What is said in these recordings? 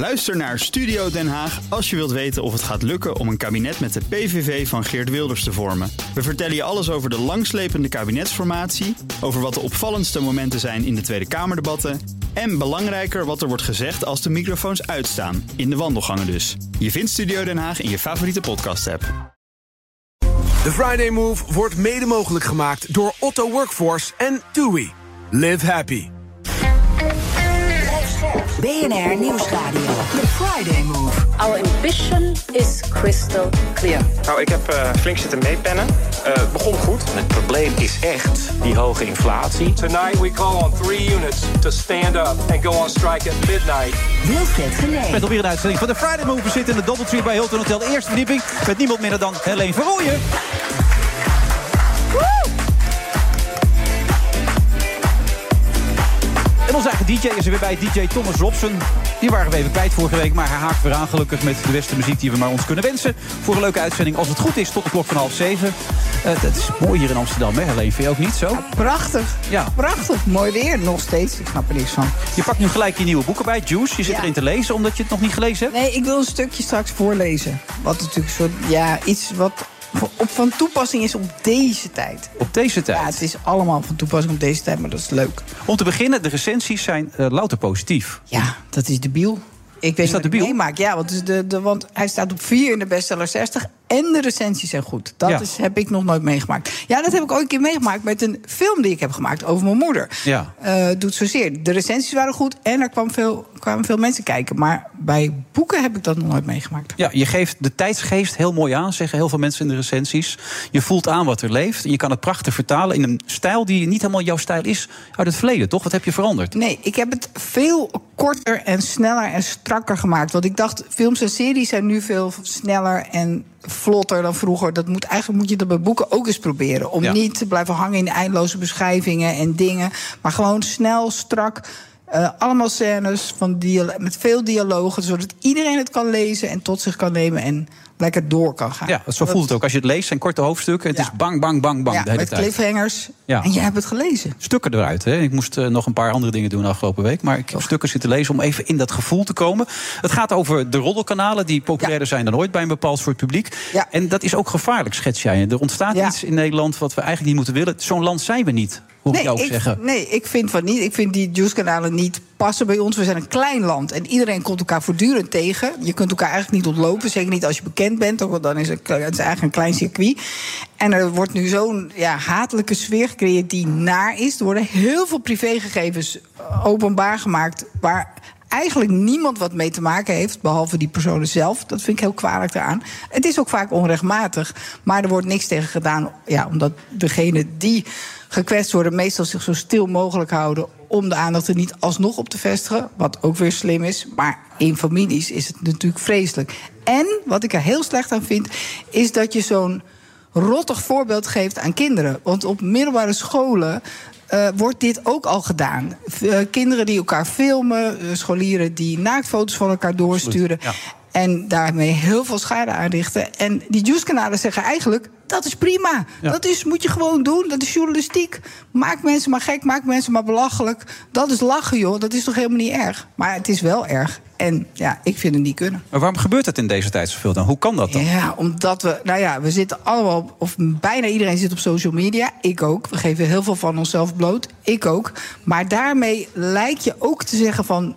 Luister naar Studio Den Haag als je wilt weten of het gaat lukken om een kabinet met de PVV van Geert Wilders te vormen. We vertellen je alles over de langslepende kabinetsformatie, over wat de opvallendste momenten zijn in de Tweede Kamerdebatten en belangrijker wat er wordt gezegd als de microfoons uitstaan, in de wandelgangen dus. Je vindt Studio Den Haag in je favoriete podcast-app. De Friday Move wordt mede mogelijk gemaakt door Otto Workforce en TUI. Live happy. BNR Nieuwsradio. The Friday Move. Our ambition is crystal clear. Nou, ik heb uh, flink zitten meepennen. Uh, het begon goed. Het probleem is echt die hoge inflatie. Tonight we call on three units to stand up and go on strike at midnight. Wilfred Genee. Met alweer een uitzending van de Friday Move. We zitten in de Doubletree bij Hilton Hotel. De eerste verdieping met niemand minder dan Helene Verrooyen. Onze eigen DJ is er weer bij, DJ Thomas Robson. Die waren we even kwijt vorige week, maar hij haakt weer aan gelukkig... met de beste muziek die we maar ons kunnen wensen. Voor een leuke uitzending, als het goed is, tot de klok van half zeven. Uh, het is mooi hier in Amsterdam, hè Helene? Vind je ook niet zo? Ja, prachtig. Ja. Prachtig. Mooi weer, nog steeds. Ik snap er niks van. Je pakt nu gelijk je nieuwe boeken bij, Juice. Je zit ja. erin te lezen, omdat je het nog niet gelezen hebt? Nee, ik wil een stukje straks voorlezen. Wat natuurlijk soort, ja, iets wat op van toepassing is op deze tijd. Op deze tijd? Ja, het is allemaal van toepassing op deze tijd, maar dat is leuk. Om te beginnen, de recensies zijn uh, louter positief. Ja, dat is debiel. Ik weet is dat de biel? meemaak. Ja, want, de, de, want hij staat op 4 in de bestseller 60 en de recensies zijn goed. Dat Ja. is, heb ik nog nooit meegemaakt. Ja, dat heb ik ooit een keer meegemaakt met een film die ik heb gemaakt over mijn moeder. Ja. Eh, doet zozeer. De recensies waren goed en er kwam veel, kwamen veel mensen kijken. Maar bij boeken heb ik dat nog nooit meegemakt. Ja, je geeft de tijdsgeest heel mooi aan, zeggen heel veel mensen in de recensies. Je voelt aan wat er leeft. En je kan het prachtig vertalen in een stijl die niet helemaal jouw stijl is uit het verleden, toch? Wat heb je veranderd? Nee, ik heb het veel korter en sneller en strakker gemaakt. Want ik dacht, films en series zijn nu veel sneller en vlotter dan vroeger. Dat moet, eigenlijk moet je dat bij boeken ook eens proberen. Om Ja. niet te blijven hangen in eindeloze beschrijvingen en dingen. Maar gewoon snel, strak. eh, allemaal scènes van met veel dialogen, zodat iedereen het kan lezen en tot zich kan nemen en lekker door kan gaan. Ja, zo voelt het ook. Als je het leest, zijn korte hoofdstukken. Het Ja. is bang, bang, bang, bang Ja, de hele met tijd. cliffhangers. Ja. En jij hebt het gelezen. Stukken eruit. Hè. Ik moest eh, nog een paar andere dingen doen afgelopen week. Maar ik heb stukken zitten lezen om even in dat gevoel te komen. Het gaat over de roddelkanalen die populairder zijn dan ooit bij een bepaald soort publiek. Ja. En dat is ook gevaarlijk, schets jij. Er ontstaat iets in Nederland wat we eigenlijk niet moeten willen. Zo'n land zijn we niet, hoor ik jou ook ik, zeggen. nee, ik vind van niet. Ik vind die juice-kanalen niet passen bij ons. We zijn een klein land en iedereen komt elkaar voortdurend tegen. Je kunt elkaar eigenlijk niet ontlopen, zeker niet als je bekend bent. Want dan is het, eigenlijk een klein circuit. En er wordt nu zo'n ja, hatelijke sfeer gecreëerd die naar is. Er worden heel veel privégegevens openbaar gemaakt... waar eigenlijk niemand wat mee te maken heeft, behalve die personen zelf. Dat vind ik heel kwalijk eraan. Het is ook vaak onrechtmatig, maar er wordt niks tegen gedaan. Ja, omdat degene die gekwetst worden meestal zich zo stil mogelijk houden... om de aandacht er niet alsnog op te vestigen, wat ook weer slim is. Maar in families is het natuurlijk vreselijk. En wat ik er heel slecht aan vind, is dat je zo'n rottig voorbeeld geeft aan kinderen. Want op middelbare scholen eh, wordt dit ook al gedaan. Eh, kinderen die elkaar filmen, eh, scholieren die naaktfoto's van elkaar doorsturen. ja. En daarmee heel veel schade aanrichten. En die juice-kanalen zeggen eigenlijk: dat is prima. Ja. Dat is, moet je gewoon doen. Dat is journalistiek. Maak mensen maar gek, maak mensen maar belachelijk. Dat is lachen, joh. Dat is toch helemaal niet erg? Maar het is wel erg. En ja, ik vind het niet kunnen. Maar waarom gebeurt het in deze tijd zoveel dan? Hoe kan dat dan? Ja, omdat we, nou ja, we zitten allemaal, op- of bijna iedereen zit op social media. Ik ook. We geven heel veel van onszelf bloot. Ik ook. Maar daarmee lijkt je ook te zeggen van,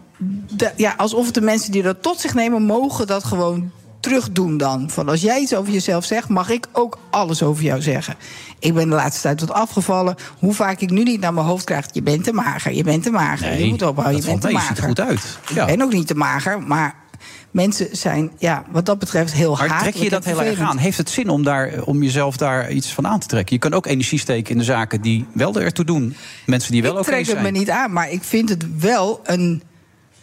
de- ja, alsof de mensen die dat tot zich nemen, mogen dat gewoon terugdoen dan. Van als jij iets over jezelf zegt, mag ik ook alles over jou zeggen. Ik ben de laatste tijd wat afgevallen. Hoe vaak ik nu niet naar mijn hoofd krijg, je bent te mager, je bent te mager. Nee, je moet ophouden, je bent te mager. ziet er goed uit. Ik Ja. ben ook niet te mager, maar mensen zijn, ja, wat dat betreft heel Maar trek je dat heel erg aan? Heeft het zin om, daar, om jezelf daar iets van aan te trekken? Je kan ook energie steken in de zaken die wel ertoe doen. Mensen die wel ik oké trek zijn. het me niet aan, maar ik vind het wel een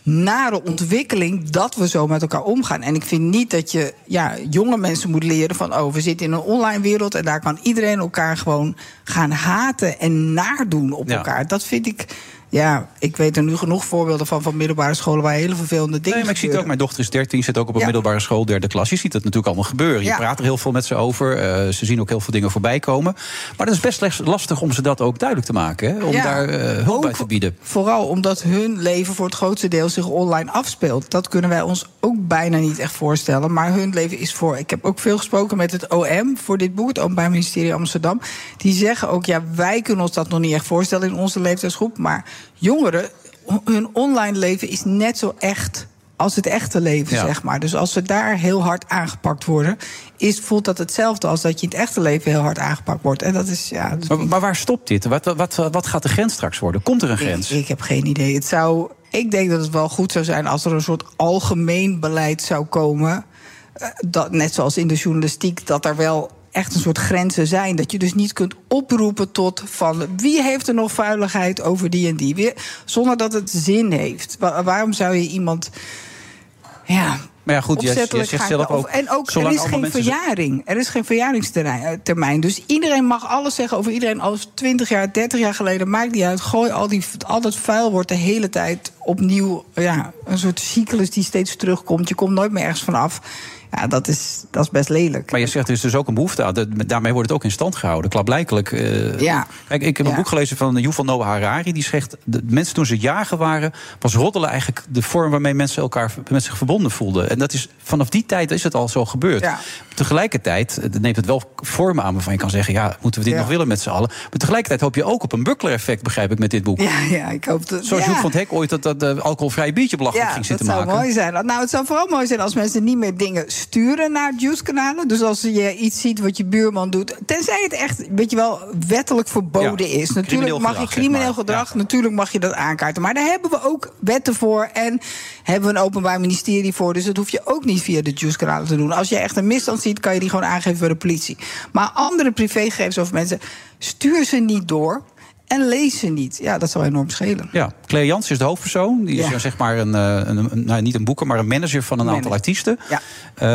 nare ontwikkeling dat we zo met elkaar omgaan. En ik vind niet dat je ja, jonge mensen moet leren van... oh, we zitten in een online wereld en daar kan iedereen elkaar gewoon gaan haten en naardoen op Ja. elkaar. Dat vind ik... ja, ik weet er nu genoeg voorbeelden van van middelbare scholen waar hele vervelende dingen Nee, maar ik zie het ook. Mijn dochter is 13, zit ook op een Ja. middelbare school, derde klas. Je ziet het natuurlijk allemaal gebeuren. Je Ja. praat er heel veel met ze over. eh, ze zien ook heel veel dingen voorbij komen. Maar het is best lastig om ze dat ook duidelijk te maken. Hè? Om Ja. daar eh, hulp bij te bieden. Vooral omdat hun leven voor het grootste deel zich online afspeelt. Dat kunnen wij ons ook bijna niet echt voorstellen. Maar hun leven is voor. Ik heb ook veel gesproken met het OM voor dit boek, het Openbaar Ministerie Amsterdam. Die zeggen ook: ja, wij kunnen ons dat nog niet echt voorstellen in onze leeftijdsgroep. Maar jongeren, hun online leven is net zo echt als het echte leven, Ja. zeg maar. Dus als ze daar heel hard aangepakt worden, is, voelt dat hetzelfde als dat je in het echte leven heel hard aangepakt wordt. En dat is ja. dat Maar, maar waar stopt dit? Wat, wat, wat gaat de grens straks worden? Komt er een grens? Ik, ik heb geen idee. Het zou, ik denk dat het wel goed zou zijn als er een soort algemeen beleid zou komen. eh, Dat, net zoals in de journalistiek, dat er wel echt een soort grenzen zijn. Dat je dus niet kunt oproepen tot van wie heeft er nog vuiligheid over die en die. Wie- Zonder dat het zin heeft. Wa- waarom zou je iemand. Ja, Maar ja, goed, je, je zegt zelf ook... En ook, er is geen verjaring. Er is geen verjaringstermijn. Dus iedereen mag alles zeggen over iedereen. Als 20 jaar, 30 jaar geleden, maakt niet uit. Gooi al, die, al dat vuil wordt de hele tijd opnieuw... Ja, een soort cyclus die steeds terugkomt. Je komt nooit meer ergens vanaf. Ja, dat is, dat is best lelijk. Maar je zegt er is dus ook een behoefte aan. Dat- Daarmee wordt het ook in stand gehouden. Klaarblijkelijk. eh, Ja. Kijk, ik heb een Ja. boek gelezen van Yuval Noah Harari. Die zegt, de mensen toen ze jagen waren... was roddelen eigenlijk de vorm waarmee mensen elkaar met zich verbonden voelden. En dat is, vanaf die tijd is het al zo gebeurd. Ja. Tegelijkertijd neemt het wel vormen aan waarvan je kan zeggen... ja, moeten we dit Ja. nog willen met z'n allen? Maar tegelijkertijd hoop je ook op een buckler-effect, begrijp ik, met dit boek. Ja, ja, ik hoop dat... Zoals ja. Joep van het Hek ooit dat, dat eh, alcoholvrije biertje belachelijk Ja, ging dat zitten zou maken. mooi zijn. Nou, het zou vooral mooi zijn als mensen niet meer dingen sturen naar juice-kanalen. Dus als je iets ziet wat je buurman doet, tenzij het echt, weet je wel, wettelijk verboden Ja, is. Natuurlijk mag gedrag, je zeg crimineel maar. gedrag, Ja. natuurlijk mag je dat aankaarten. Maar daar hebben we ook wetten voor en hebben we een openbaar ministerie voor. Dus dat hoef je ook niet via de juice-kanalen te doen. Als je echt een misstand ziet, kan je die gewoon aangeven bij de politie. Maar andere privégegevens over mensen, stuur ze niet door. En lees ze niet. Ja, dat zou enorm schelen. Ja, Claire Jans is de hoofdpersoon. Die is Ja. zeg maar een, eh, een, een- nou, niet een boeker, maar een manager van een aantal artiesten. Ja. Eh,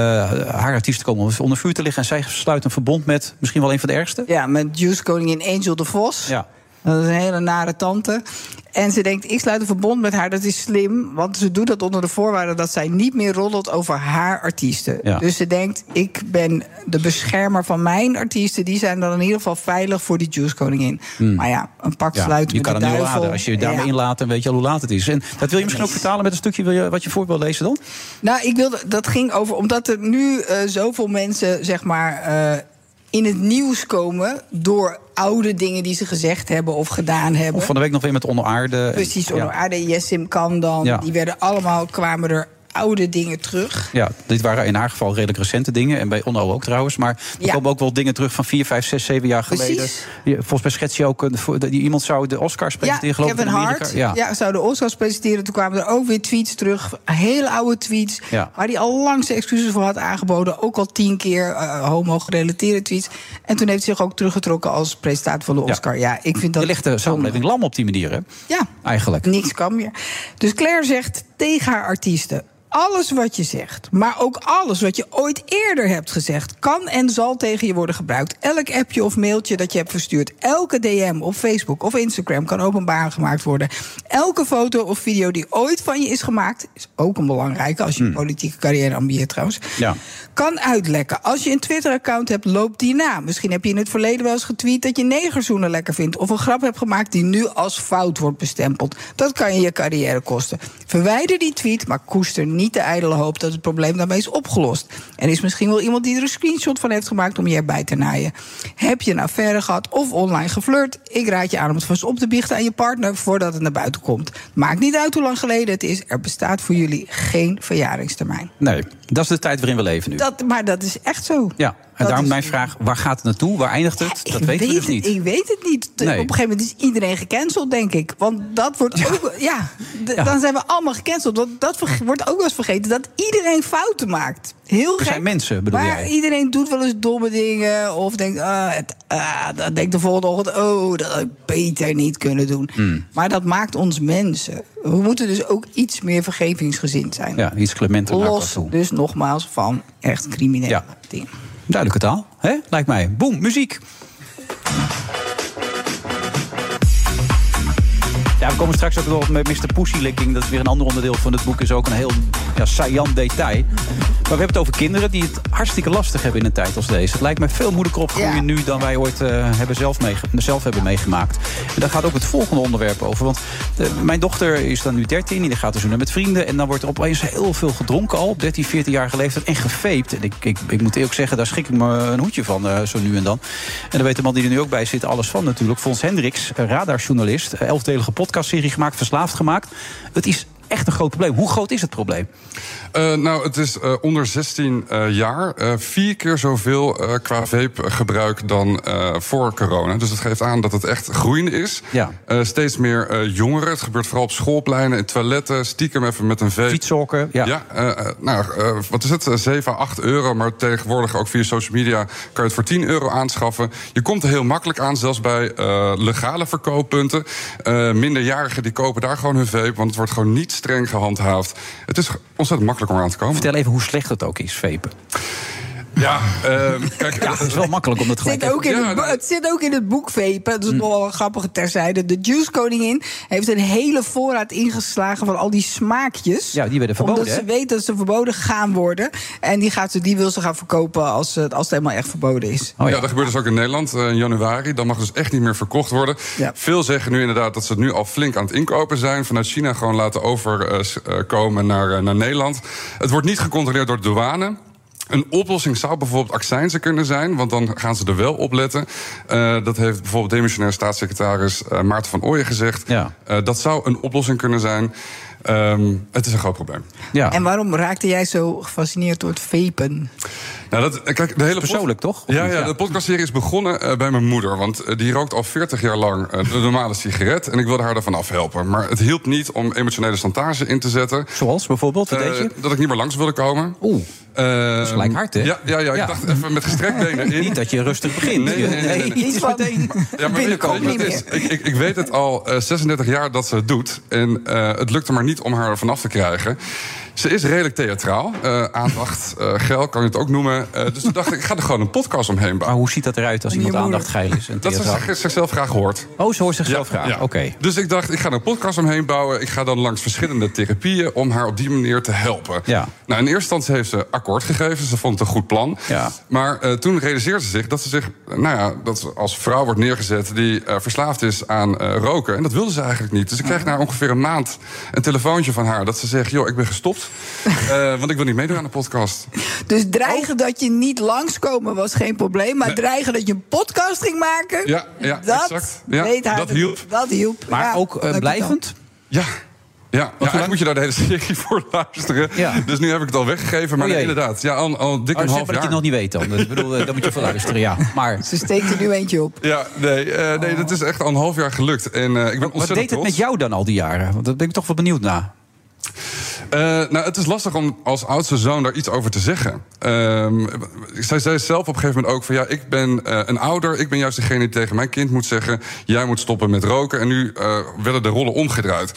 haar artiesten komen onder vuur te liggen en zij sluit een verbond met misschien wel een van de ergste. Ja, met Juice Koningin Angel de Vos. Ja. Dat is een hele nare tante. En ze denkt, ik sluit een verbond met haar. Dat is slim, want ze doet dat onder de voorwaarde... dat zij niet meer roddelt over haar artiesten. Ja. Dus ze denkt, ik ben de beschermer van mijn artiesten. Die zijn dan in ieder geval veilig voor die Juice Koningin. Maar ja, een pak Hmm. Ja, sluiten je met kan de het niet duivel. Als je je daarmee Ja. inlaat, dan weet je al hoe laat het is. En dat wil je misschien ook vertalen met een stukje wil je- wat je voor wil lezen dan? Nou, ik wilde, dat ging over, omdat er nu eh, zoveel mensen, zeg maar, eh, in het nieuws komen door oude dingen die ze gezegd hebben of gedaan hebben. Of van de week nog weer met onaarde. Precies, Ja. onder Aarde, Jessim kan dan. Ja. Die werden allemaal, kwamen er oude dingen terug. Ja, dit waren in haar geval redelijk recente dingen. En bij Onno ook trouwens. Maar er Ja. komen ook wel dingen terug van 4, 5, 6, 7 jaar geleden. Volgens mij schets je ook... een- Iemand zou de Oscars Ja, presenteren, geloof ik, Kevin in Amerika. Hart ja. zou de Oscars presenteren. Toen kwamen er ook weer tweets terug. Hele oude tweets. Ja. Waar hij al lang zijn excuses voor had aangeboden. Ook al tien keer eh, homo-gerelateerde tweets. En toen heeft hij zich ook teruggetrokken als presentator van de Oscar. Ja, ik vind dat... Je legt de samenleving lam op die manier, hè? Ja, Eigenlijk. niks kan meer. Dus Claire zegt tegen haar artiesten... Alles wat je zegt, maar ook alles wat je ooit eerder hebt gezegd... kan en zal tegen je worden gebruikt. Elk appje of mailtje dat je hebt verstuurd... elke DM op Facebook of Instagram kan openbaar gemaakt worden. Elke foto of video die ooit van je is gemaakt... is ook een belangrijke als je een politieke carrière ambieert trouwens... Ja. kan uitlekken. Als je een Twitter-account hebt, loopt die na. Misschien heb je in het verleden wel eens getweet dat je negerzoenen lekker vindt... of een grap hebt gemaakt die nu als fout wordt bestempeld. Dat kan je je carrière kosten. Verwijder die tweet, maar koester niet de ijdele hoop... dat het probleem daarmee is opgelost. Er is misschien wel iemand die er een screenshot van heeft gemaakt... om je erbij te naaien. Heb je een affaire gehad of online geflirt? Ik raad je aan om het vast op te biechten aan je partner... voordat het naar buiten komt. Maakt niet uit hoe lang geleden het is. Er bestaat voor jullie geen verjaringstermijn. Nee, dat is de tijd waarin we leven nu. Dat, maar dat is echt zo. Ja, en daarom is- mijn vraag, waar gaat het naartoe? Waar eindigt het? Dat weten we weet dus niet. Ik weet het niet. Nee. Op een gegeven moment is iedereen gecanceld, denk ik. Want dat wordt ook. Ja, d- Ja. dan zijn we allemaal gecanceld. Want dat wordt ook wel eens vergeten dat iedereen fouten maakt. Heel We gek. zijn mensen, bedoel maar jij? iedereen doet wel eens domme dingen. Of denkt, ah, het, ah, dan denkt de volgende ochtend, oh, dat had ik beter niet kunnen doen. Hmm. Maar dat maakt ons mensen. We moeten dus ook iets meer vergevingsgezind zijn. Ja, iets clementer Los dus nogmaals van echt criminele dingen. Duidelijke taal, hè? lijkt mij. Boom, muziek. Ja, we komen straks ook nog met Mr. Pussylicking. Dat is weer een ander onderdeel van het boek. Is ook een heel ja, saillant detail. Maar we hebben het over kinderen die het hartstikke lastig hebben in een tijd als deze. Het lijkt mij veel moeilijker opgroeien Ja. nu dan wij ooit eh, hebben zelf, meege- zelf hebben meegemaakt. En daar gaat ook het volgende onderwerp over. Want eh, mijn dochter is dan nu 13, die gaat dus nu met vrienden. En dan wordt er opeens heel veel gedronken al op 13, 14-jarige leeftijd. En gefeept. En ik, ik, ik moet eerlijk zeggen, daar schrik ik me een hoedje van, eh, zo nu en dan. En dan weet de man die er nu ook bij zit alles van natuurlijk. Fons Hendricks, radarjournalist. Elfdelige podcastserie gemaakt, verslaafd gemaakt. Het is echt een groot probleem. Hoe groot is het probleem? Eh, nou, het is eh, onder 16 eh, jaar vier keer zoveel qua vape-gebruik dan voor corona. Dus dat geeft aan dat het echt groeiende is. Ja. Steeds meer jongeren. Het gebeurt vooral op schoolpleinen, in toiletten. Stiekem even met een vape. Fietszokken, ja. Ja, nou, wat is het? Eh, 7 à 8 euro. Maar tegenwoordig ook via social media kan je het voor 10 euro aanschaffen. Je komt er heel makkelijk aan, zelfs bij legale verkooppunten. Minderjarigen die kopen daar gewoon hun vape, want het wordt gewoon niet streng gehandhaafd. Het is ontzettend makkelijk om aan te komen. Vertel even hoe slecht het ook is, vapen. Ja, ehm, kijk, Ja, het is wel makkelijk om dat Het gelijk zit, ook in Ja, het, zit ook in het boek Vapen. Dat is nog wel een grappige terzijde. De Juice Koningin heeft een hele voorraad ingeslagen van al die smaakjes. Ja, die werden verboden, Omdat ze weet dat ze verboden gaan worden. En die, gaat ze, die wil ze gaan verkopen als, het- als het helemaal echt verboden is. Oh ja. ja. dat gebeurt dus ook in Nederland eh, in januari. Dan mag dus echt niet meer verkocht worden. Ja. Veel zeggen nu inderdaad dat ze het nu al flink aan het inkopen zijn. Vanuit China gewoon laten overkomen naar, eh, naar Nederland. Het wordt niet gecontroleerd door de douane. Een oplossing zou bijvoorbeeld accijnzen kunnen zijn, want dan gaan ze er wel op letten. Eh, dat heeft bijvoorbeeld demissionair staatssecretaris eh, Maarten van Ooyen gezegd. Ja. Eh, dat zou een oplossing kunnen zijn. Ehm, het is een groot probleem. Ja. En waarom raakte jij zo gefascineerd door het vapen? Nou, dat, kijk, de hele pod- persoonlijk, toch? Of Ja, ja, Ja. de podcastserie is begonnen eh, bij mijn moeder. Want eh, die rookt al 40 jaar lang eh, de normale sigaret. En ik wilde haar ervan afhelpen. Maar het hielp niet om emotionele chantage in te zetten. Zoals bijvoorbeeld, wat Eh, deed je? dat ik niet meer langs wilde komen. Oeh, dat is gelijk hard, hè? Ja, ja, ja, ik Ja. dacht even met gestrekt benen in. niet dat je rustig begint. Nee, nee, nee, nee, nee. het Niet is van- meteen... Ja, maar weet? Ik, ik, ik weet het al eh, 36 jaar dat ze het doet. En eh, het lukte maar niet om haar ervan af te krijgen. Ze is redelijk theatraal. Eh, aandacht, eh geil kan je het ook noemen. Eh, dus toen dacht ik, ik ga er gewoon een podcast omheen Maar bouwen. hoe ziet dat eruit als iemand aandacht geil is? En Dat ze zichzelf graag hoort. Oh, ze hoort zichzelf graag. ja. Oké. Dus ik dacht, ik ga er een podcast omheen bouwen. Ik ga dan langs verschillende therapieën om haar op die manier te helpen. Ja. Nou, in eerste instantie heeft ze akkoord gegeven. Ze vond het een goed plan. Ja. Maar eh, toen realiseerde ze zich dat ze zich, nou ja, dat ze als vrouw wordt neergezet die eh, verslaafd is aan eh, roken. En dat wilde ze eigenlijk niet. Dus ik kreeg na ongeveer een maand een telefoontje van haar dat ze zegt: joh, ik ben gestopt, eh, want ik wil niet meedoen aan de podcast. Dus dreigen dat je niet langskomen was geen probleem. Maar dreigen dat je een podcast ging maken. Ja, ja, dat exact. Ja, dat hielp. doen. Dat hielp. Maar Ja, ook eh, blijvend? Ja. Ja, ja lang- eigenlijk moet je daar de hele serie voor luisteren. Ja. Dus nu heb ik het al weggegeven. Maar Oh nee, inderdaad, ja, al, al dik Oh, een half maar dat je jaar. het nog niet weet dan. Ik bedoel, eh, dan moet je voor luisteren, ja. Maar Ze steekt er nu eentje op. Ja, nee, eh, nee, dat is echt al een half jaar gelukt. En eh, ik ben wat deed het met jou dan al die jaren? Want daar ben ik toch wel benieuwd naar. Eh, nou, het is lastig om als oudste zoon daar iets over te zeggen. Ehm, zij zei zelf op een gegeven moment ook van... ja, ik ben eh, een ouder, ik ben juist degene die tegen mijn kind moet zeggen... jij moet stoppen met roken. En nu eh, werden de rollen omgedraaid.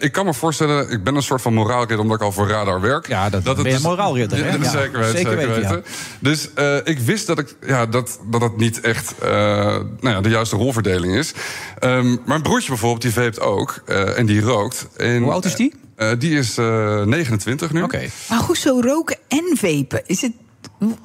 Ik kan me voorstellen, ik ben een soort van moraalridder... omdat ik al voor Radar werk. Ja, dat ben je dus- moraalridder, hè? Ja, Ja, zeker weten, zeker weten. Dus ik wist dat, ik, ja, dat, dat het niet echt nou ja, de juiste rolverdeling is. Ehm, mijn broertje bijvoorbeeld, die veept ook. en die rookt. En, Hoe oud is die? Eh, die is eh, 29 nu. Oké. Maar hoezo roken en vapen? Is het,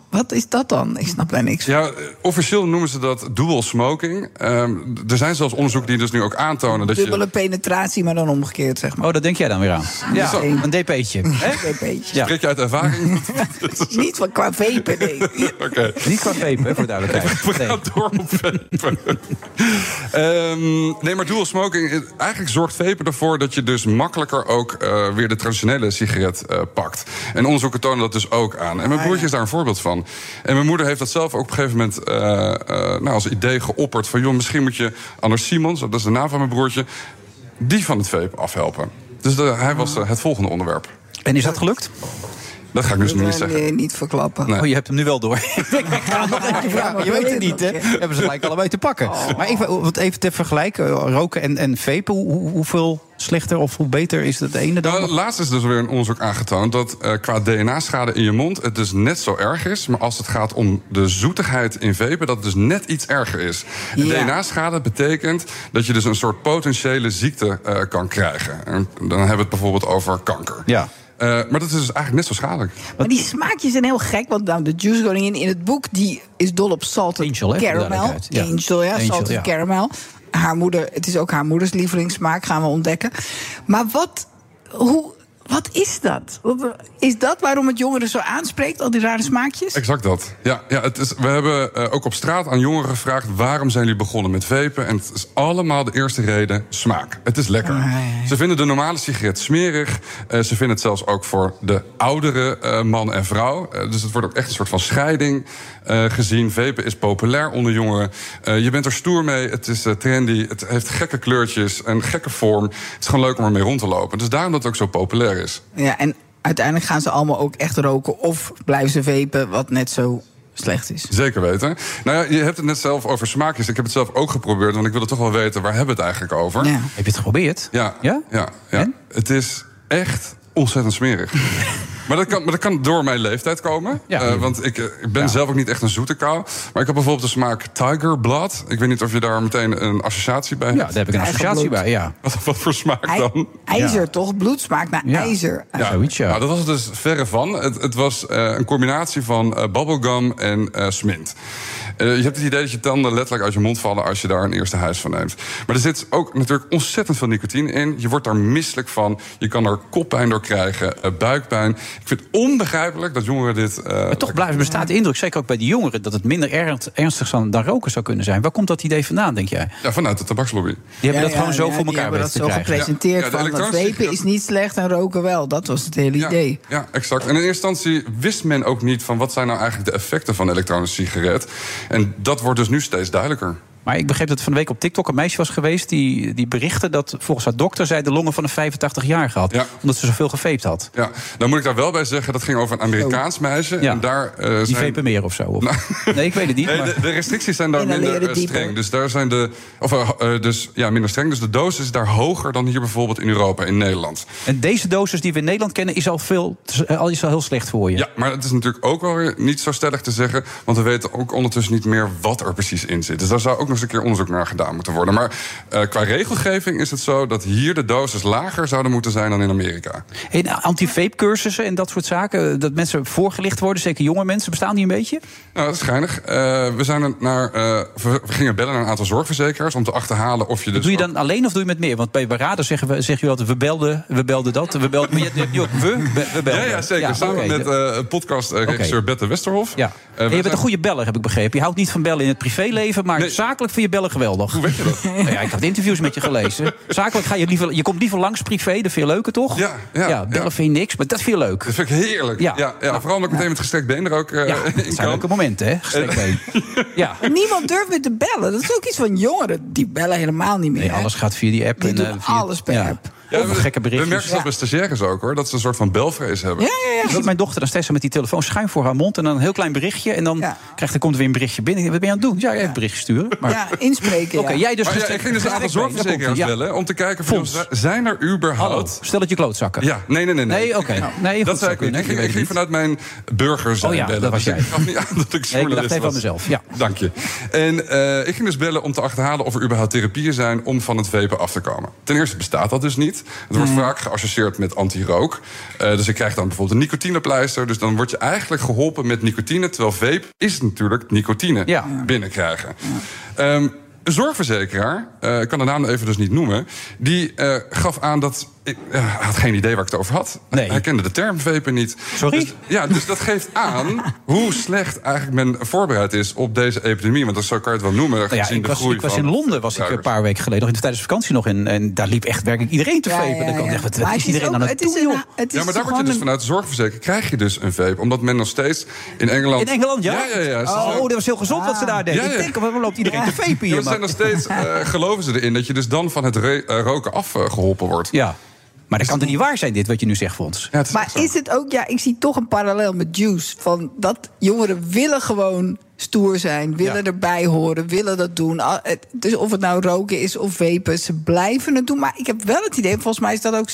wat is dat dan? Ik snap daar niks van. Ja, officieel noemen ze dat dual smoking. Ehm, er zijn zelfs onderzoeken die dus nu ook aantonen dat Dubbele je... penetratie, maar dan omgekeerd, zeg maar. Oh, dat denk jij dan weer aan. Ja, een dp'tje. hè? Een. Ja. Spreek je uit ervaring? Niet van qua vapen, nee. Oké. Niet qua vape, hè, voor de duidelijkheid. We gaan door op vapen. Ehm, nee, maar dual smoking... eh, Eigenlijk zorgt vapen ervoor dat je dus makkelijker ook eh, weer de traditionele sigaret eh, pakt. En onderzoeken tonen dat dus ook aan. En mijn broertje is daar een voorbeeld van. En mijn moeder heeft dat zelf ook op een gegeven moment eh, eh, nou, als idee geopperd. Van joh, misschien moet je Anders Simons, dat is de naam van mijn broertje... die van het vape afhelpen. Dus hij was eh, het volgende onderwerp. En is dat gelukt? Dat ga ik dus nog niet zeggen. Nee, niet verklappen. Nee. Oh, je hebt hem nu wel door. ik ga hem nog even vragen. Je weet het niet, hè? Hebben ze gelijk allebei te pakken. Maar even, wat even ter vergelijken, eh, roken en, en vapen. Hoe, hoe- hoeveel slechter of hoe beter is het ene dan? Nou, laatst is dus weer een onderzoek aangetoond dat eh, qua DNA-schade in je mond het dus net zo erg is. Maar als het gaat om de zoetigheid in vapen, dat het dus net iets erger is. Ja. DNA-schade betekent dat je dus een soort potentiële ziekte eh, kan krijgen. En dan hebben we het bijvoorbeeld over kanker. Ja. Eh, maar dat is dus eigenlijk net zo schadelijk. Maar die smaakjes zijn heel gek. Want nou, de Juice Koningin in het boek... die is dol op salted Angel, caramel. Ja. Angel, ja. Angel, salted ja. caramel. Haar moeder, het is ook haar moeders lievelingssmaak, gaan we ontdekken. Maar wat, hoe, wat is dat? Is dat waarom het jongeren zo aanspreekt, al die rare smaakjes? Exact dat. Ja, ja het is, we hebben eh, ook op straat aan jongeren gevraagd... waarom zijn jullie begonnen met vapen? En het is allemaal de eerste reden smaak. Het is lekker. Ze vinden de normale sigaret smerig. Eh, ze vinden het zelfs ook voor de oudere eh, man en vrouw. Dus het wordt ook echt een soort van scheiding gezien. Vapen is populair onder jongeren. Eh, je bent er stoer mee. Het is eh, trendy. Het heeft gekke kleurtjes. Een gekke vorm. Het is gewoon leuk om ermee rond te lopen. Dus daarom dat het ook zo populair is. Ja, en uiteindelijk gaan ze allemaal ook echt roken... of blijven ze vapen, wat net zo slecht is. Zeker weten. Nou ja, je hebt het net zelf over smaakjes. Ik heb het zelf ook geprobeerd, want ik wilde toch wel weten... waar hebben we het eigenlijk over? Ja. Heb je het geprobeerd? Ja, Ja? ja, ja. En? Het is echt ontzettend smerig. maar, dat kan, maar dat kan door mijn leeftijd komen. Ja. Eh, want ik, eh, ik ben zelf ook niet echt een zoete kou. Maar ik heb bijvoorbeeld de smaak Tiger Blood. Ik weet niet of je daar meteen een associatie bij Ja, hebt. daar heb ik een associatie bij, ja. Wat, wat voor smaak dan? ijzer, toch? Bloed smaakt naar Ja. ijzer. Ja. Zoiets, ja. Nou, dat was het dus verre van. Het, het was eh, een combinatie van eh, bubblegum en eh smint. Eh, je hebt het idee dat je tanden letterlijk uit je mond vallen als je daar een eerste huis van neemt. Maar er zit ook natuurlijk ontzettend veel nicotine in. Je wordt daar misselijk van. Je kan er koppijn door krijgen, eh, buikpijn. Ik vind het onbegrijpelijk dat jongeren dit. eh, Maar toch blijft, bestaat de indruk, zeker ook bij de jongeren... dat het minder ernst- ernstig dan, dan roken zou kunnen zijn. Waar komt dat idee vandaan, denk jij? Ja, vanuit de tabakslobby. Die hebben dat Ja, gewoon zo ja, voor die elkaar hebben weten dat te zo krijgen. gepresenteerd Ja, van dat vapen is niet slecht en roken wel. Dat was het hele idee. Ja, exact. En in eerste instantie wist men ook niet van wat zijn nou eigenlijk de effecten van een elektronische sigaret. En dat wordt dus nu steeds duidelijker. Maar ik begreep dat van de week op TikTok een meisje was geweest... die, die berichtte dat volgens haar dokter zij de longen van een 85-jarige had. Ja. Omdat ze zoveel gevaped had. Ja, dan moet ik daar wel bij zeggen, dat ging over een Amerikaans meisje. Ja. En daar eh, Die zijn... vapen meer of zo. Of? Nee, ik weet het niet. Nee, maar... de, de restricties zijn daar minder eh, streng. Dus daar zijn de. Of eh, dus ja, minder streng. Dus de dosis is daar hoger dan hier bijvoorbeeld in Europa, in Nederland. En deze dosis die we in Nederland kennen... is al, veel, al is al heel slecht voor je. Ja, maar het is natuurlijk ook wel weer niet zo stellig te zeggen. Want we weten ook ondertussen niet meer wat er precies in zit. Dus daar zou ook nog eens een keer onderzoek naar gedaan moeten worden. Maar eh, qua regelgeving is het zo dat hier de dosis lager zouden moeten zijn dan in Amerika. En anti-vape cursussen en dat soort zaken... dat mensen voorgelicht worden, zeker jonge mensen... bestaan die een beetje? Nou, dat is geinig. Eh, we, zijn naar, eh, we gingen bellen naar een aantal zorgverzekeraars om te achterhalen of je dus. doe je ook- dan alleen of doe je met meer? Want bij Radar zeggen we zeggen jullie altijd... we belden, we belden dat, we belden... Maar je hebt nu ook we, we, belden. Ja, ja, zeker. Samen oké. met eh podcastregisseur Bette Westerhof. Ja. Eh, je bent zijn- een goede beller, heb ik begrepen. Je houdt niet van bellen in het privéleven, maar Nee. zakelijk vind je bellen geweldig. Hoe weet je dat? Nou ja, ik heb interviews met je gelezen. Zakelijk ga je liever, je komt liever langs privé, dat vind je leuker, toch? Ja, ja, bellen ja. vind je niks, maar dat vind je leuk. Dat vind ik heerlijk. Ja, Ja. ja, vooral omdat ik meteen met gestrekt been er ook eh, Ja, in het zijn kan. leuke momenten, hè? Gestrekt been. Ja. Niemand durft meer te bellen. Dat is ook iets van jongeren. Die bellen helemaal niet meer. Nee, alles gaat via die app. Die en, doen eh, via, alles per app. Ja, we- gekke We merken dat bij stagiaires ook hoor, dat ze een soort van belvrees hebben. Ja, ja, ja. Ik zie mijn dochter dan steeds met die telefoon schuin voor haar mond... en dan een heel klein berichtje. En dan Ja. krijgt, er komt er weer een berichtje binnen. Wat ben je aan het doen? Ja, even een berichtje sturen. Maar, Ja, inspreken. Oké, ja. jij dus Maar ja, gestrekt- ik ging dus een aantal komt zorgverzekeraars bellen om te kijken van, zijn er überhaupt... Hallo, stel dat je klootzakken. Ja, nee, nee, nee. Nee, oké. Nee, goed, dat zei zou ik niet. Ik ging, vanuit mijn burger zijn Oh ja, bellen. dat was Dus jij. Ik gaf niet aan dat ik Nee, ik journalist dacht even aan mezelf. Ja. Dank je. En eh, ik ging dus bellen om te achterhalen of er überhaupt therapieën zijn om van het vapen af te komen. Ten eerste bestaat dat dus niet. Het wordt vaak geassocieerd met anti-rook. Eh, dus ik krijg dan bijvoorbeeld een nicotinepleister. Dus dan word je eigenlijk geholpen met nicotine. Terwijl vape is natuurlijk nicotine Ja. binnenkrijgen. Ehm, een zorgverzekeraar, eh, ik kan de naam even dus niet noemen... die eh, gaf aan dat... Ik eh, hij had geen idee waar ik het over had. Nee. Hij kende de term vapen niet. Sorry? Dus, ja, dus dat geeft aan hoe slecht eigenlijk men voorbereid is op deze epidemie. Want dat zo kan je het wel noemen, Nou ja, ik de was, groei ik was in Londen was ik een gebruikers. paar weken geleden nog in, tijdens de vakantie nog in, en daar liep echt werkelijk iedereen te Ja, vapen. ja, Dan kan ik ja. echt, wat, is iedereen ook- aan het het is doen, een- joh? het Ja, maar daar word je dus een- vanuit de zorgverzekering krijg je dus een vape. Omdat men nog steeds in Engeland... In Engeland, ja? Ja, ja, ja. Oh, dat was heel gezond wat ze daar deden. Ja, ja. Ik denk, waarom loopt iedereen te vapen Ja, hier? we zijn nog steeds, eh, geloven ze erin, dat je dus dan van het eh, roken afgeholpen wordt. Ja. Maar dat kan toch niet waar zijn, dit wat je nu zegt, Fons? Maar is het ook, ja, ik zie toch een parallel met Juice. Van dat jongeren willen gewoon stoer zijn, willen erbij horen, willen dat doen. Het- Dus of het nou roken is of vapen, ze blijven het doen. Maar ik heb wel het idee, volgens mij is dat ook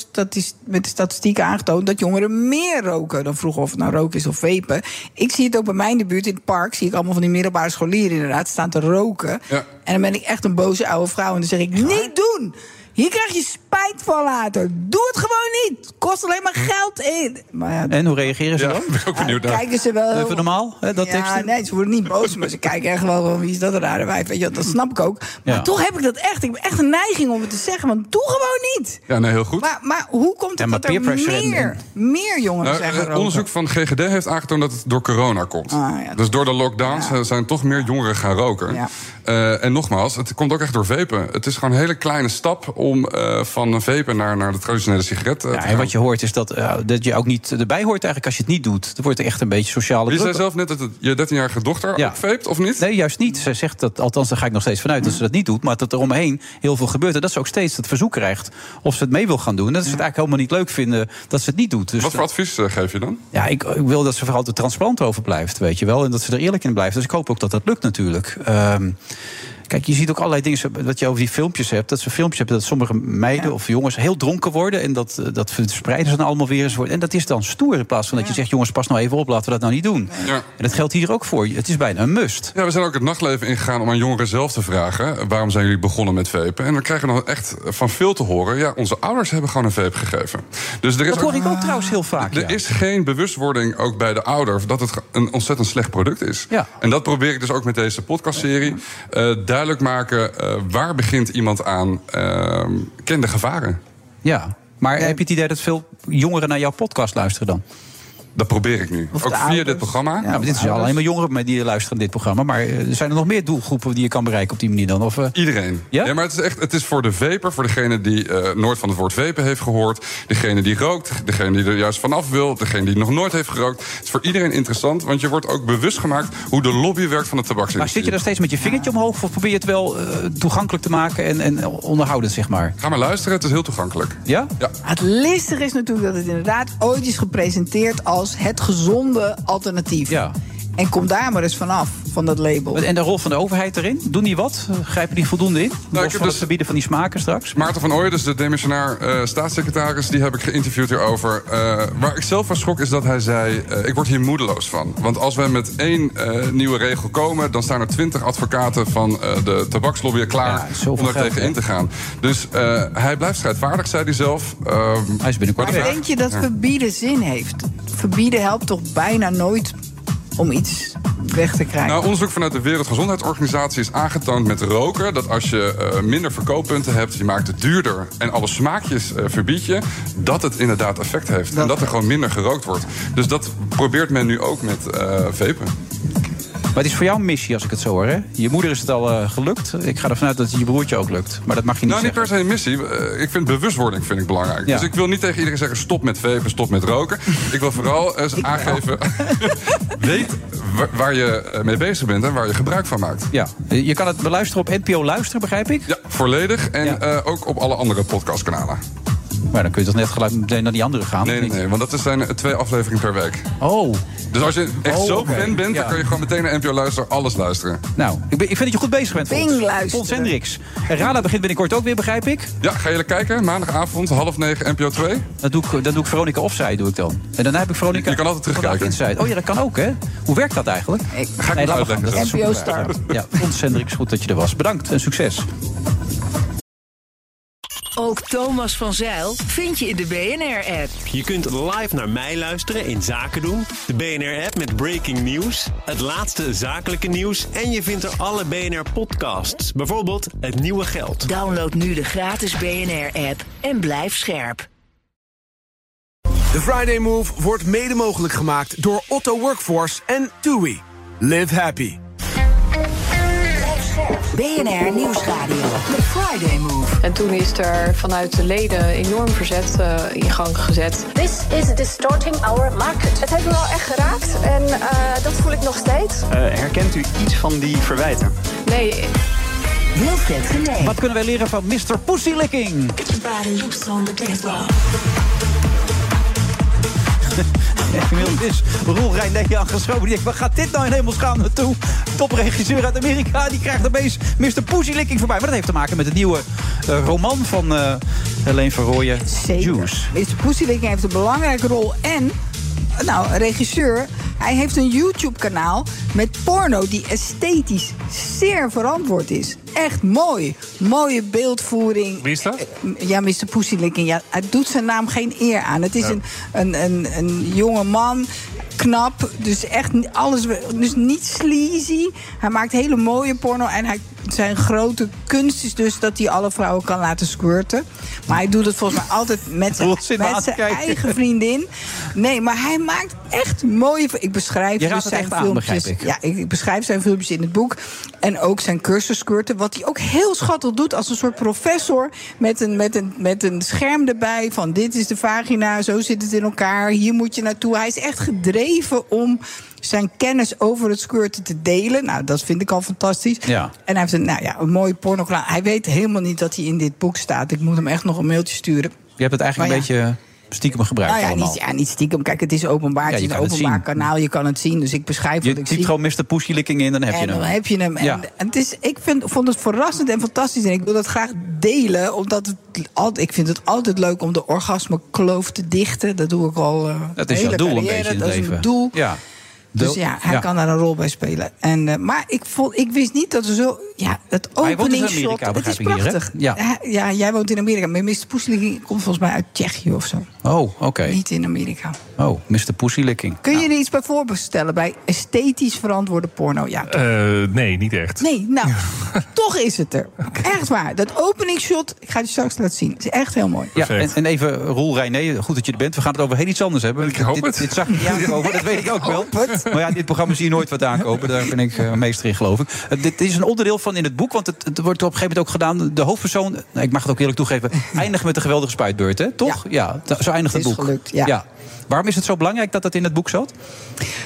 met de statistieken aangetoond, dat jongeren meer roken dan vroeger, of het nou roken is of vapen. Ik zie het ook bij mij in de buurt in het park, zie ik allemaal van die middelbare scholieren inderdaad staan te roken. En dan ben ik echt een boze oude vrouw en dan zeg ik: niet doen! Hier krijg je spijt van later. Doe het gewoon niet. Kost alleen maar geld in. Maar ja, En hoe reageren ze dan? ben ik ook benieuwd naar. kijken ze wel. Even normaal, hè, dat ja, teksten? nee, ze worden niet boos, maar ze kijken echt wel van wie is dat een rare wijf. Weet je, wel, dat snap ik ook. Maar Ja. toch heb ik dat echt. Ik heb echt een neiging om het te zeggen, want doe gewoon niet. Ja, nee, heel goed. Maar, maar hoe komt Ja, het maar dat er meer, meer jongeren Nou, gaan roken? onderzoek van GGD heeft aangetoond dat het door corona komt. dus door de lockdowns zijn toch meer jongeren gaan roken. Eh, en nogmaals, het komt ook echt door vapen. Het is gewoon een hele kleine stap om eh, van een vapen naar, naar de traditionele sigaret eh, Ja, te en gaan. wat je hoort is dat, eh, dat je ook niet erbij hoort eigenlijk als je het niet doet. Er wordt echt een beetje sociale Je zei zelf net dat het, je 13-jarige dochter ook vapet, of niet? Nee, juist niet. Zij zegt dat, althans daar ga ik nog steeds vanuit dat ze dat niet doet. Maar dat er omheen heel veel gebeurt. En dat ze ook steeds het verzoek krijgt of ze het mee wil gaan doen. En dat ze het eigenlijk helemaal niet leuk vinden dat ze het niet doet. Dus Wat voor advies geef je dan? ja, ik, ik wil dat ze vooral er transparant over blijft, weet je wel. En dat ze er eerlijk in blijft. Dus ik hoop ook dat dat lukt natuurlijk. Ehm, Kijk, je ziet ook allerlei dingen wat je over die filmpjes hebt. Dat ze filmpjes hebben dat sommige meiden of jongens heel dronken worden. En dat, eh, dat verspreiden ze dan allemaal weer eens. En dat is dan stoer in plaats van dat je zegt: jongens, pas nou even op, laten we dat nou niet doen. Ja. En dat geldt hier ook voor. Het is bijna een must. Ja, we zijn ook het nachtleven ingegaan om aan jongeren zelf te vragen... eh, waarom zijn jullie begonnen met vapen? En dan krijgen we dan echt van veel te horen... ja, onze ouders hebben gewoon een vape gegeven. Dus er is Dat hoor ik ook trouwens heel vaak. Er is geen bewustwording ook bij de ouder... dat het een ontzettend slecht product is. En dat probeer ik dus ook met deze podcastserie. eh, duidelijk maken, eh, waar begint iemand aan? eh, ken de gevaren. Ja, maar heb je het idee dat veel jongeren naar jouw podcast luisteren dan? Dat probeer ik nu. Of ook via dit programma. Ja, maar dit is alleen maar jongeren maar die luisteren naar dit programma. Maar eh, er zijn er nog meer doelgroepen die je kan bereiken op die manier dan? Of, eh? Iedereen. Ja? maar het is echt het is voor de vaper, voor degene die eh, nooit van het woord vapen heeft gehoord. Degene die rookt, degene die er juist vanaf wil, degene die nog nooit heeft gerookt. Het is voor iedereen interessant, want je wordt ook bewust gemaakt hoe de lobby werkt van de Maar tabaksindustrie. zit je daar steeds met je vingertje omhoog of probeer je het wel toegankelijk te maken en, en onderhoudend, zeg maar? Ga maar luisteren, het is heel toegankelijk. Ja? Ja. Het listige is natuurlijk dat het inderdaad ooit is gepresenteerd als het gezonde alternatief. Ja. En kom daar maar eens vanaf, van dat label. En de rol van de overheid erin? Doen die wat? Eh, Grijpen die voldoende in? Nou, heb van het dus- verbieden van die smaken straks? Maarten van Ooyen, dus de demissionair eh, staatssecretaris, die heb ik geïnterviewd hierover. Eh, waar ik zelf van schrok is dat hij zei: eh, Ik word hier moedeloos van. Want als we met één eh, nieuwe regel komen, dan staan er twintig advocaten van eh, de tabakslobby er klaar om daar tegen in te gaan. Dus eh, hij blijft strijdvaardig, zei hij zelf. Ehm, hij is binnenkort Maar denk je dat verbieden zin heeft? Verbieden helpt toch bijna nooit om iets weg te krijgen? Nou, onderzoek vanuit de Wereldgezondheidsorganisatie is aangetoond met roken... dat als je eh, minder verkooppunten hebt, je maakt het duurder... en alle smaakjes eh, verbied je, dat het inderdaad effect heeft. en dat er gewoon minder gerookt wordt. Dus dat probeert men nu ook met eh vapen. Maar het is voor jou een missie als ik het zo hoor. Hè? Je moeder is het al eh, gelukt. Ik ga ervan uit dat het je broertje ook lukt. Maar dat mag je niet Nou, niet zeggen. per se een missie. Eh, Ik vind bewustwording vind ik belangrijk. Ja. Dus ik wil niet tegen iedereen zeggen... stop met vapen, stop met roken. Ik wil vooral eens aangeven... weet wa- waar je eh, mee bezig bent en waar je gebruik van maakt. Ja, je kan het beluisteren op NPO Luisteren, begrijp ik? Ja, volledig. En eh, ook op alle andere podcastkanalen. Maar dan kun je toch net gelijk meteen naar die andere gaan? Nee, nee, nee, want dat zijn eh, twee afleveringen per week. Oh. Dus als je echt Oh, zo oké. fan bent, Ja. dan kan je gewoon meteen naar NPO Luisteren alles luisteren. Nou, ik, ben, ik vind dat je goed bezig bent, Fons. Bing luisteren. Fons Hendricks. En Rala begint binnenkort ook weer, begrijp ik? Ja, ga jullie kijken? Maandagavond, half negen, NPO 2. Dan doe ik, dan doe ik Veronica Offside, doe ik dan. En daarna heb ik Veronica... Je kan altijd terugkijken. Inside. Oh ja, dat kan ook, hè? Hoe werkt dat eigenlijk? Ga ik Nee, uitleggen. gaan. Dat is NPO super. Start. Ja, Fons Hendricks, goed dat je er was. Bedankt en succes. Ook Thomas van Zeil vind je in de BNR-app. Je kunt live naar mij luisteren in Zaken doen. De BNR-app met breaking news. Het laatste zakelijke nieuws. En je vindt er alle BNR-podcasts. Bijvoorbeeld Het Nieuwe Geld. Download nu de gratis BNR-app en blijf scherp. De Friday Move wordt mede mogelijk gemaakt door Otto Workforce en TUI. Live happy. BNR Nieuwsradio. The Friday Move. En toen is er vanuit de leden enorm verzet eh, in gang gezet. This is distorting our market. Het heeft me wel echt geraakt en eh, dat voel ik nog steeds. herkent u iets van die verwijten? Nee, Wilfred Genee. Wat kunnen wij leren van Mr. Pussylicking? Inmiddels is Roel Reindé aangeschoven. Die denkt, waar gaat dit nou in hemelsgaan naartoe? Topregisseur uit Amerika, die krijgt opeens Mr. Pussylicking voorbij. Maar dat heeft te maken met het nieuwe eh, roman van eh Helene van Rooyen, Juice. Mr. Pussylicking heeft een belangrijke rol. En, nou, regisseur, hij heeft een YouTube-kanaal met porno die esthetisch zeer verantwoord is. Echt mooi. Mooie beeldvoering. Wie is dat? Ja, Mr. Pussylicking. Ja, hij doet zijn naam geen eer aan. Het is een, een, een, een jonge man, knap. Dus echt alles. Dus niet sleazy. Hij maakt hele mooie porno. En hij, zijn grote kunst is dus dat hij alle vrouwen kan laten squirten. Maar hij doet het volgens mij altijd met zijn, eigen vriendin. Nee, maar hij maakt echt mooie. Ik beschrijf dus zijn aan, filmpjes. ik. Ja, ik, ik beschrijf zijn filmpjes in het boek. En ook zijn cursus squirten. Wat hij ook heel schattig doet als een soort professor. Met een, met, een, met een scherm erbij. Van dit is de vagina, zo zit het in elkaar. Hier moet je naartoe. Hij is echt gedreven om zijn kennis over het squirten te delen. Nou, dat vind ik al fantastisch. Ja. En hij heeft een, nou ja, een mooie porno. Hij weet helemaal niet dat hij in dit boek staat. Ik moet hem echt nog een mailtje sturen. Je hebt het eigenlijk Maar een beetje stiekem gebruikt Nou ja, allemaal. niet, ja, niet stiekem. Kijk, het is openbaar. Ja, het je is een openbaar zien. kanaal. Je kan het zien. Dus ik beschrijf Je wat ik typt zie. gewoon Mr. Pussylicking in, dan heb je hem. dan heb je hem. Ja. en het is, ik vind, vond het verrassend en fantastisch. En ik wil dat graag delen. Omdat het ik vind het altijd leuk om de orgasmekloof te dichten. Dat doe ik al. eh, Dat is jouw doel een beetje in het Dat is leven. mijn doel. Ja. Dus ja, hij ja. kan daar een rol bij spelen. En, eh, maar ik, vond, ik wist niet dat er zo... Ja, het dus in openingsshot, het is hier, prachtig. Ja. Jij woont in Amerika. Maar Mr. Poesling komt volgens mij uit Tsjechië of zo. Oh, oké. Niet in Amerika. Oh, Mr. Pussylicking. Kun je er iets bij voorstellen bij esthetisch verantwoorde porno? Ja? Eh, nee, niet echt. Nee, nou, toch is het er. Echt waar. Dat openingsshot, ik ga het je straks laten zien. is echt heel mooi. Ja, en, en even Roel Reiner, goed dat je er bent. We gaan het over heel iets anders hebben. Ik hoop dit, het. Dit zag ik niet aankomen, dat weet ik ook wel. Maar ja, dit programma zie je nooit wat aankopen. Daar ben ik eh, meester in, geloof ik. Eh, dit is een onderdeel van in het boek, want het, het wordt op een gegeven moment ook gedaan. De hoofdpersoon, nou, ik mag het ook eerlijk toegeven, eindigt met een geweldige spuitbeurt, hè? Toch? Ja, zo eindigt het, Het is boek. gelukt, ja. Waarom is het zo belangrijk dat dat in het boek zat?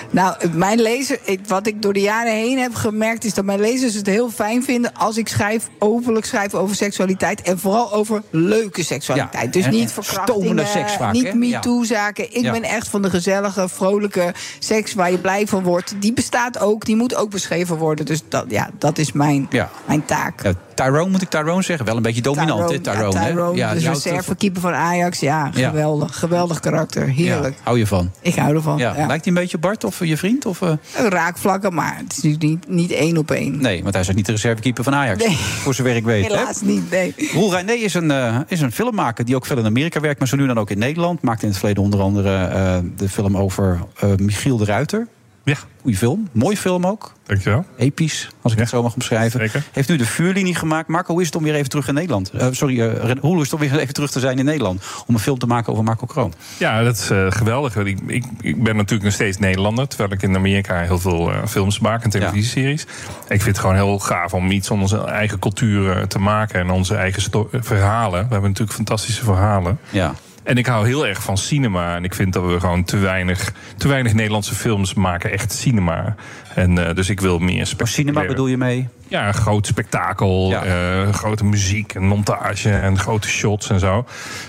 Nou, mijn lezer, wat ik door de jaren heen heb gemerkt, is dat mijn lezers het heel fijn vinden als ik schrijf, openlijk schrijf over seksualiteit. En vooral over leuke seksualiteit. Ja, dus en- niet en verkrachtingen, seks vaak, niet? MeToo-zaken. Ik Ja. ben echt van de gezellige, vrolijke seks waar je blij van wordt. Die bestaat ook, die moet ook beschreven worden. Dus dat, ja, dat is mijn, Ja. mijn taak. Tyrone moet ik Tyrone zeggen. Wel een beetje dominant, hè? Tyrone, ja, hè? Ja, dus reservekeeper van Ajax. Ja, geweldig. Geweldig karakter. Heerlijk. Ja, hou je van? Ik hou ervan. Ja. Lijkt hij een beetje Bart of je vriend? Of, eh? Raakvlakken, maar het is natuurlijk niet, niet één op één. Nee, want hij is ook niet de reservekeeper van Ajax. Nee. Voor zover ik weet. hè? Helaas niet, nee. Roel René is een, eh, is een filmmaker die ook veel in Amerika werkt, maar zo nu dan ook in Nederland. Maakte in het verleden onder andere eh, de film over eh, Michiel de Ruiter. Ja. Goeie film. Mooi film ook. Dankjewel. Episch, als ik het zo mag omschrijven. Zeker. Heeft nu de vuurlinie gemaakt. Marco, hoe is het om weer even terug in Nederland? Eh, sorry, eh, hoe is het om weer even terug te zijn in Nederland? Om een film te maken over Marco Kroon. Ja, dat is eh, geweldig. Ik, ik, ik ben natuurlijk nog steeds Nederlander. Terwijl ik in Amerika heel veel films maak en televisieseries. Ik vind het gewoon heel gaaf om iets van onze eigen cultuur te maken. En onze eigen verhalen. We hebben natuurlijk fantastische verhalen. Ja. En ik hou heel erg van cinema. En ik vind dat we gewoon te weinig, te weinig Nederlandse films maken. Echt cinema. En eh, dus ik wil meer spectaculaire- cinema bedoel je mee? Ja, een groot spektakel, Ja. eh, grote muziek en montage en grote shots en zo.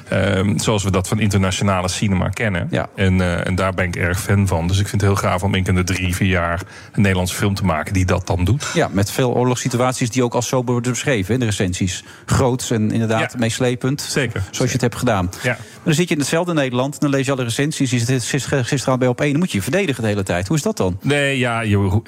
Ehm, zoals we dat van internationale cinema kennen. Ja. En, eh, en daar ben ik erg fan van. Dus ik vind het heel gaaf om in de drie, vier jaar een Nederlandse film te maken die dat dan doet. Ja, met veel oorlogssituaties die ook als zo worden beschreven in de recensies. Groots en inderdaad Ja. meeslepend. Zeker. Zoals je het hebt gedaan. Ja. Maar dan zit je in hetzelfde Nederland, dan lees je alle recensies. Je zit gister- gisteravond bij op één, dan moet je je verdedigen de hele tijd. Hoe is dat dan? Nee, ja, je,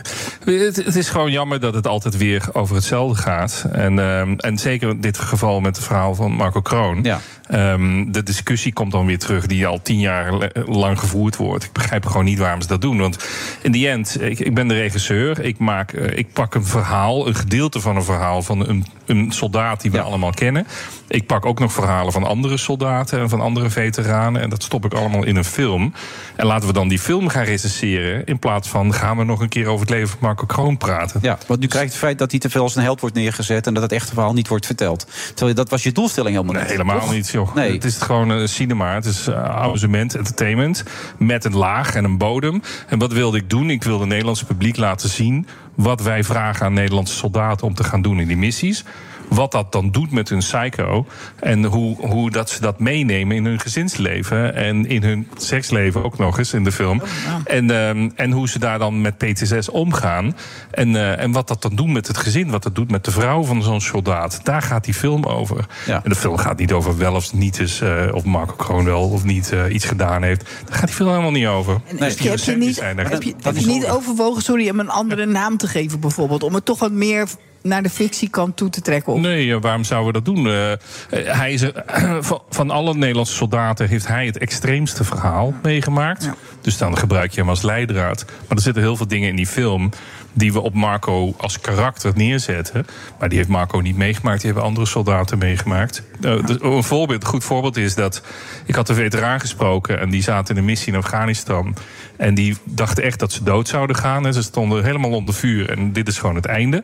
het, het is gewoon jammer dat het altijd weer over hetzelfde gaat. En, ehm, en zeker in dit geval met het verhaal van Marco Kroon. Ja. Ehm, de discussie komt dan weer terug die al tien jaar lang gevoerd wordt. Ik begrijp gewoon niet waarom ze dat doen. Want in die end, ik, ik ben de regisseur. Ik, maak, eh, ik pak een verhaal, een gedeelte van een verhaal van een, een soldaat die we Ja. allemaal kennen. Ik pak ook nog verhalen van andere soldaten en van andere veteranen. En dat stop ik allemaal in een film. En laten we dan die film gaan recenseren. In plaats van gaan we nog een keer over het leven van Marco Kroon praten. Ja, want nu krijgt het feit dat hij te veel als een held wordt neergezet... en dat het echte verhaal niet wordt verteld. Terwijl dat was je doelstelling helemaal Nee, niet. helemaal toch? niet, joh. Nee. Het is gewoon een cinema. Het is uh, amusement, entertainment. Met een laag en een bodem. En wat wilde ik doen? Ik wilde het Nederlandse publiek laten zien... wat wij vragen aan Nederlandse soldaten om te gaan doen in die missies. Wat dat dan doet met hun psycho. En hoe, hoe dat ze dat meenemen in hun gezinsleven. En in hun seksleven ook nog eens in de film. En, ehm, en hoe ze daar dan met PTSS omgaan. En, eh, en wat dat dan doet met het gezin. Wat dat doet met de vrouw van zo'n soldaat. Daar gaat die film over. En de film gaat niet over wel of niet is. eh, of Marco Kroon wel of niet eh, iets gedaan heeft. Daar gaat die film helemaal niet over. En heb je niet, heb je, heb je niet overwogen sorry, om een andere naam te geven bijvoorbeeld? Om het toch wat meer naar de fictiekant toe te trekken? Of? Nee, eh, waarom zouden we dat doen? Eh, eh, hij is, van, alle Nederlandse soldaten heeft hij het extreemste verhaal meegemaakt. Dus dan gebruik je hem als leidraad. Maar er zitten heel veel dingen in die film die we op Marco als karakter neerzetten. Maar die heeft Marco niet meegemaakt, die hebben andere soldaten meegemaakt. Dus een, voorbeeld, een goed voorbeeld is dat ik had een veteraan gesproken en die zaten in een missie in Afghanistan. En die dachten echt dat ze dood zouden gaan. En ze stonden helemaal onder vuur. En dit is gewoon het einde.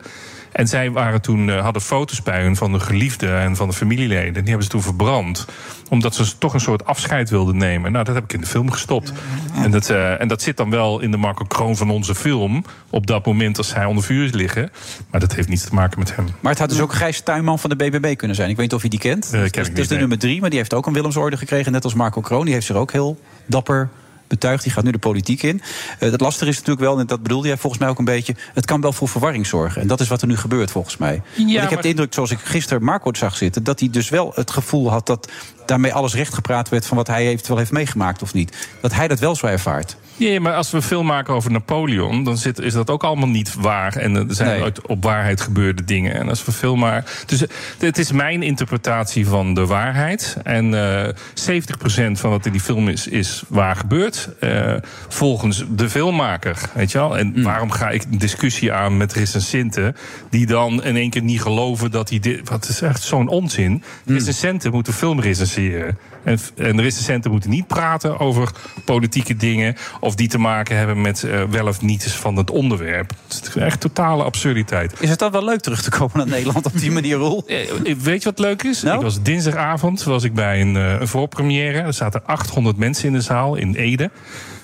En zij waren toen, eh, hadden foto's bij hun van de geliefden en van de familieleden. Die hebben ze toen verbrand. Omdat ze toch een soort afscheid wilden nemen. Nou, dat heb ik in de film gestopt. En, dat, eh, en dat zit dan wel in de Marco Kroon van onze film. Op dat moment als zij onder vuur is liggen. Maar dat heeft niets te maken met hem. Maar het had dus ook Gijs Tuinman van de BBB kunnen zijn. Ik weet niet of je die kent. ken dat is, dat is niet, de nee. nummer drie, maar die heeft ook een Willemsorde gekregen. Net als Marco Kroon. Die heeft zich ook heel dapper betuigd. Die gaat nu de politiek in. Eh het lastige is natuurlijk wel, en dat bedoelde jij volgens mij ook een beetje... het kan wel voor verwarring zorgen. En dat is wat er nu gebeurt volgens mij. Want ik heb de indruk, zoals ik gisteren Marco zag zitten... dat hij dus wel het gevoel had dat daarmee alles rechtgepraat werd... van wat hij eventueel heeft meegemaakt of niet. Dat hij dat wel zo ervaart. Ja, maar als we een film maken over Napoleon, dan zit, is dat ook allemaal niet waar. En er zijn Nee. op waarheid gebeurde dingen. En als we film maken. Dus eh, het is mijn interpretatie van de waarheid. En eh 70% van wat in die film is, is waar gebeurd. eh, volgens de filmmaker. Weet je wel? En Mm. waarom ga ik een discussie aan met recensenten. die dan in één keer niet geloven dat hij dit. Wat is echt zo'n onzin. Mm. Recensenten moeten film recenseren. En, en de recensenten moeten niet praten over politieke dingen. of die te maken hebben met eh, wel of niet van het onderwerp. Het is echt totale absurditeit. Is het dan wel leuk terug te komen naar Nederland op die manier, Roel? Eh, Weet je wat leuk is? Nou? Ik was dinsdagavond was ik bij een, eh, een voorpremière. Er zaten 800 mensen in de zaal in Ede.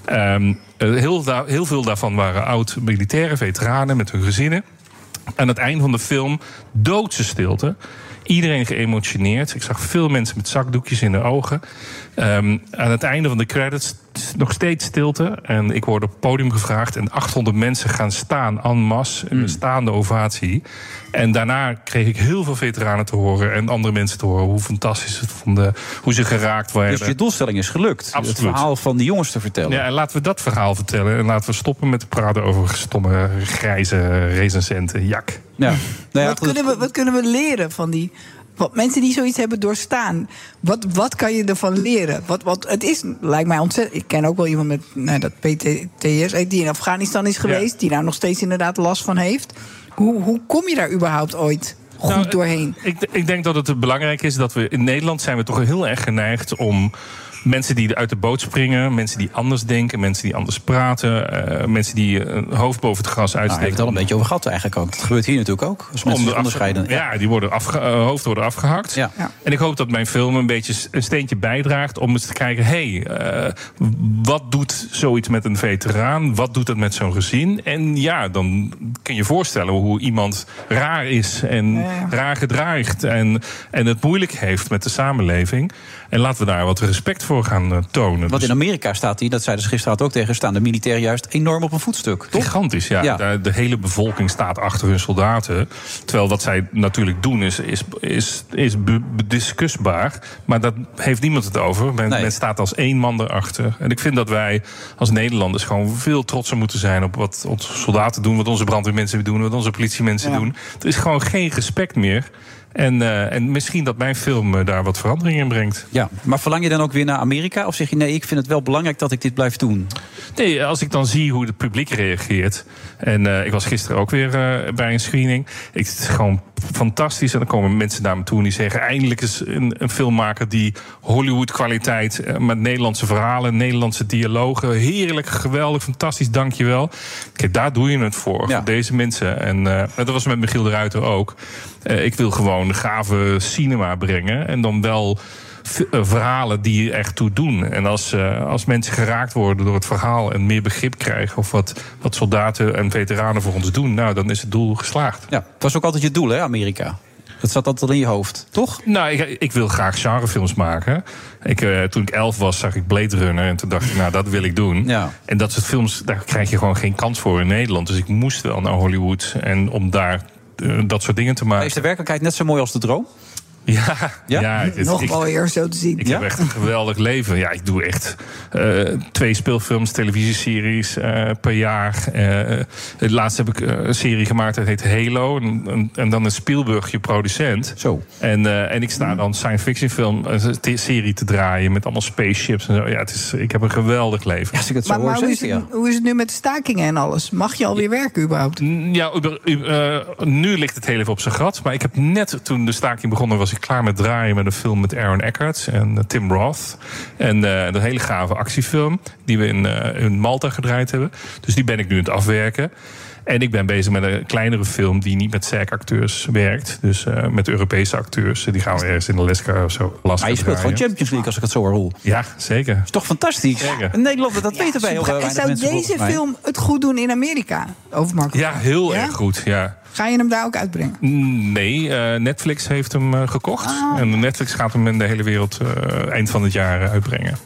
Ehm, eh, heel, heel veel daarvan waren oud-militaire veteranen met hun gezinnen. Aan het eind van de film doodse stilte. Iedereen geëmotioneerd. Ik zag veel mensen met zakdoekjes in de ogen. Ehm, aan het einde van de credits nog steeds stilte. En ik word op het podium gevraagd. En 800 mensen gaan staan en masse. In een staande ovatie. En daarna kreeg ik heel veel veteranen te horen. En andere mensen te horen. Hoe fantastisch het vonden. Hoe ze geraakt werden. Dus je doelstelling is gelukt. Het verhaal van die jongens te vertellen. Ja, en laten we dat verhaal vertellen. En laten we stoppen met te praten over stomme, grijze recensenten. Jak. Ja. Nou wat, kunnen we, wat kunnen we leren van die wat mensen die zoiets hebben doorstaan? Wat, wat kan je ervan leren? Wat, wat, het is, lijkt mij ontzettend. Ik ken ook wel iemand met nou, dat PTSS die in Afghanistan is geweest, die daar nog steeds inderdaad last van heeft. Hoe, hoe kom je daar überhaupt ooit goed Nou, doorheen? Ik, ik denk dat het belangrijk is dat we in Nederland zijn we toch heel erg geneigd om mensen die uit de boot springen, mensen die anders denken, mensen die anders praten, eh, mensen die een hoofd boven het gras Nou, hij heeft uitsteken. het al een beetje over gehad eigenlijk ook. Dat gebeurt hier natuurlijk ook. Als mensen Om zich de onderscheiden. Ja, die worden afge eh, hoofd worden afgehakt. En ik hoop dat mijn film een beetje een steentje bijdraagt om eens te kijken: hé, hey, eh, wat doet zoiets met een veteraan? Wat doet dat met zo'n gezin? En ja, dan kun je je voorstellen hoe iemand raar is en raar gedraagt en, en het moeilijk heeft met de samenleving. En laten we daar wat respect voor gaan eh, tonen. Want in Amerika staat hij, dat zeiden ze gisteren ook tegen, staan de militairen juist enorm op een voetstuk. Toch? Gigantisch, ja. De hele bevolking staat achter hun soldaten. Terwijl wat zij natuurlijk doen is, is, is, is be- bediscussbaar. Maar daar heeft niemand het over. Men, men staat als één man erachter. En ik vind dat wij als Nederlanders gewoon veel trotser moeten zijn... op wat onze soldaten doen, wat onze brandweermensen doen... wat onze politiemensen Ja. doen. Er is gewoon geen respect meer. En, eh, en misschien dat mijn film eh, daar wat verandering in brengt. Ja, maar verlang je dan ook weer naar Amerika? Of zeg je nee, ik vind het wel belangrijk dat ik dit blijf doen? Nee, als ik dan zie hoe het publiek reageert. En eh, ik was gisteren ook weer bij een screening. Ik, het is gewoon fantastisch. En dan komen mensen naar me toe en die zeggen... eindelijk is een, een filmmaker die Hollywood-kwaliteit... eh, met Nederlandse verhalen, Nederlandse dialogen... heerlijk, geweldig, fantastisch, dankjewel. Kijk, daar doe je het voor, voor deze mensen. En eh, dat was met Michiel de Ruiter ook. Eh, ik wil gewoon gave cinema brengen. En dan wel verhalen die er echt toe doen. En als, eh, als mensen geraakt worden door het verhaal en meer begrip krijgen, of wat, wat soldaten en veteranen voor ons doen, nou, dan is het doel geslaagd. Ja, het was ook altijd je doel, hè, Amerika? Dat zat altijd al in je hoofd, toch? Nou, ik, ik wil graag genrefilms maken. Ik, eh, toen ik elf was, zag ik Blade Runner. En toen dacht ik, nou, dat wil ik doen. En dat soort films, daar krijg je gewoon geen kans voor in Nederland. Dus ik moest wel naar Hollywood. En om daar eh, dat soort dingen te maken. Is de werkelijkheid net zo mooi als de droom? Ja, Ja? ja? het- Nog ik- mooier zo te zien. Ik heb echt een geweldig leven. Ja, ik doe echt eh, twee speelfilms, televisieseries eh, per jaar. Eh, het laatste heb ik een serie gemaakt, dat heet Halo. En, en, en dan is Spielberg je producent. Zo. En, eh, en ik sta dan science fiction film, een serie te draaien met allemaal spaceships en zo. Ja, het is, ik heb een geweldig leven. als ik het Maar, maar hoe, is het, hoe is het nu met de stakingen en alles? Mag je alweer werken überhaupt? Ja, eh, nu ligt het heel even op zijn gat. Maar ik heb net toen de staking begonnen, was ik klaar met draaien met een film met Aaron Eckhart en eh, Tim Roth. En eh een hele gave actiefilm die we in, eh, in Malta gedraaid hebben. Dus die ben ik nu aan het afwerken. En ik ben bezig met een kleinere film die niet met SAG-acteurs werkt. Dus eh, met Europese acteurs. Die gaan we ergens in Alaska of zo. Alaska Maar je speelt gewoon. Champions League als ik het zo hoor. Ja, zeker. is toch fantastisch? Zeker. In Nederland, dat weten wij heel Super. En zou mensen deze film het goed doen in Amerika? Over Marco Ja, heel Ja? erg goed. Ja. Ga je hem daar ook uitbrengen? Nee, eh, Netflix heeft hem eh, gekocht. Ah. En Netflix gaat hem in de hele wereld eh, eind van het jaar uitbrengen.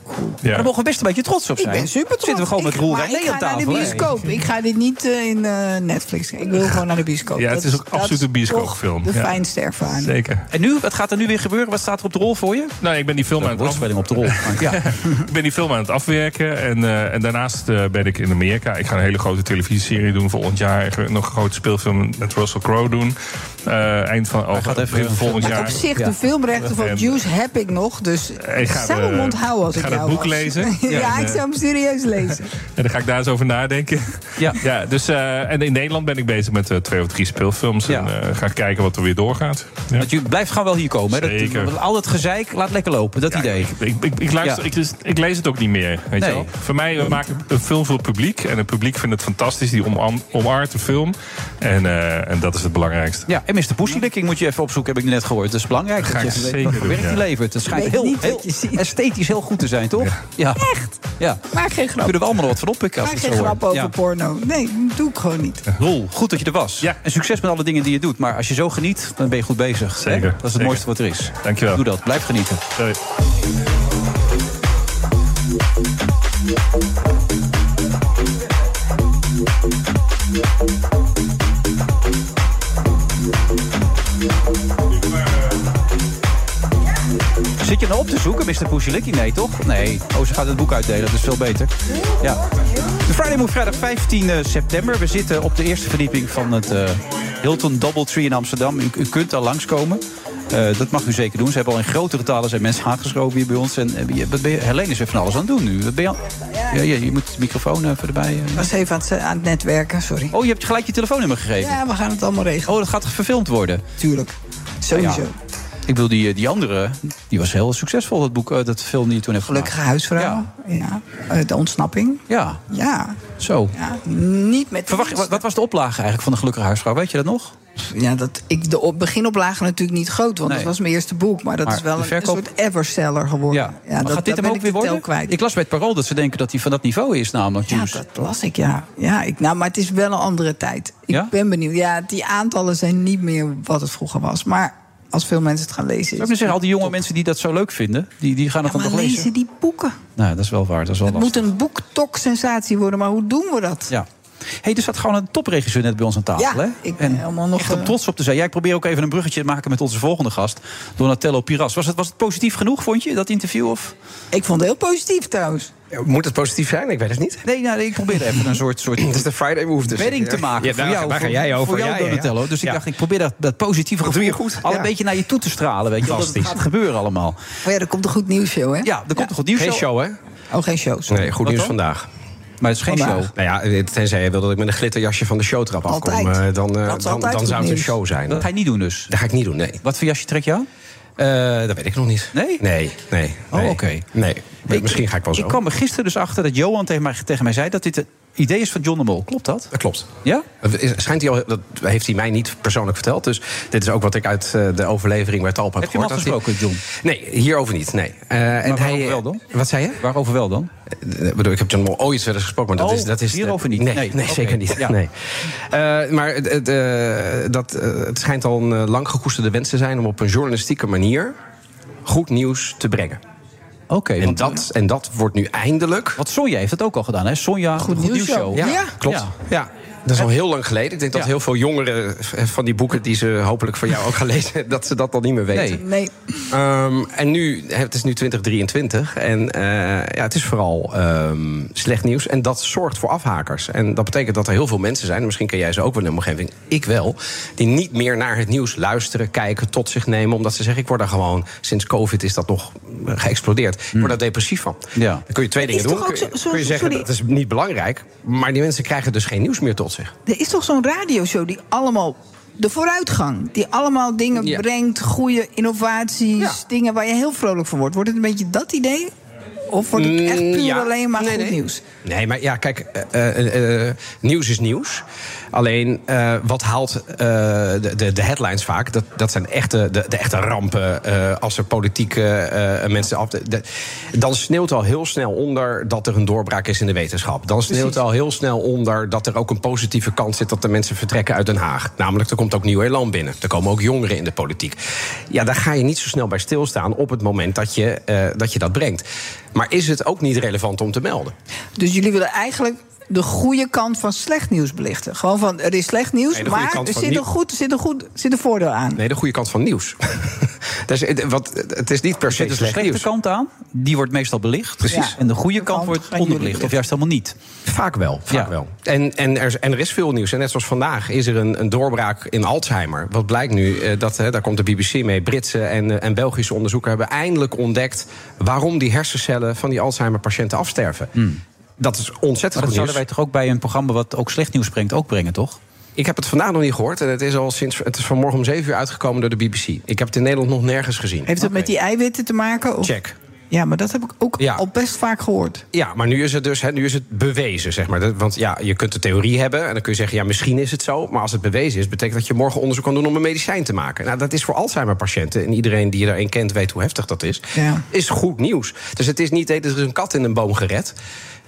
Ja. Daar mogen we best een beetje trots op Ik zijn. ben super trots. Zitten we gewoon met Ik- Roel René Ik ga naar de bioscoop. Ik ga dit niet in eh, Netflix. Ik wil gewoon naar de bioscoop. Ja, het is Dat ook absoluut een bioscoopfilm. De Ja. fijnste ervaring. Zeker. En nu, wat gaat er nu weer gebeuren? Wat staat er op de rol voor je? Nou, ik ben die film aan het woordspeling op de rol. ja. ik ben die film aan het afwerken. En, eh, en daarnaast eh, ben ik in Amerika. Ik ga een hele grote televisieserie doen volgend jaar. Ik nog een grote speelfilm met Russell Crowe doen. Eh, eind van oh, gaat even begin volgend jaar. op zich, de filmrechten van En- Juice heb ik nog. Dus Ik ik ga zou de- hem onthouden als ik ik, ga het jou boek was. lezen. ja, Ja, en, ik eh, zou hem serieus lezen. En dan ga ik daar eens over nadenken. Ja. ja dus, eh, en in Nederland ben ik bezig met eh, twee of drie speelfilms. En eh, ga ik kijken wat er weer doorgaat. Ja. Want je blijft gewoon wel hier komen. Hè? Dat- Zeker. Dat, al dat gezeik, laat lekker lopen. Dat idee. Ik, ik, ik, luister, Ja. ik, lees- ik lees het ook niet meer. Weet Nee. je wel? Voor mij we maken een film voor het publiek. En het publiek vindt het fantastisch. Die omarm, omarmt de film. En, eh, en dat is het belangrijkste. Ja, en Mr. Pussylicking moet je even opzoeken, heb ik net gehoord. Dat is belangrijk. Ga dat je zeker doen, werk ja. die levert. Het schijnt heel, heel esthetisch heel goed te zijn, toch? Ja. Echt? Ja. Maak geen grap. Kunnen we allemaal nog wat van oppikken Maak geen grap over Ja. porno. Nee, doe ik gewoon niet. Roel, goed dat je er was. Ja. En succes met alle dingen die je doet. Maar als je zo geniet, dan ben je goed bezig. hè? Zeker, Dat is het zeker. mooiste wat er is. Dankjewel. Doe dat. Blijf genieten. Doei. Zit je nou op te zoeken, Mr. Pussylicking? Nee, toch? Nee. Oh, ze gaat het boek uitdelen. Dat is veel beter. Ja. De Friday Move vrijdag 15 september. We zitten op de eerste verdieping van het eh, Hilton Doubletree in Amsterdam. U, u kunt daar langskomen. Eh, dat mag u zeker doen. Ze hebben al in grotere talen zijn mensen aangeschoven hier bij ons. En eh, wat ben je, Helene is weer van alles aan het doen nu. Wat ben je, al- ja, ja, je moet de microfoon even erbij. eh. Ik was even aan het, aan het netwerken, sorry. Oh, je hebt gelijk je telefoonnummer gegeven. Ja, we gaan het allemaal regelen. Oh, dat gaat verfilmd worden. Tuurlijk. Sowieso. Ja. Ik bedoel, die, die andere, die was heel succesvol, dat boek, eh, dat film die je toen heeft Gelukkige gemaakt. huisvrouw. Ja. Eh, de ontsnapping. Ja, Ja. zo. ja. Niet met... Verwacht, wat, wat was de oplage eigenlijk van de Gelukkige Huisvrouw? Weet je dat nog? Ja, dat, ik, de op, beginoplage natuurlijk niet groot, want Nee. dat was mijn eerste boek. Maar dat Maar is wel een, verkoop- een soort everseller geworden. Ja. maar dat, gaat dit hem ook weer worden? kwijt. Ik las bij het Parool dat ze denken dat hij van dat niveau is, namelijk. Ja, dat las ik, ja. ja ik, nou, maar het is wel een andere tijd. Ik Ja? ben benieuwd. Ja, die aantallen zijn niet meer wat het vroeger was. Maar als veel mensen het gaan lezen... Ik zeggen, al die jonge mensen die dat zo leuk vinden, die, die gaan het ja, dan maar toch lezen lezen? die boeken. Nou, dat is wel waar. Dat is wel Het lastig. moet een boektok-sensatie worden, maar hoe doen we dat? Ja. Hey, er zat gewoon een topregisseur net bij ons aan tafel. Ja, hè? ik en helemaal nog, echt om eh, trots op te zijn. Jij probeert ook even een bruggetje te maken met onze volgende gast, Donatello Piras. Was het, was het positief genoeg, vond je, dat interview? Of? Ik vond het heel positief trouwens. Moet het positief zijn? Ik weet het niet. Nee, nou, ik probeerde even een soort, soort Het is de Friday Move dus. wedding te maken Ja, voor daar, jou. daar ga jij over. Voor jou, Ja. Donatello. Dus ik dacht, ik probeer dat, dat positieve Dat doe je gevoel goed, al ja. een beetje naar je toe te stralen. Weet je, dat het gaat gebeuren allemaal. Oh ja, er komt een goed nieuws show, hè? Ja, er komt een goed nieuws. Geen show, hè? Oh, geen shows. Nee, goed Wat nieuws dan? vandaag. Maar het is geen Vandaag. show. Nou ja, tenzij je wil dat ik met een glitterjasje van de showtrap afkom. Eh, dan, eh, dan, dan zou het een show zijn. Dat ga je niet doen dus? Dat ga ik niet doen, nee. Wat voor jasje trek je aan? Eh, dat weet ik nog niet. Nee? Nee, nee. Oh, nee. oké. Nee, misschien ga ik wel zo. Ik kwam er gisteren dus achter dat Johan tegen mij, tegen mij zei... dat dit het idee is van John de Mol. Klopt dat? Dat klopt. Ja? Schijnt hij al, dat heeft hij mij niet persoonlijk verteld. Dus dit is ook wat ik uit eh, de overlevering bij Talpa heb Heb je hem gehoord. dat hij- gesproken, John? Nee, hierover niet. Nee. Eh, en waarover hij, wel dan? Wat zei je? Waarover wel dan? Eh, bedoel, ik heb John Mol ooit eens gesproken, maar dat Oh, is... Dat is hierover niet? Nee, Nee, zeker niet. Ja. Nee. Eh, maar eh, dat, eh, het schijnt al een eh, lang gekoesterde wens te zijn... om op een journalistieke manier goed nieuws te brengen. Oké. en, dat, en dat wordt nu eindelijk... Wat Sonja heeft dat ook al gedaan, hè? Sonja, Goed, Nieuws Nieuws Show. Ja, klopt. Ja. Dat is al heel lang geleden. Ik denk dat Ja. heel veel jongeren van die boeken die ze hopelijk van jou ook gaan lezen, dat ze dat al niet meer weten. Nee. Ehm, en nu, het is nu 2023 en eh, ja, het is vooral ehm, slecht nieuws. En dat zorgt voor afhakers. En dat betekent dat er heel veel mensen zijn, en misschien ken jij ze ook wel in de omgeving, ik wel, die niet meer naar het nieuws luisteren, kijken, tot zich nemen. Omdat ze zeggen, ik word daar gewoon, sinds COVID is dat nog eh, geëxplodeerd. Ik word daar depressief van. Ja. Dan kun je twee dingen doen. Kun ook je, zo- kun je zo- zeggen, sorry. dat is niet belangrijk. Maar die mensen krijgen dus geen nieuws meer tot zich. Er is toch zo'n radioshow die allemaal de vooruitgang, die allemaal dingen Ja. brengt, goede innovaties, dingen waar je heel vrolijk van wordt. Wordt het een beetje dat idee? Of wordt het echt Mm, puur ja. alleen maar Nee, goed nee. nieuws? Nee, maar ja, kijk, eh, eh, eh, nieuws is nieuws. Alleen, wat haalt de, de, de headlines vaak? Dat, dat zijn echte, de, de echte rampen. als er politieke mensen af... de- dan sneeuwt al heel snel onder dat er een doorbraak is in de wetenschap. Dan sneeuwt al heel snel onder dat er ook een positieve kans zit... dat de mensen vertrekken uit Den Haag. Namelijk, er komt ook nieuw elan binnen. Er komen ook jongeren in de politiek. Ja, daar ga je niet zo snel bij stilstaan op het moment dat je, dat, je dat brengt. Maar is het ook niet relevant om te melden? Dus jullie willen eigenlijk de goede kant van slecht nieuws belichten. Gewoon van, er is slecht nieuws, Nee, de maar er zit een, goed, er zit, een goed, er zit een voordeel aan. Nee, de goede kant van nieuws. dus, het- wat, het is niet per Er se zit dus een slecht slechte nieuws. kant aan. Die wordt meestal belicht. Precies. En de goede kant wordt onderbelicht. Of juist helemaal niet. Vaak wel, vaak Ja. wel. En, en, er, en er is veel nieuws. En net zoals vandaag is er een, een doorbraak in Alzheimer. Wat blijkt nu, eh, dat, hè, daar komt de BBC mee... Britse en, eh, en Belgische onderzoeken hebben eindelijk ontdekt... waarom die hersencellen van die Alzheimer-patiënten afsterven. Dat is ontzettend. Maar dat goed zouden wij toch ook bij een programma wat ook slecht nieuws brengt, ook brengen, toch? Ik heb het vandaag nog niet gehoord. En het is al sinds het is vanmorgen om 7 uur uitgekomen door de BBC. Ik heb het in Nederland nog nergens gezien. Heeft het met die eiwitten te maken? Of? Check. Ja, maar dat heb ik ook Ja. al best vaak gehoord. Ja, maar nu is het dus hè, nu is het bewezen, zeg maar. Dat- Want ja, je kunt de theorie hebben en dan kun je zeggen... ja, misschien is het zo, maar als het bewezen is... betekent dat je morgen onderzoek kan doen om een medicijn te maken. Nou, dat is voor Alzheimer-patiënten... en iedereen die er een kent weet hoe heftig dat is... Ja. is goed nieuws. Dus het is niet, er is een kat in een boom gered...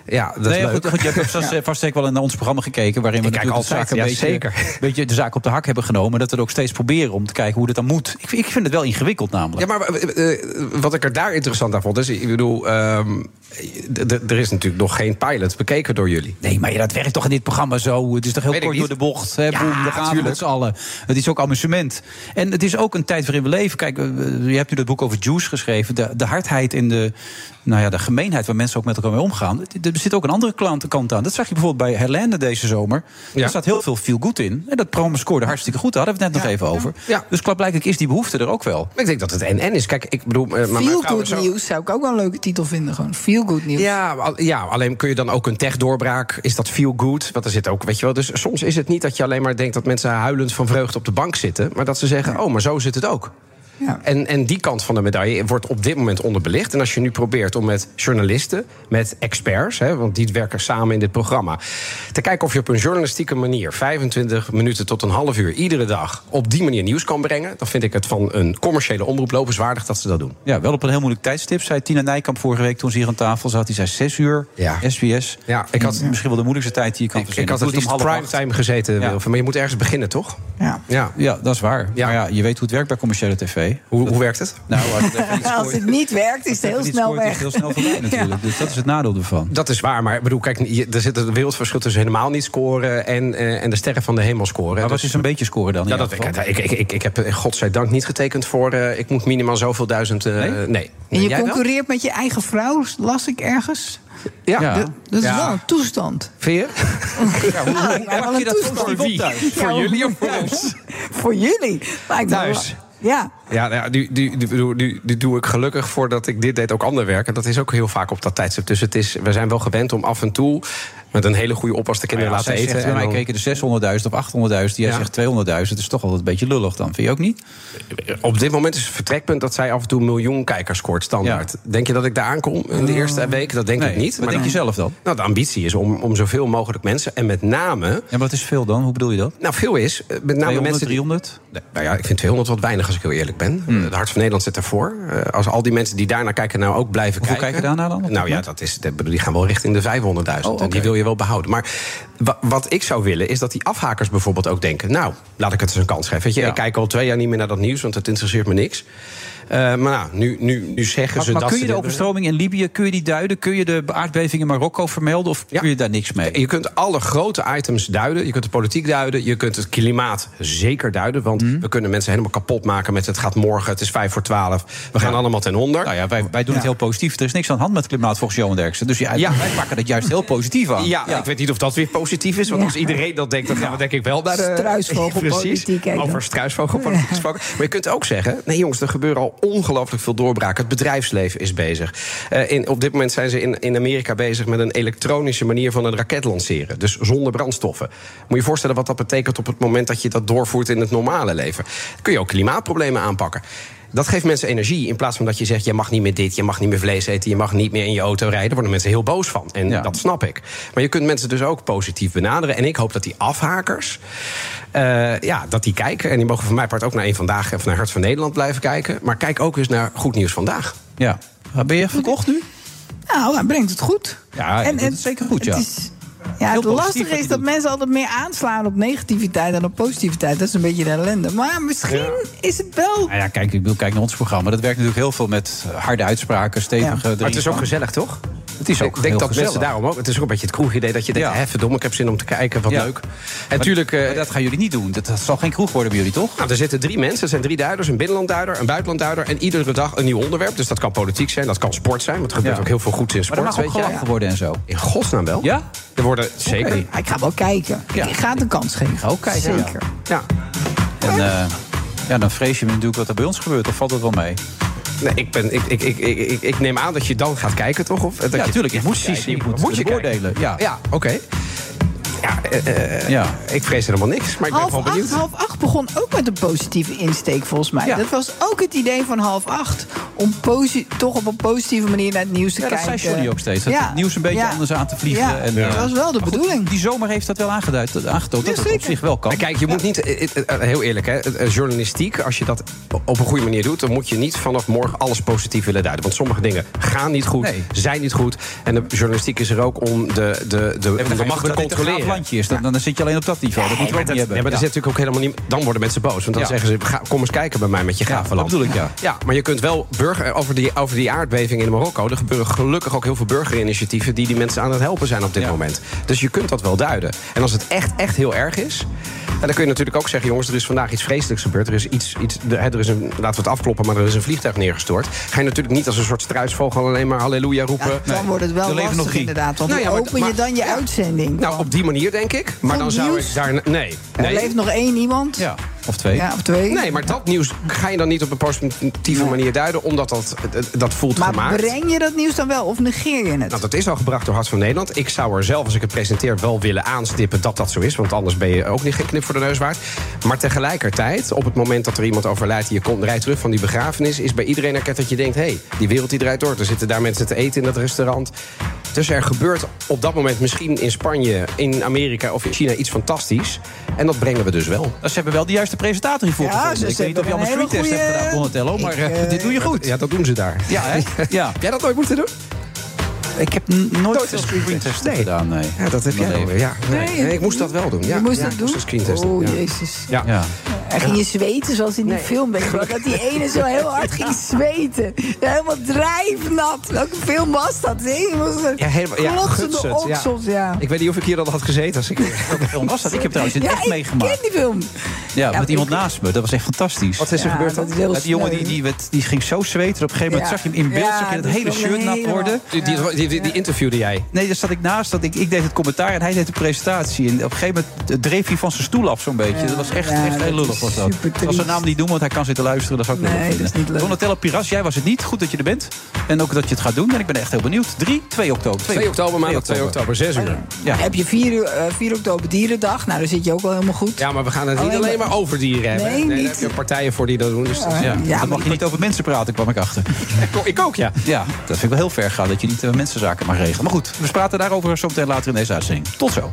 Ja, dat is Nee, leuk. goed, goed, je hebt vast, vast zeker wel naar ons programma gekeken... waarin we Ik natuurlijk de een ja, beetje, zeker. beetje de zaak op de hak hebben genomen. Dat we het ook steeds proberen om te kijken hoe dit dan moet. Ik, ik vind het wel ingewikkeld namelijk. Ja, maar eh, eh, wat ik er daar interessant aan vond... is, ik bedoel, ehm, er is natuurlijk nog geen pilot bekeken door jullie. Nee, maar ja, dat werkt toch in dit programma zo. Het is toch heel Weet kort door de bocht. Hè, Ja, boem, daar gaan we met z'n allen. Het is ook amusement. En het is ook een tijd waarin we leven. Kijk, je hebt nu dat boek over Juice geschreven. De, de hardheid en de, nou ja, de gemeenheid waar mensen ook met elkaar mee omgaan. Er zit ook een andere klant- kant aan. Dat zag je bijvoorbeeld bij Helene deze zomer. Ja. Er staat heel veel feel good in. En dat programma scoorde hartstikke goed. Daar hadden we het net nog even over. Ja. Dus blijkbaar is die behoefte er ook wel. Maar ik denk dat het en-en is. Kijk, ik bedoel... eh, maar Feel good zo- nieuws zou ik ook wel een leuke titel vinden. Gewoon feel good nieuws. Ja, al- ja, alleen kun je dan ook een tech-doorbraak. Is dat feel good? Want er zit ook, weet je wel. Dus soms is het niet dat je alleen maar denkt dat mensen huilend van vreugde op de bank zitten. Maar dat ze zeggen: Oh, maar zo zit het ook. Ja. En, en die kant van de medaille wordt op dit moment onderbelicht. En als je nu probeert om met journalisten, met experts, hè, want die werken samen in dit programma, te kijken of je op een journalistieke manier 25 minuten tot een half uur iedere dag op die manier nieuws kan brengen, dan vind ik het van een commerciële omroep lopenswaardig dat ze dat doen. Ja, wel op een heel moeilijk tijdstip, zei Tina Nijkamp vorige week toen ze hier aan tafel zat. Die zei zes uur, Ja. SBS. Ja, ik had- Misschien wel de moeilijkste tijd die je kan Ik, ik verzinnen. had het liefst acht. primetime gezeten, Ja. Maar je moet ergens beginnen, toch? Ja. Ja. Ja, dat is waar. Ja. Maar ja, je weet hoe het werkt bij commerciële tv. Hoe, hoe werkt het? Nou, als het niet Als scoort- het niet werkt, is het heel snel scoort, weg. heel snel voorbij natuurlijk. Dus dat is het nadeel ervan. Dat is waar, maar ik bedoel, kijk, je- er zit een wereldverschil tussen helemaal niet scoren en, eh, en de sterren van de hemel scoren. Maar wat Dus- is een beetje scoren dan? Ja, dat, geval? ik, ik, ik, ik heb eh, godzijdank niet getekend voor. eh, ik moet minimaal zoveel duizend. eh, Nee? nee. En je Jij wel? concurreert met je eigen vrouw, las ik ergens. Ja. Ja. Dat, dat is Ja. wel een toestand. Vind je? Ja, hoe, hoe, hoe je dat toestand. op thuis? Voor jullie of voor ons? Voor jullie. Thuis. Ja. Ja, nou nu, nu, nu, nu doe ik gelukkig voordat ik dit deed ook ander werk. En dat is ook heel vaak op dat tijdstip. Dus het is, we zijn wel gewend om af en toe Met een hele goede oppas de kinderen Maar ja, laten eten. zegt, en mij dan- kreken er 600.000 of 800.000. Jij Ja. zegt 200.000. Dat is toch altijd een beetje lullig dan. Vind je ook niet? Op dit moment is het vertrekpunt dat zij af en toe een miljoen kijkers scoort, standaard. Denk je dat ik daar aankom in de eerste week? Dat denk Nee, ik niet. wat denk je zelf dan? Nou, de ambitie is om, om zoveel mogelijk mensen... en met name... Ja, maar wat is veel dan? Hoe bedoel je dat? Nou, veel is... eh, Met name 200, mensen... die- 300? Nee, Nou ja, ik vind 200 wat weinig als ik heel eerlijk ben. Hmm. Het Hart van Nederland zit ervoor. Eh, als al die mensen die daarnaar kijken nou ook blijven Hoeveel kijken... kijken daarnaar dan Nou ja, dat is, die gaan wel richting de 500.000. Oh. En die wil je wel behouden. Maar wa- wat ik zou willen is dat die afhakers bijvoorbeeld ook denken... nou, laat ik het eens een kans geven. Weet je, Ja. Ik kijk al twee jaar niet meer naar dat nieuws, want het interesseert me niks. Eh, maar nou, nu, nu, nu zeggen Maar, ze maar dat kun je de overstroming in Libië kun je die duiden? Kun je de aardbeving in Marokko vermelden? Of kun je daar niks mee? Je kunt alle grote items duiden. Je kunt de politiek duiden. Je kunt het klimaat zeker duiden. Want Mhm. we kunnen mensen helemaal kapot maken met het gaat morgen, het is vijf voor twaalf. We gaan allemaal ten onder. Nou ja, wij, wij doen het heel positief. Er is niks aan de hand met klimaat volgens Johan Derksen. Dus ja, Ja. wij pakken het juist heel positief aan. Ja, ik weet niet of dat weer positief is. Want Ja. als iedereen dat denkt, dan gaan we denk ik wel naar de... Struisvogelpolitiek, dan. Over struisvogelpolitiek gesproken. Maar je kunt ook zeggen... nee jongens, er gebeuren al ongelooflijk veel doorbraken. Het bedrijfsleven is bezig. Eh, in, op dit moment zijn ze in, in Amerika bezig... met een elektronische manier van een raket lanceren. Dus zonder brandstoffen. Moet je je voorstellen wat dat betekent... op het moment dat je dat doorvoert in het normale leven. Kun je ook klimaatproblemen aanpakken. Dat geeft mensen energie. In plaats van dat je zegt: je mag niet meer dit, je mag niet meer vlees eten, je mag niet meer in je auto rijden. Daar worden mensen heel boos van. En Ja. dat snap ik. Maar je kunt mensen dus ook positief benaderen. En ik hoop dat die afhakers. eh, ja, dat die kijken. En die mogen van mij part ook naar één vandaag of naar Hart van Nederland blijven kijken. Maar kijk ook eens naar Goed Nieuws vandaag. Ja. Ben je verkocht nu? Nou, hij brengt het goed. Ja, dat is zeker goed, ja. Het is, ja, het lastige is dat mensen altijd meer aanslaan op negativiteit dan op positiviteit. Dat is een beetje de ellende. Maar misschien is het wel. Nou ja, kijk, ik bedoel, kijk naar ons programma. Dat werkt natuurlijk heel veel met harde uitspraken, stevige... Maar het is ook gezellig, toch? Het is ook ik denk heel dat gezellig. mensen daarom ook. Het is ook een beetje het kroegidee dat je denkt: Ja. hè, verdomme, ik heb zin om te kijken, wat Ja. leuk. En Maar- natuurlijk. maar dat gaan jullie niet doen. Dat, dat zal geen kroeg worden bij jullie, toch? Nou, er zitten drie mensen. Er zijn drie duiders. Een binnenlandduider, een buitenlandduider. En iedere dag een nieuw onderwerp. Dus dat kan politiek zijn, dat kan sport zijn. Want er gebeurt Ja. ook heel veel goeds in Maar sport. er mag ook weet je. gelachen worden en zo. In godsnaam wel. Ja? Er worden zeker. Ik ga wel kijken. Ja. Ik ga het een kans geven. Ga ook kijken. Zeker. Ja. En eh, ja, dan vrees je natuurlijk wat er bij ons gebeurt. Of valt het wel mee? Nee, ik, ben, ik, ik, ik, ik, ik, neem aan dat je dan gaat kijken, toch? Of, dat Ja, je, tuurlijk, je moet precies. je moet moet je kijken. beoordelen, ja. ja oké. Ja, eh, eh, Ja. ik vrees helemaal niks, maar ik ben Half gewoon acht, benieuwd. half acht begon ook met een positieve insteek, volgens mij. Ja. Dat was ook het idee van half acht. Om toch op een positieve manier naar het nieuws te Ja, dat kijken. zei Johnny ook steeds. Dat het nieuws een beetje Ja. anders aan te vliegen. Ja, En, dat eh, was wel de goed, bedoeling. Die zomer heeft dat wel aangeduid, aangetoond. dat het op zich wel kan. Maar kijk, je moet niet, heel eerlijk, hè, journalistiek, als je dat op een goede manier doet, dan moet je niet vanaf morgen alles positief willen duiden. Want sommige dingen gaan niet goed, Nee. zijn niet goed. En de journalistiek is er ook om de, de, de, de, de macht te dat controleren. Is, dan, dan zit je alleen op dat niveau. Dat moeten we ook niet hebben. Ja, maar er zit natuurlijk ook helemaal niet. Dan worden mensen boos. Want dan zeggen ze: ga, kom eens kijken bij mij met je gave land. bedoel ik, ja. Ja, maar je kunt wel burger, over, die, over die aardbeving in Marokko. Er gebeuren gelukkig ook heel veel burgerinitiatieven. die die mensen aan het helpen zijn op dit moment. Dus je kunt dat wel duiden. En als het echt, echt heel erg is. En dan kun je natuurlijk ook zeggen: jongens, er is vandaag iets vreselijks gebeurd. Er is iets. iets er, er is een, laten we het afkloppen, maar er is een vliegtuig neergestort. Ga je natuurlijk niet als een soort struisvogel alleen maar halleluja roepen. Ja, dan wordt het wel er nog lastig drie. inderdaad. Want Nou ja, hoe maar- open je dan je ja. uitzending? Nou, op die manier denk ik. Maar Goed dan zou nieuws? ik daar. Nee. er nee. leeft nog één iemand. Ja, of twee. Ja, of twee. Nee, maar dat nieuws ga je dan niet op een positieve manier duiden, omdat dat, dat, dat voelt maar gemaakt. breng je dat nieuws dan wel of negeer je het? Nou, dat is al gebracht door Hart van Nederland. Ik zou er zelf, als ik het presenteer, wel willen aanstippen dat dat zo is. Want anders ben je ook niet geen knip voor de neus waard. Maar tegelijkertijd, op het moment dat er iemand overlijdt... die je komt, rijdt terug van die begrafenis... is bij iedereen herkend dat je denkt... hé, hey, die wereld die draait door. Er zitten daar mensen te eten in dat restaurant. Dus er gebeurt op dat moment misschien in Spanje, in Amerika of in China iets fantastisch. En dat brengen we dus wel. Ze hebben wel de juiste presentator hiervoor Ja, gevonden. Ik weet niet of je allemaal screentest hebt gedaan, Donatello. Maar Ik, eh, eh, dit doe je goed. Ja, dat doen ze daar. Ja, hè? Ja. Jij dat nooit moeten doen? Ik heb nooit een screentest. Nee. gedaan, nee. Ja, dat heb jij alweer. Ja, nee. Nee, Nee, ik moest dat wel doen. Ja, je moest ja, dat ik doen? moest. Oh, ja. jezus. Ja. Ja. En ging je zweten zoals in die film, weet je wel? Dat die ene zo heel hard ging zweten. Ja, helemaal drijfnat. Welke film was dat? Je was een Ja, helemaal- ja, oksels, ja. Ik weet niet of ik hier al had gezeten. Als ik... Welke film was dat? Ik heb trouwens in het Ja, echt ik meegemaakt. ken die film. Ja, met iemand ik- naast me. Dat was echt fantastisch. Wat is er Ja, gebeurd dat dan? die jongen die, die, die ging zo zweten. Op een gegeven moment Ja. zag je hem in beeld. Ja, zag je het dat hele shirt nat worden. Die, die, die, interviewde jij. Nee, daar zat ik naast. Dat ik, ik deed het commentaar en hij deed de presentatie. En op een gegeven moment dreef hij van zijn stoel af zo'n beetje. dat was echt, Ja, echt heel lullig. was dat. Als ze naam niet noemen, want hij kan zitten luisteren, dat zou ik Nee, dat is vinden. niet leuk. Donatella Piras, jij was het niet. Goed dat je er bent. En ook dat je het gaat doen. En ik ben echt heel benieuwd. 3, 2 oktober. 2 oktober, maandag 2 oktober, 6 uur. Ja. Heb je 4, uur, eh, 4 oktober Dierendag? Nou, dan zit je ook wel helemaal goed. Ja, maar we gaan het niet Alleen maar- over dieren hebben. Nee, daar niet. heb je partijen voor die dat doen. Dus dat- Ja, Ja, dan mag je niet over mensen praten, kwam ik achter. Ik ook, ja. Ja, dat vind ik wel heel ver gaan, dat je niet uh, mensenzaken mag regelen. Maar goed, we praten daarover zo meteen later in deze uitzending. Tot zo.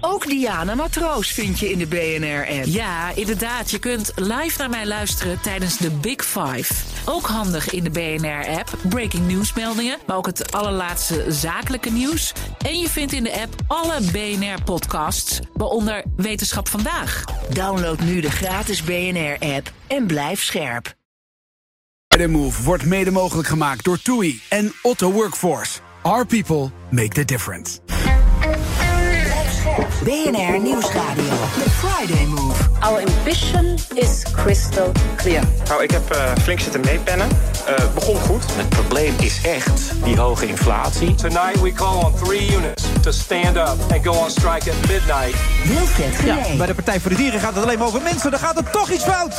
Ook Diana Matroos vind je in de BNR-app. Ja, inderdaad. Je kunt live naar mij luisteren tijdens de Big Five. Ook handig in de BNR-app. Breaking nieuwsmeldingen, maar ook het allerlaatste zakelijke nieuws. En je vindt in de app alle BNR-podcasts, waaronder Wetenschap Vandaag. Download nu de gratis BNR-app en blijf scherp. Friday Move wordt mede mogelijk gemaakt door TUI en Otto Workforce. Our people make the difference. BNR Nieuwsradio. The Friday Move. Our ambition is crystal clear. Nou, ik heb eh, flink zitten meepennen. Eh, Het begon goed. Het probleem is echt die hoge inflatie. Tonight we call on three units to stand up and go on strike at midnight. Wilfred Ja, bij de Partij voor de Dieren gaat het alleen maar over mensen. Dan gaat het toch iets fout.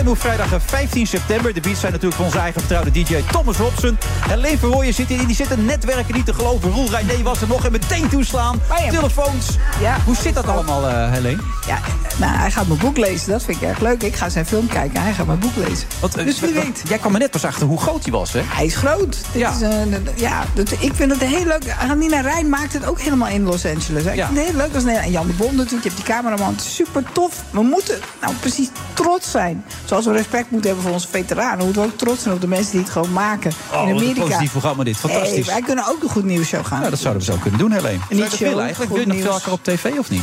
Move vrijdag eh, 15 september. De beats zijn natuurlijk van onze eigen vertrouwde DJ Thomas Robson. En Leen Verrooyen zit hier. Die zitten netwerken niet te geloven. Roel René was er nog en meteen toeslaan. Bam. Telefoons. Ja. Hoe zit dat allemaal, eh Helene? Ja, nou, hij gaat mijn boek lezen. Dat vind ik erg leuk. Ik ga zijn film kijken. Hij gaat mijn boek lezen. Want, eh, dus wie wat- weet. Jij kwam er net pas achter hoe groot hij was, hè? Hij is groot. Dit Ja. Is, eh, ja, dat, ik vind het heel leuk. Nina Rijn maakt het ook helemaal in Los Angeles. Hè. Ik Ja. vind het heel leuk als. En Jan de Bond natuurlijk. Je hebt die cameraman. Super tof. We moeten nou precies trots zijn. Zoals we respect moeten hebben voor onze veteranen. Moeten we ook trots zijn op de mensen die het gewoon maken. Oh, in wat een Amerika. positief programma dit. Fantastisch. Hey, wij kunnen ook een goed nieuwsshow gaan. Ja, dat zouden we zo kunnen doen, Helene. Je dat show, willen eigenlijk? goed Wil je nog nieuws. vaker op tv of niet?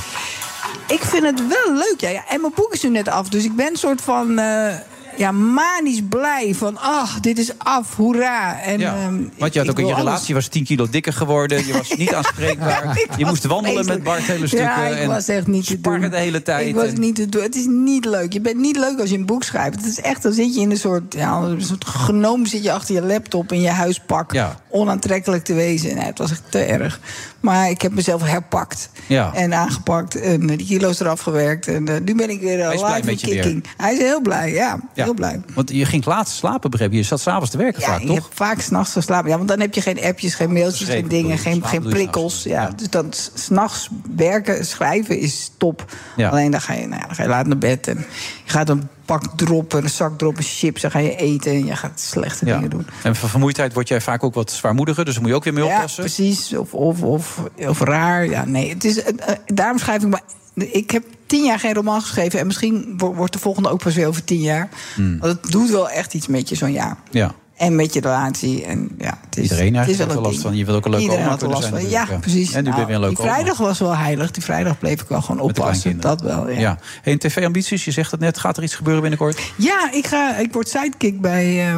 Ik vind het wel leuk, ja. ja. En mijn boek is nu net af, dus ik ben een soort van... eh, ja, manisch blij van, ach, dit is af, hoera. En, Ja, ehm, want je had ook in je alles. relatie, je was 10 kilo dikker geworden. Je was niet aanspreekbaar. Je moest wandelen met. Bart hele stukken. Ja, ik en was echt niet te doen. de hele tijd. Ik was niet te doen. Het is niet leuk. Je bent niet leuk als je een boek schrijft. Het is echt, dan zit je in een soort, ja, een soort genoom zit je achter je laptop in je huispak. Ja. Onaantrekkelijk te wezen. Nee, het was echt te erg. Maar ik heb mezelf herpakt. Ja. En aangepakt. En die kilo's eraf gewerkt. En eh, nu ben ik weer uh, live je weer. kicking. Hij is heel blij, ja. Ja. Heel blij. Want je ging laat slapen, begreep je? Je zat s'avonds te werken Ja, vaak, toch? hebt vaak s'nachts geslapen. Ja, want dan heb je geen appjes, geen mailtjes, geen dingen, geen, geen prikkels. Ja, Dus dan s- s'nachts werken, schrijven is top. Alleen dan ga, je, nou dan ga je laat naar bed en je gaat een pak droppen, een zak droppen chips. Dan ga je eten en je gaat slechte Ja. dingen doen. En van vermoeidheid word jij vaak ook wat zwaarmoediger. Dus daar moet je ook weer mee Ja, oppassen. precies. Of, of, of, of raar. Ja, nee. Het is, eh, eh, daarom schrijf ik maar. Ik heb tien jaar geen roman geschreven. En misschien wo- wordt de volgende ook pas weer over tien jaar. Hmm. Want het doet wel echt iets met je zo'n jaar. Ja. En met je relatie. En ja, het is, Iedereen het is wel een last ding. van. Je wil ook een leuke Iedereen oma had kunnen last zijn van. Ja, precies. En nu ben je weer een Nou, leuke die oma. vrijdag was wel heilig. Die vrijdag bleef ik wel gewoon oppassen. Dat wel, ja. Ja. Hey, en tv-ambities, je zegt het net. Gaat er iets gebeuren binnenkort? Ja, ik, ga, ik word sidekick bij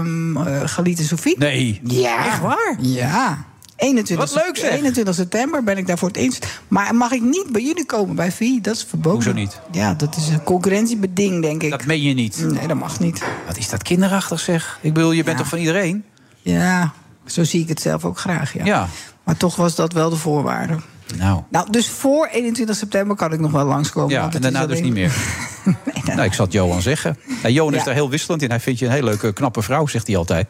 Galit en Sofie. Nee. Ja. Echt waar? Ja. 21, Wat leuk, zeg. 21 september ben ik daar voor het eens. Maar mag ik niet bij jullie komen bij VI? Dat is verboden. Hoezo niet? Ja, dat is een concurrentiebeding, denk ik. Dat meen je niet. Nee, dat mag niet. Wat is dat kinderachtig, zeg? Ik bedoel, je bent toch van iedereen? Ja, zo zie ik het zelf ook graag, ja. Ja. Maar toch was dat wel de voorwaarde. Nou. Nou, dus voor 21 september kan ik nog wel langskomen. Ja, want en daarna dus niet meer. Nou, ik zat Johan zeggen. Nou, Johan is daar heel wisselend in. Hij vindt je een hele leuke, knappe vrouw, zegt hij altijd.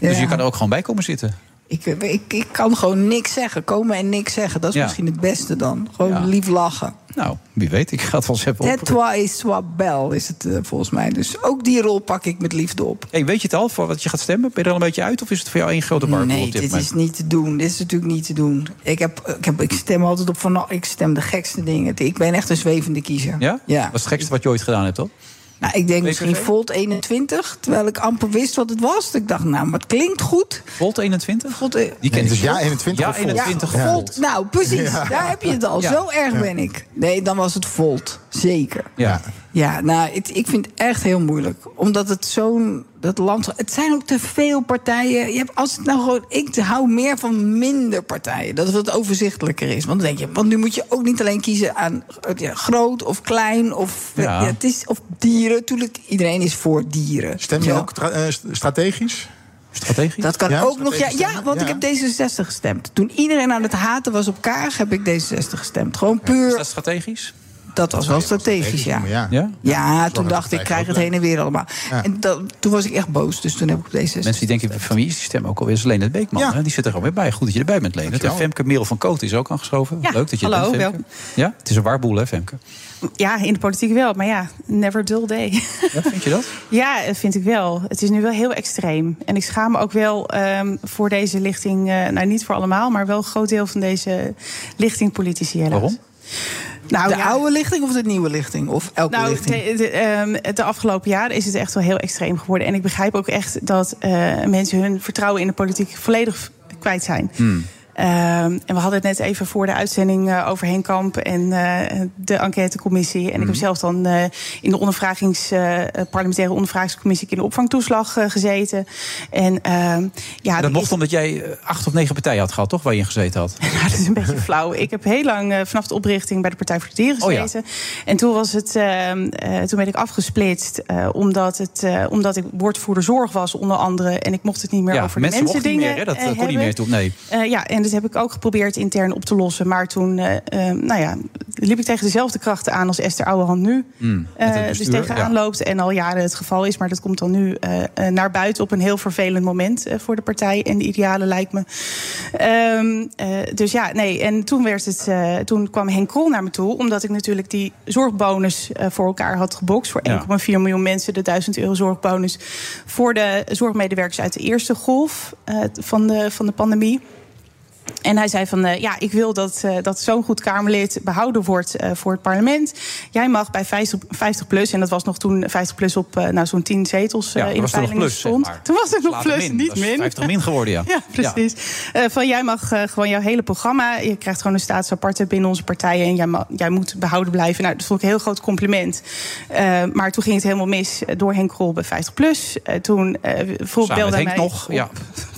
Dus Ja. je kan er ook gewoon bij komen zitten. Ik, ik, ik kan gewoon niks zeggen. Komen en niks zeggen. Dat is Ja. misschien het beste dan. Gewoon Ja. lief lachen. Nou, wie weet, ik ga het wel eens even op. Tetwa is bel is het eh, volgens mij. Dus ook die rol pak ik met liefde op. Hey, weet je het al, voor wat je gaat stemmen? Ben je er al een beetje uit? Of is het voor jou één grote warboel Nee, op dit moment? is niet te doen. Dit is natuurlijk niet te doen. Ik, heb, ik, heb, ik stem altijd op van. Ik stem de gekste dingen. Ik ben echt een zwevende kiezer. Ja? Ja. Wat is het gekste wat je ooit gedaan hebt, toch? Nou, ik denk misschien Volt 21. Terwijl ik amper wist wat het was. Ik dacht, nou, maar het klinkt goed. Volt 21? Volt, eh, Die ken dus ja 21 Ja of Volt? 21 Ja, Volt. Volt. Nou, precies. Ja. Daar heb je het al. Ja. Zo erg ben ik. Nee, dan was het Volt. Zeker. Ja. Ja, nou, het- ik vind het echt heel moeilijk. Omdat het zo'n. Dat land. Het zijn ook te veel partijen. Je hebt, als het nou gewoon. Ik hou meer van minder partijen. Dat het overzichtelijker is. Want dan denk je. Want nu moet je ook niet alleen kiezen aan ja, groot of klein. Of, Ja. ja, het is, of dieren. Tuurlijk, iedereen is voor dieren. Stem je Ja. ook eh, st- strategisch? Strategisch? Dat kan Ja, ook nog. Ja, ja want ja. ik heb D66 gestemd. Toen iedereen aan het haten was op Kaag, heb ik D66 gestemd. Gewoon puur. Is dat strategisch? Dat was wel strategisch, ja. Ja? Ja, toen dacht ik, ik krijg het heen en weer allemaal. Ja. En dat, toen was ik echt boos, dus toen heb ik op D66 Mensen die denken, van wie is die stem ook alweer? is Leonard Beekman. Ja. hè? Die zit er gewoon weer bij. Goed dat je erbij bent, Leonard. En Dankjewel. Femke Merel van Koot is ook aangeschoven. Ja, Leuk dat je er hallo, bent, Femke. Ja, het is een warboel, hè, Femke? Ja, in de politiek wel. Maar ja, never dull day. Ja, vind je dat? ja, dat vind ik wel. Het is nu wel heel extreem. En ik schaam me ook wel ehm, voor deze lichting... eh, nou, niet voor allemaal, maar wel een groot deel van deze lichting politici. helaas. Waarom? Nou, de ja. oude lichting of de nieuwe lichting? Of elke Nou, lichting? de, de, ehm, de afgelopen jaren is het echt wel heel extreem geworden. En ik begrijp ook echt dat eh, mensen hun vertrouwen in de politiek volledig kwijt zijn. Hmm. Ehm, en we hadden het net even voor de uitzending eh, over Henk Kamp en eh, de enquêtecommissie. En ik Hmm. heb zelf dan eh, in de ondervragings, parlementaire ondervragingscommissie kinderopvangtoeslag eh, gezeten. En ehm, ja, dat mocht is- omdat jij acht of negen partijen had gehad, toch? Waar je in gezeten had. nou, dat is een beetje flauw. Ik heb heel lang vanaf de oprichting bij de Partij voor de Dieren Oh ja. gezeten. En toen, was het, ehm, eh, toen ben ik afgesplitst. omdat, het, omdat ik woordvoerder zorg was, onder andere. En ik mocht het niet meer Ja, over de mensen mensen mochten niet dingen meer, hè? Dat, kon niet meer toen, nee. Ja, en dat heb ik ook geprobeerd intern op te lossen. Maar toen eh, eh, nou ja, liep ik tegen dezelfde krachten aan als Esther Ouwehand nu. Hmm, Eh, dus tegenaan ja. loopt en al jaren het geval is. Maar dat komt dan nu eh, naar buiten op een heel vervelend moment voor de partij. En de idealen lijkt me. Ehm, eh, dus ja, nee. En toen, werd het, toen kwam Henk Krol naar me toe. Omdat ik natuurlijk die zorgbonus voor elkaar had gebokst. Voor 1,4 miljoen mensen de 1000 euro zorgbonus. Voor de zorgmedewerkers uit de eerste golf van, de, van de pandemie. En hij zei van, eh, ja, ik wil dat, eh, dat zo'n goed Kamerlid behouden wordt eh, voor het parlement. Jij mag bij 50, 50 plus, en dat was nog toen 50 plus op nou, zo'n 10 zetels Ja, in de peilingen zeg stond. maar. Toen was het nog plus, min. niet min. 50 min geworden, ja. Ja, precies. Van jij mag gewoon jouw hele programma. Je krijgt gewoon een staatsaparte binnen onze partijen. En jij, jij moet behouden blijven. Nou, dat vond ik een heel groot compliment. Maar toen ging het helemaal mis door Henk Krol bij 50 plus. Toen vroeg belde hij Henk mij nog, op ja.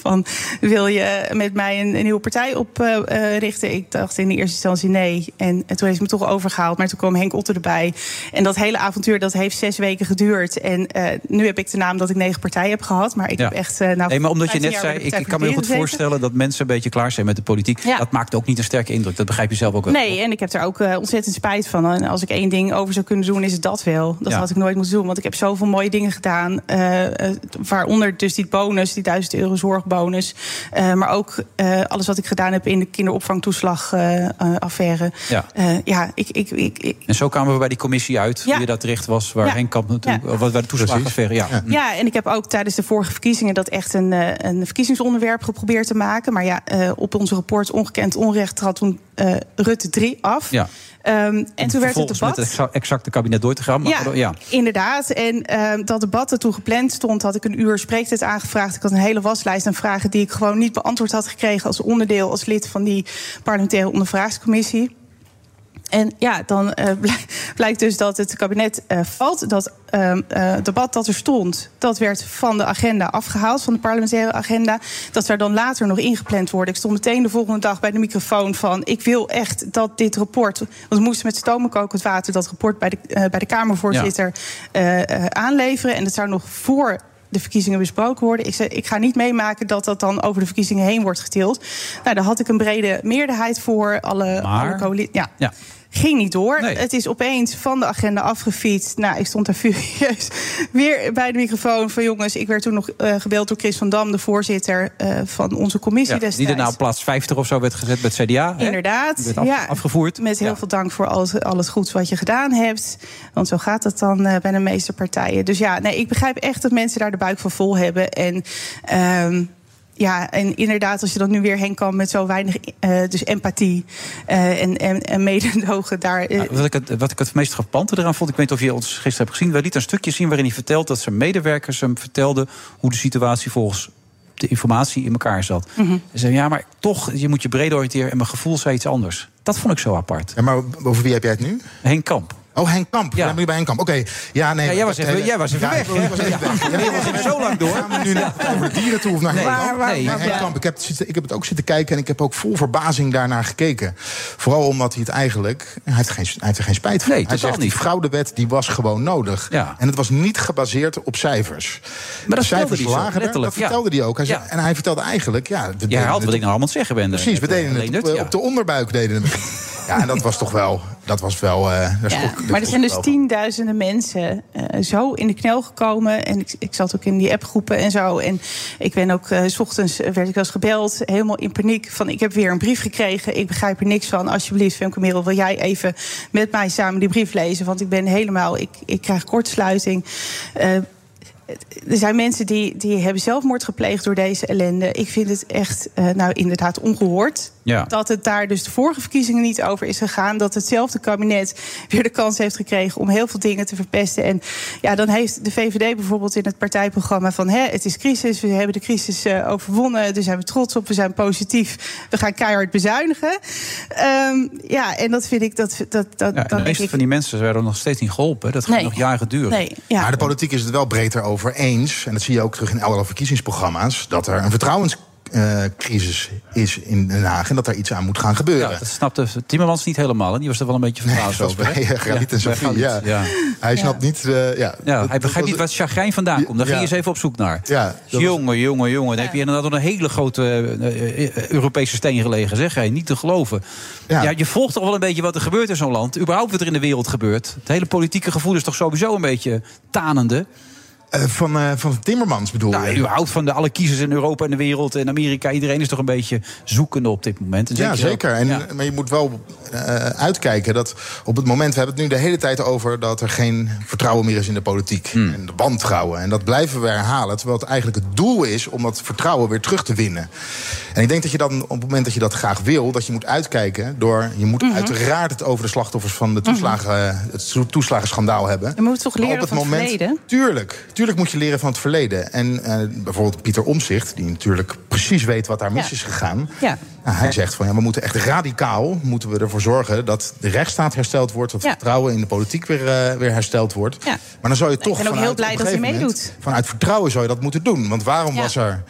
van wil je met mij een, een nieuwe partij oprichten? ik dacht in de eerste instantie nee. En, en toen heeft me toch overgehaald. Maar toen kwam Henk Otter erbij. En dat hele avontuur dat heeft zes weken geduurd. En eh, nu heb ik de naam dat ik negen partijen heb gehad. Maar ik Ja. heb echt. eh, nou, nee, maar omdat je 15 net zei, ik, kan me heel goed voorstellen dat mensen een beetje klaar zijn met de politiek. Ja. Dat maakt ook niet een sterke indruk. Dat begrijp je zelf ook wel. Nee, en ik heb er ook eh, ontzettend spijt van. En als ik één ding over zou kunnen doen, is het dat wel. Dat Ja. had ik nooit moeten doen. Want ik heb zoveel mooie dingen gedaan. eh, eh, waaronder dus die bonus, die 1000 euro zorgbonus. Eh, maar ook eh, alles wat ik gedaan heb in de kinderopvangtoeslagaffaire. Ja. Eh, ja, ik, ik, ik, ik, En zo kwamen we bij die commissie uit, Ja. wie dat terecht was, waar Ja. Henk Kamp natuurlijk, of wat bij de toeslagenaffaire, ja. Ja, en ik heb ook tijdens de vorige verkiezingen dat echt een, eh, een verkiezingsonderwerp geprobeerd te maken. Maar ja, eh, op onze rapport Ongekend Onrecht trad toen eh, Rutte 3 af. Ja. Ehm, en toen werd het debat. met het exa- exacte kabinet door te gaan. Maar Ja, ja. inderdaad. En ehm, dat debat dat toen gepland stond, had ik een uur spreektijd aangevraagd. Ik had een hele waslijst aan vragen die ik gewoon niet beantwoord had gekregen als onderdeel, als lid van die parlementaire ondervragingscommissie. En ja, dan eh, blijk- blijkt dus dat het kabinet eh, valt. Dat het debat dat er stond, dat werd van de agenda afgehaald, van de parlementaire agenda. Dat zou dan later nog ingepland worden. Ik stond meteen de volgende dag bij de microfoon van... ik wil echt dat dit rapport... want we moesten met stomen kokend water dat rapport bij de, bij de Kamervoorzitter aanleveren. En dat zou nog voor de verkiezingen besproken worden. Ik, zei, ik ga niet meemaken dat dat dan over de verkiezingen heen wordt getild. Nou, daar had ik een brede meerderheid voor. Alle, Maar? alle coali- ja. Ja. Ging niet door. Nee. Het is opeens van de agenda afgefietst. Nou, ik stond daar furieus weer bij de microfoon van jongens. Ik werd toen nog eh, gebeld door Chris van Dam, de voorzitter eh, van onze commissie Ja, die daarna op plaats 50 of zo werd gezet bij het CDA. Inderdaad. Af- ja, afgevoerd. Met heel veel dank voor alles, al het goeds wat je gedaan hebt. Want zo gaat het dan eh, bij de meeste partijen. Dus ja, nee, ik begrijp echt dat mensen daar de buik van vol hebben. En. ehm, ja, en inderdaad, als je dan nu weer heen kan met zo weinig eh, dus empathie eh, en, en, en mededogen daar. eh, Nou, wat, ik het, wat ik het meest frappante eraan vond, ik weet niet of je ons gisteren hebt gezien, we lieten een stukje zien waarin hij vertelt dat zijn medewerkers hem vertelden hoe de situatie volgens de informatie in elkaar zat. Mhm. Ze zeiden, ja, maar toch, je moet je breed oriënteren en mijn gevoel zei iets anders. Dat vond ik zo apart. Ja, maar over wie heb jij het nu? Henk Kamp. Oh, Henk Kamp. Ja. ben bij Henk Kamp. Oké, ja, nee. Ja, jij was even- eh, jij was even ja, weg, ik was even weg. Ja, was even zo lang door. Gaan we nu naar over dieren toe of naar Nee. Henk Kamp? Waar- waar- Nee, waar- Henk ja. Kamp. Ik heb, ik heb het ook zitten kijken en ik heb ook vol verbazing daarnaar gekeken. Vooral omdat hij het eigenlijk... Hij heeft, geen, hij heeft er geen spijt van. Nee, hij zegt, die niet. fraudewet die was gewoon nodig. Ja. En het was niet gebaseerd op cijfers. Maar dat de cijfers vertelde hij zo, lagen er, letterlijk, dat vertelde hij ook. Hij zei-. En hij vertelde eigenlijk... Ja, we deden herhaalt het wat ik nou allemaal zeggen ben. Precies, we Net, deden eh, het op, de onderbuik. Deden we. Ja, en dat was toch wel... Dat was wel Ja, schrok- daar maar er zijn dus tienduizenden mensen eh, zo in de knel gekomen. En ik, ik zat ook in die appgroepen en zo. En ik ben ook, eh, s ochtends werd ik wel eens gebeld, helemaal in paniek. Van ik heb weer een brief gekregen, ik begrijp er niks van. Alsjeblieft, Femke Merel, wil jij even met mij samen die brief lezen? Want ik ben helemaal, ik, ik krijg kortsluiting. Er zijn mensen die, die hebben zelfmoord gepleegd door deze ellende. Ik vind het echt, nou inderdaad, ongehoord. Ja. Dat het daar dus de vorige verkiezingen niet over is gegaan. Dat hetzelfde kabinet weer de kans heeft gekregen om heel veel dingen te verpesten. En ja, dan heeft de VVD bijvoorbeeld in het partijprogramma van... Hè, het is crisis, we hebben de crisis eh, overwonnen, daar zijn we trots op, we zijn positief. We gaan keihard bezuinigen. Ehm, ja, en dat vind ik... Dat, dat, dat, Ja, de meeste ik van die mensen werden nog steeds niet geholpen. Dat gaat Nee. nog jaren duren. Nee, ja. Maar de politiek is het wel breed over eens. En dat zie je ook terug in alle verkiezingsprogramma's. Dat er een vertrouwenscrisis is in Den Haag. En dat er iets aan moet gaan gebeuren. Ja, dat snapte Timmermans niet helemaal. En die was er wel een beetje verbaasd over. hè? bij, eh, Galit en Sofie, Galit, ja. Hij snapt niet... eh, ja, Ja, Dat- hij begrijpt niet waar het chagrijn vandaan komt. Daar Ja. ging je eens even op zoek naar. Ja, jongen, jongen, jongen. Dan heb je inderdaad een hele grote eh, eh, Europese steen gelegen. Zeg hij, niet te geloven. Ja. je volgt toch wel een beetje wat er gebeurt in zo'n land. Überhaupt wat er in de wereld gebeurt. Het hele politieke gevoel is toch sowieso een beetje tanende. Eh, van, eh, van Timmermans bedoel nou, je? überhaupt van de alle kiezers in Europa en de wereld en Amerika. Iedereen is toch een beetje zoekende op dit moment. En Ja, zeker. En, Ja. Maar je moet wel eh, uitkijken dat op het moment... we hebben het nu de hele tijd over dat er geen vertrouwen meer is in de politiek. Hmm. En de wantrouwen. En dat blijven we herhalen. Terwijl het eigenlijk het doel is om dat vertrouwen weer terug te winnen. En ik denk dat je dan op het moment dat je dat graag wil... dat je moet uitkijken door... je moet Mhm. uiteraard het over de slachtoffers van de toeslagen, het toeslagenschandaal hebben. Je moet toch leren van het verleden? Tuurlijk, tuurlijk moet je leren van het verleden. En eh, bijvoorbeeld Pieter Omzicht, die natuurlijk precies weet wat daar mis Ja. is gegaan. Ja. Nou, hij zegt van ja, we moeten echt radicaal moeten we ervoor zorgen dat de rechtsstaat hersteld wordt, dat Ja. vertrouwen in de politiek weer, eh, weer hersteld wordt. Ja. Maar dan zou je Ik toch ben ook vanuit, heel blij dat hij meedoet. Vanuit vertrouwen zou je dat moeten doen. Want waarom was er,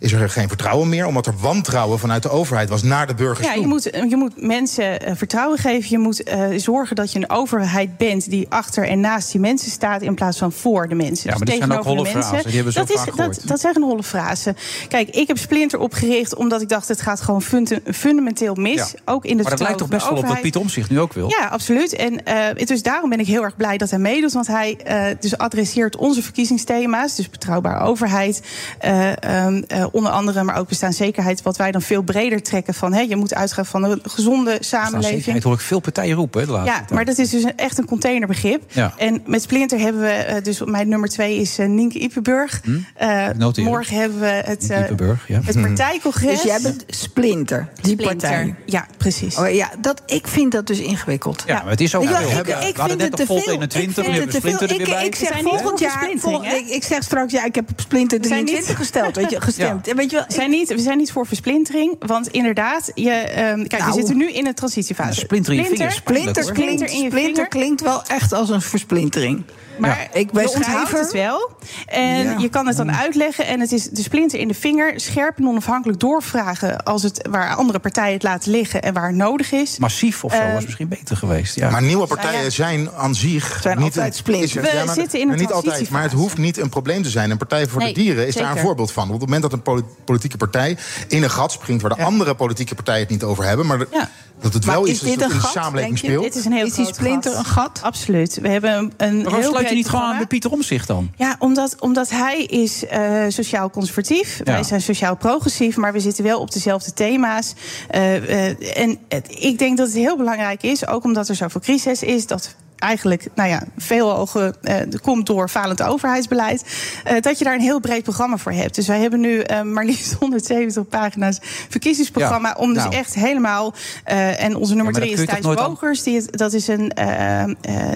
is er geen vertrouwen meer? Omdat er wantrouwen vanuit de overheid was naar de burgers Ja, toe. je moet, je moet mensen eh, vertrouwen geven. Je moet eh, zorgen dat je een overheid bent die achter en naast die mensen staat in plaats van voor de mensen. Ja, maar dat zijn ook tegenover de holle frasen. mensen. Die hebben we zo dat, is, vaak dat, dat zijn holle frasen. Kijk, ik heb Splinter opgericht omdat ik dacht het gaat gewoon funda- fundamenteel mis. Ja. Ook in het maar dat lijkt toch best wel de op wat. Piet Omzicht nu ook wil. Ja, absoluut. En eh, dus daarom ben ik heel erg blij dat hij meedoet. Want hij eh, dus adresseert onze verkiezingsthema's. Dus betrouwbare overheid. eh, ehm, eh, onder andere, maar ook bestaanszekerheid. Wat wij dan veel breder trekken van... Hè, je moet uitgaan van een gezonde samenleving. Zekerheid hoor ik veel partijen roepen hè, de laatste Ja, tijd. maar dat is dus een- echt een containerbegrip. Ja. En met Splinter hebben we, eh, dus mijn nummer twee is eh, Nienke Ipenburg. Eh, noteren. morgen hebben we het, eh, ja. het partijcongres. Dus jij bent Splinter, die Splinter. partij. Ja, precies. Oh, ja, dat, ik vind dat dus ingewikkeld. Ja, maar het is ook Ja, veel. ik, We ik vind net het te veel. 21, ik vind hebben we het te veel. Splinter er Ik, weer bij. ik zeg We zijn niet volgend jaar, volgend- ik, ik zeg straks, ja, ik heb op Splinter We zijn niet- 23 gesteld, weet je, gestemd. Weet je wel, We zijn, niet, we zijn niet voor versplintering, want inderdaad, je, ehm, kijk, Nou. we zitten nu in een transitiefase. Splinter in je vingers, Splinter, klinkt, in je splinter vinger. klinkt wel echt als een versplintering. Maar ik ben onthoudt het wel. En Ja. je kan het dan uitleggen. En het is de splinter in de vinger. Scherp en onafhankelijk doorvragen. Als het, waar andere partijen het laten liggen en waar het nodig is. Massief of zo Eh, was misschien beter geweest. Ja. Maar nieuwe partijen Nou ja. zijn aan zich Zijn niet altijd een, splinters. is- We ja, maar- zitten in een niet altijd, maar het hoeft niet een probleem te zijn. Een Partij voor Nee, de Dieren is daar een voorbeeld van. Op het moment dat een poli- politieke partij in een gat springt waar de andere politieke partijen het niet over hebben, maar Ja. Dat het Maar wel is is dit dat een in de gat, samenleving speelt. Dit is een heel Is die splinter een gat? Absoluut. We hebben een, een Maar waarom heel sluit je niet gewoon aan bij Pieter Omzicht dan? Ja, omdat, omdat hij is eh, sociaal conservatief. Ja. Wij zijn sociaal progressief, maar we zitten wel op dezelfde thema's. Eh, eh, en het- ik denk dat het heel belangrijk is, ook omdat er zoveel crisis is, dat eigenlijk nou ja, veel ogen eh, komt door falend overheidsbeleid. eh, dat je daar een heel breed programma voor hebt. Dus wij hebben nu eh, maar liefst 170 pagina's verkiezingsprogramma. Ja, om dus nou. echt helemaal. en onze nummer maar drie dat is kun je Thijs Bogers. Die dat is een,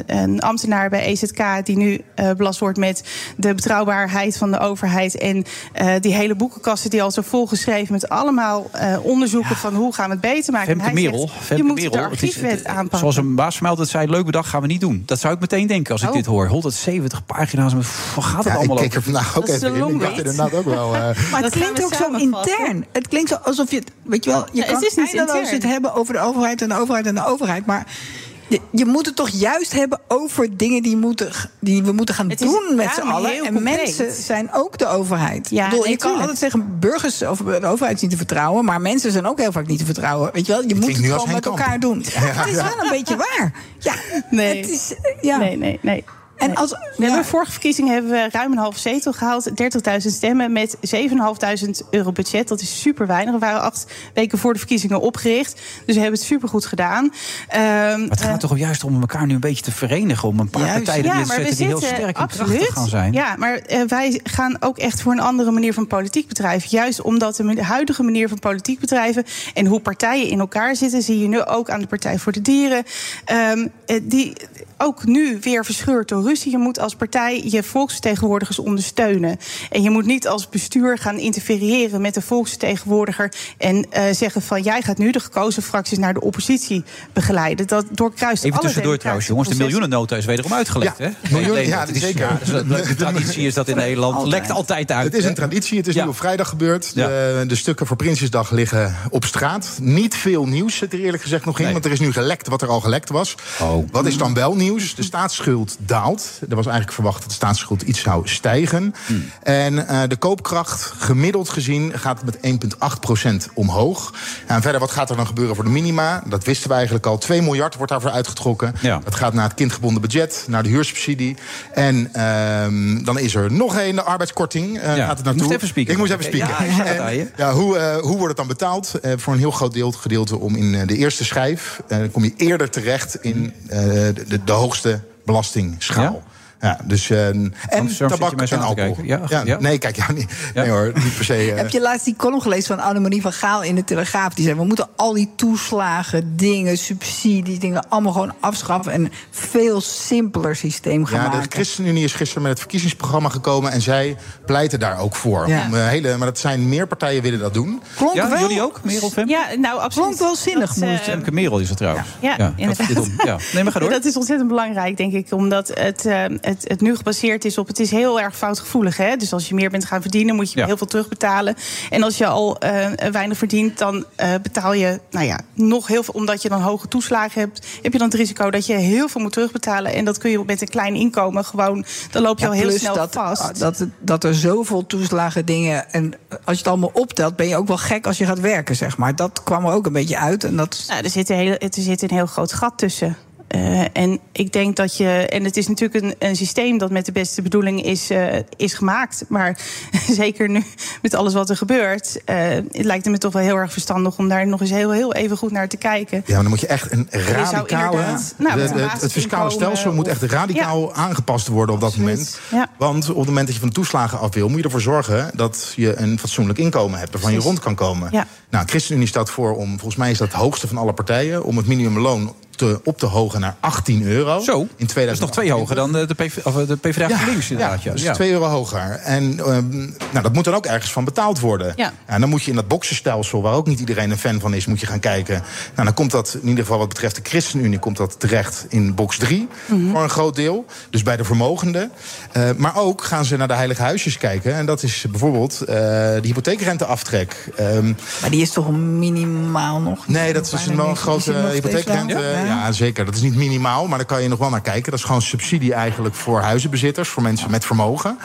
een ambtenaar bij EZK die nu belast wordt met de betrouwbaarheid van de overheid. En die hele boekenkasten die al zo volgeschreven met allemaal onderzoeken van hoe gaan we het beter maken. En Femke Merel. zegt, Femke je moet Merel, de het is- archiefwet het- aanpakken. Zoals een baas van mij altijd zei, leuk bedacht gaan we niet niet doen. Dat zou ik meteen denken als ik Oh. dit hoor. 170 pagina's, wat gaat het Ja, ik allemaal keek over? er vandaag ook Dat is even de in. Ik long dacht read. inderdaad ook wel... eh, Maar het klinkt ook zo intern. Het klinkt zo alsof je, het- weet je wel, je Ja, kan het is niet eindeloos intern. het hebben over de overheid en de overheid en de overheid, maar je, je moet het toch juist hebben over dingen die, moeten, die we moeten gaan Het is doen met z'n allen. En concreet. mensen zijn ook de overheid. Ja, ik bedoel, nee, je kan altijd zeggen burgers of de overheid is niet te vertrouwen, maar mensen zijn ook heel vaak niet te vertrouwen. Weet je wel, je moet het gewoon met elkaar doen. Ja, het is wel een beetje waar. Ja, Nee. het is, ja. Nee, nee, nee. En als, We hebben vorige verkiezingen hebben we ruim een halve zetel gehaald. 30.000 stemmen met 7.500 euro budget. Dat is super weinig. We waren acht weken voor de verkiezingen opgericht. Dus we hebben het super goed gedaan. Ehm, Maar het gaat eh, toch juist om elkaar nu een beetje te verenigen. Om een paar Juist. partijen ja, te zetten die heel sterk en krachtig gaan zijn. Ja, maar eh, wij gaan ook echt voor een andere manier van politiek bedrijven. Juist omdat de huidige manier van politiek bedrijven en hoe partijen in elkaar zitten, zie je nu ook aan de Partij voor de Dieren. eh, die ook nu weer verscheurd door ruzie. Je moet als partij je volksvertegenwoordigers ondersteunen. En je moet niet als bestuur gaan interfereren met de volksvertegenwoordiger en eh, zeggen van jij gaat nu de gekozen fracties naar de oppositie begeleiden. Dat doorkruist Even alle tussendoor trouwens, jongens. De miljoenennota is wederom uitgelegd, Ja, hè? miljoen- ja, dat is- zeker. dus leuke traditie is dat in Nederland. Lekt altijd uit. Het is een traditie. Het is Ja. nu op vrijdag gebeurd. De, de stukken voor Prinsjesdag liggen op straat. Niet veel nieuws zit er eerlijk gezegd nog in. Want er is nu gelekt wat er al gelekt was. Oh. Wat is dan wel nieuws? De staatsschuld daalt. Er was eigenlijk verwacht dat de staatsschuld iets zou stijgen. Hmm. En eh, de koopkracht, gemiddeld gezien, gaat met 1,8% omhoog. En verder, wat gaat er dan gebeuren voor de minima? Dat wisten we eigenlijk al. 2 miljard wordt daarvoor uitgetrokken. Ja. Dat gaat naar het kindgebonden budget, naar de huursubsidie. En ehm, dan is er nog één, de arbeidskorting. eh, Ja, gaat het naartoe. moest even spieken. Ik moest even spieken. Ja, ik En, hoe, eh, hoe wordt het dan betaald? Voor een heel groot deel, gedeelte om in de eerste schijf. dan kom je eerder terecht in de, de, de hoogste belastingschaal. Ja? Dus, eh, en tabak en alcohol. kijken? Ja, ja. Nee, kijk, ja, niet, nee hoor, niet per se. eh. Heb je laatst die column gelezen van Annemarie van Gaal in de Telegraaf? Die zei, we moeten al die toeslagen, dingen, subsidies, dingen... allemaal gewoon afschaffen en een veel simpeler systeem gaan Ja, de maken. ChristenUnie is gisteren met het verkiezingsprogramma gekomen... en zij pleiten daar ook voor. Ja. Om, eh, hele, maar dat zijn meer partijen willen dat doen. Klonk Ja, wel, jullie ook, Merel? Ja, nou absoluut. klonk wel zinnig, Dat, moet. Femke Merel is het trouwens. Ja, dat inderdaad. is dit om. Ja. Nee, maar ga door. Dat is ontzettend belangrijk, denk ik. Omdat het, eh, het, het nu gebaseerd is op... Het is heel erg foutgevoelig. Hè? Dus als je meer bent gaan verdienen, moet je Ja. heel veel terugbetalen. En als je al eh, weinig verdient, dan eh, betaal je nou ja, nog heel veel... omdat je dan hoge toeslagen hebt... heb je dan het risico dat je heel veel moet terugbetalen. En dat kun je met een klein inkomen gewoon... dan loop je Ja, al heel snel dat, vast. Dat, het- dat er zoveel toeslagen dingen... en als je het allemaal optelt, ben je ook wel gek als je gaat werken, zeg maar. Dat kwam er ook een beetje uit. En dat, Nou, er, zit een heel, er zit een heel groot gat tussen. Eh, en ik denk dat je. En het is natuurlijk een, een systeem dat met de beste bedoeling is, eh, is gemaakt. Maar zeker nu met alles wat er gebeurt. eh, het lijkt me toch wel heel erg verstandig om daar nog eens heel, heel even goed naar te kijken. Ja, maar dan moet je echt een radicale... nou, de- de- het, het fiscale stelsel moet echt radicaal aangepast worden op dat moment. Ja. Want op het moment dat je van de toeslagen af wil... moet je ervoor zorgen dat je een fatsoenlijk inkomen hebt... waarvan je rond kan komen. Ja. Nou, ChristenUnie staat voor om... volgens mij is dat het hoogste van alle partijen... om het minimumloon te, op te hogen naar 18 euro. Zo, in dat is nog twee hoger dan de, de, PV, of de PvdA Ja, inderdaad. ja, dus Ja. 2 euro hoger. En ehm, nou, dat moet dan ook ergens van betaald worden. Ja. En dan moet je in dat boksenstelsel, waar ook niet iedereen een fan van is, moet je gaan kijken. Nou, dan komt dat in ieder geval wat betreft de ChristenUnie, komt dat terecht in box 3 Mhm. voor een groot deel. Dus bij de vermogenden. Eh, maar ook gaan ze naar de heilige huisjes kijken. En dat is bijvoorbeeld eh, de hypotheekrenteaftrek. Ehm, maar die is toch minimaal nog? Nee, dat is Bijna wel een grote hypotheekrente. Ja, Ja. zeker. Dat is niet minimaal, maar daar kan je nog wel naar kijken. Dat is gewoon subsidie eigenlijk voor huizenbezitters, voor mensen met vermogen.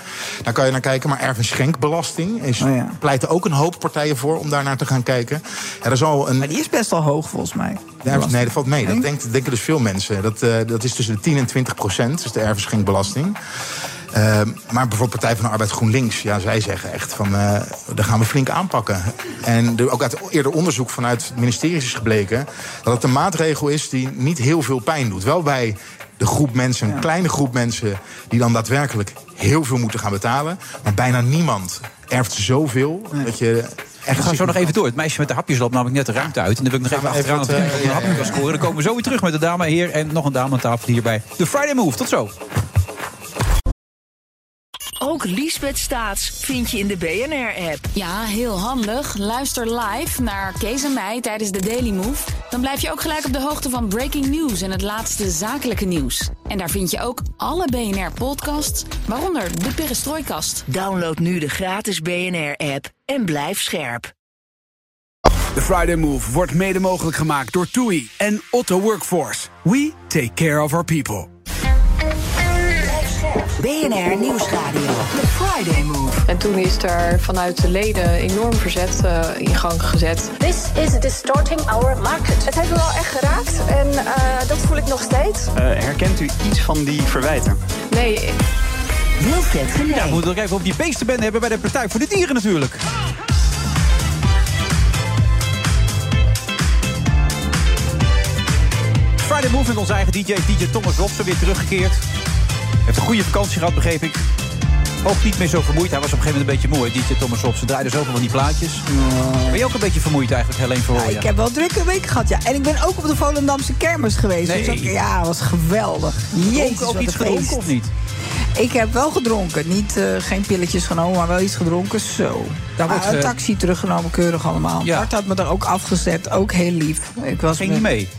Daar kan je naar kijken. Maar erf- en schenkbelasting is, Oh ja. pleiten ook een hoop partijen voor om daar naar te gaan kijken. Er zal een, Maar die is best wel hoog, volgens mij. nee, dat valt mee. Dat denkt, denken dus veel mensen. Dat, eh, dat is tussen de 10 en 20 procent, dus de erfenschenkbelasting. Eh, maar bijvoorbeeld Partij van de Arbeid GroenLinks, ja, zij zeggen echt van, eh daar gaan we flink aanpakken. En er, ook uit eerder onderzoek vanuit het ministerie is gebleken dat het een maatregel is die niet heel veel pijn doet. Wel bij de groep mensen, een kleine groep mensen, die dan daadwerkelijk heel veel moeten gaan betalen. Maar bijna niemand erft zoveel dat je echt. We gaan zo nog even door. Het meisje met de hapjes loopt namelijk net de ruimte uit. En dan wil ik nog even we even achteraan wat, scoren. Dan komen we zo weer terug met de dame, heer en nog een dame aan tafel hier bij de Friday Move. Tot zo. Ook Liesbeth Staats vind je in de BNR-app. Ja, heel handig. Luister live naar Kees en mij tijdens de Daily Move. Dan blijf je ook gelijk op de hoogte van breaking news en het laatste zakelijke nieuws. En daar vind je ook alle BNR-podcasts, waaronder de Perestrooikast. Download nu de gratis BNR-app en blijf scherp. De Friday Move wordt mede mogelijk gemaakt door TUI en Otto Workforce. We take care of our people. BNR Nieuwsradio. The Friday Move. En toen is er vanuit de leden enorm verzet uh, in gang gezet. This is distorting our market. Het heeft me wel echt geraakt en uh, dat voel ik nog steeds. Uh, herkent u iets van die verwijten? Nee. Wilfred Genee. Ja, we moeten nog even op die beestenbende hebben bij de Partij voor de Dieren natuurlijk. Friday Move met onze eigen DJ, DJ Thomas Robson, weer teruggekeerd. Heeft een goede vakantie gehad, begreep ik. Ook niet meer zo vermoeid. Hij was op een gegeven moment een beetje moe, DJ Thomas Robson. draaide zoveel van die plaatjes. Ben je ook een beetje vermoeid eigenlijk, Helene Verhooyen? Ja, ik heb wel een drukke week gehad, ja. En ik ben ook op de Volendamse kermis geweest. Nee. Dus ook, ja, was geweldig. Jezus, ook, ook wat iets gedronken of niet? Ik heb wel gedronken. Niet, eh, geen pilletjes genomen, maar wel iets gedronken. Zo. Daar wordt, een eh, taxi teruggenomen, keurig allemaal. Ja. Bart had me er ook afgezet. Ook heel lief. Ik was Ging niet mee?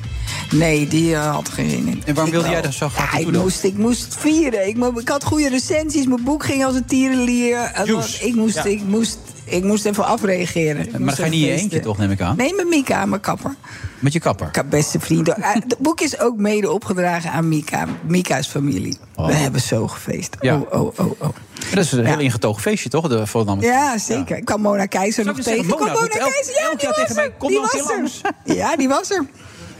Nee, die eh, had geen zin in. En waarom wilde jij dat zo graag Ja, ik moest, ik moest het vieren. Ik, ik had goede recensies. Mijn boek ging als een tierenlier. Ik moest, Ja. ik, moest, ik moest even afreageren. Ik Maar ga je niet je eentje feesten. toch, neem ik aan? Nee, met Mika, mijn kapper. Met je kapper? Beste vrienden. Eh, Het boek is ook mede opgedragen aan Mika. Mika's familie. We hebben zo gefeest. Ja. Oh, oh, oh, oh. Dat is een heel ingetogen feestje, toch? De Volendam. Ja, zeker. Ik kwam Mona Keizer nog tegen. Ik kwam Mona Mona Keizer, ja, die was mij, kom Die er. Ja, die was er.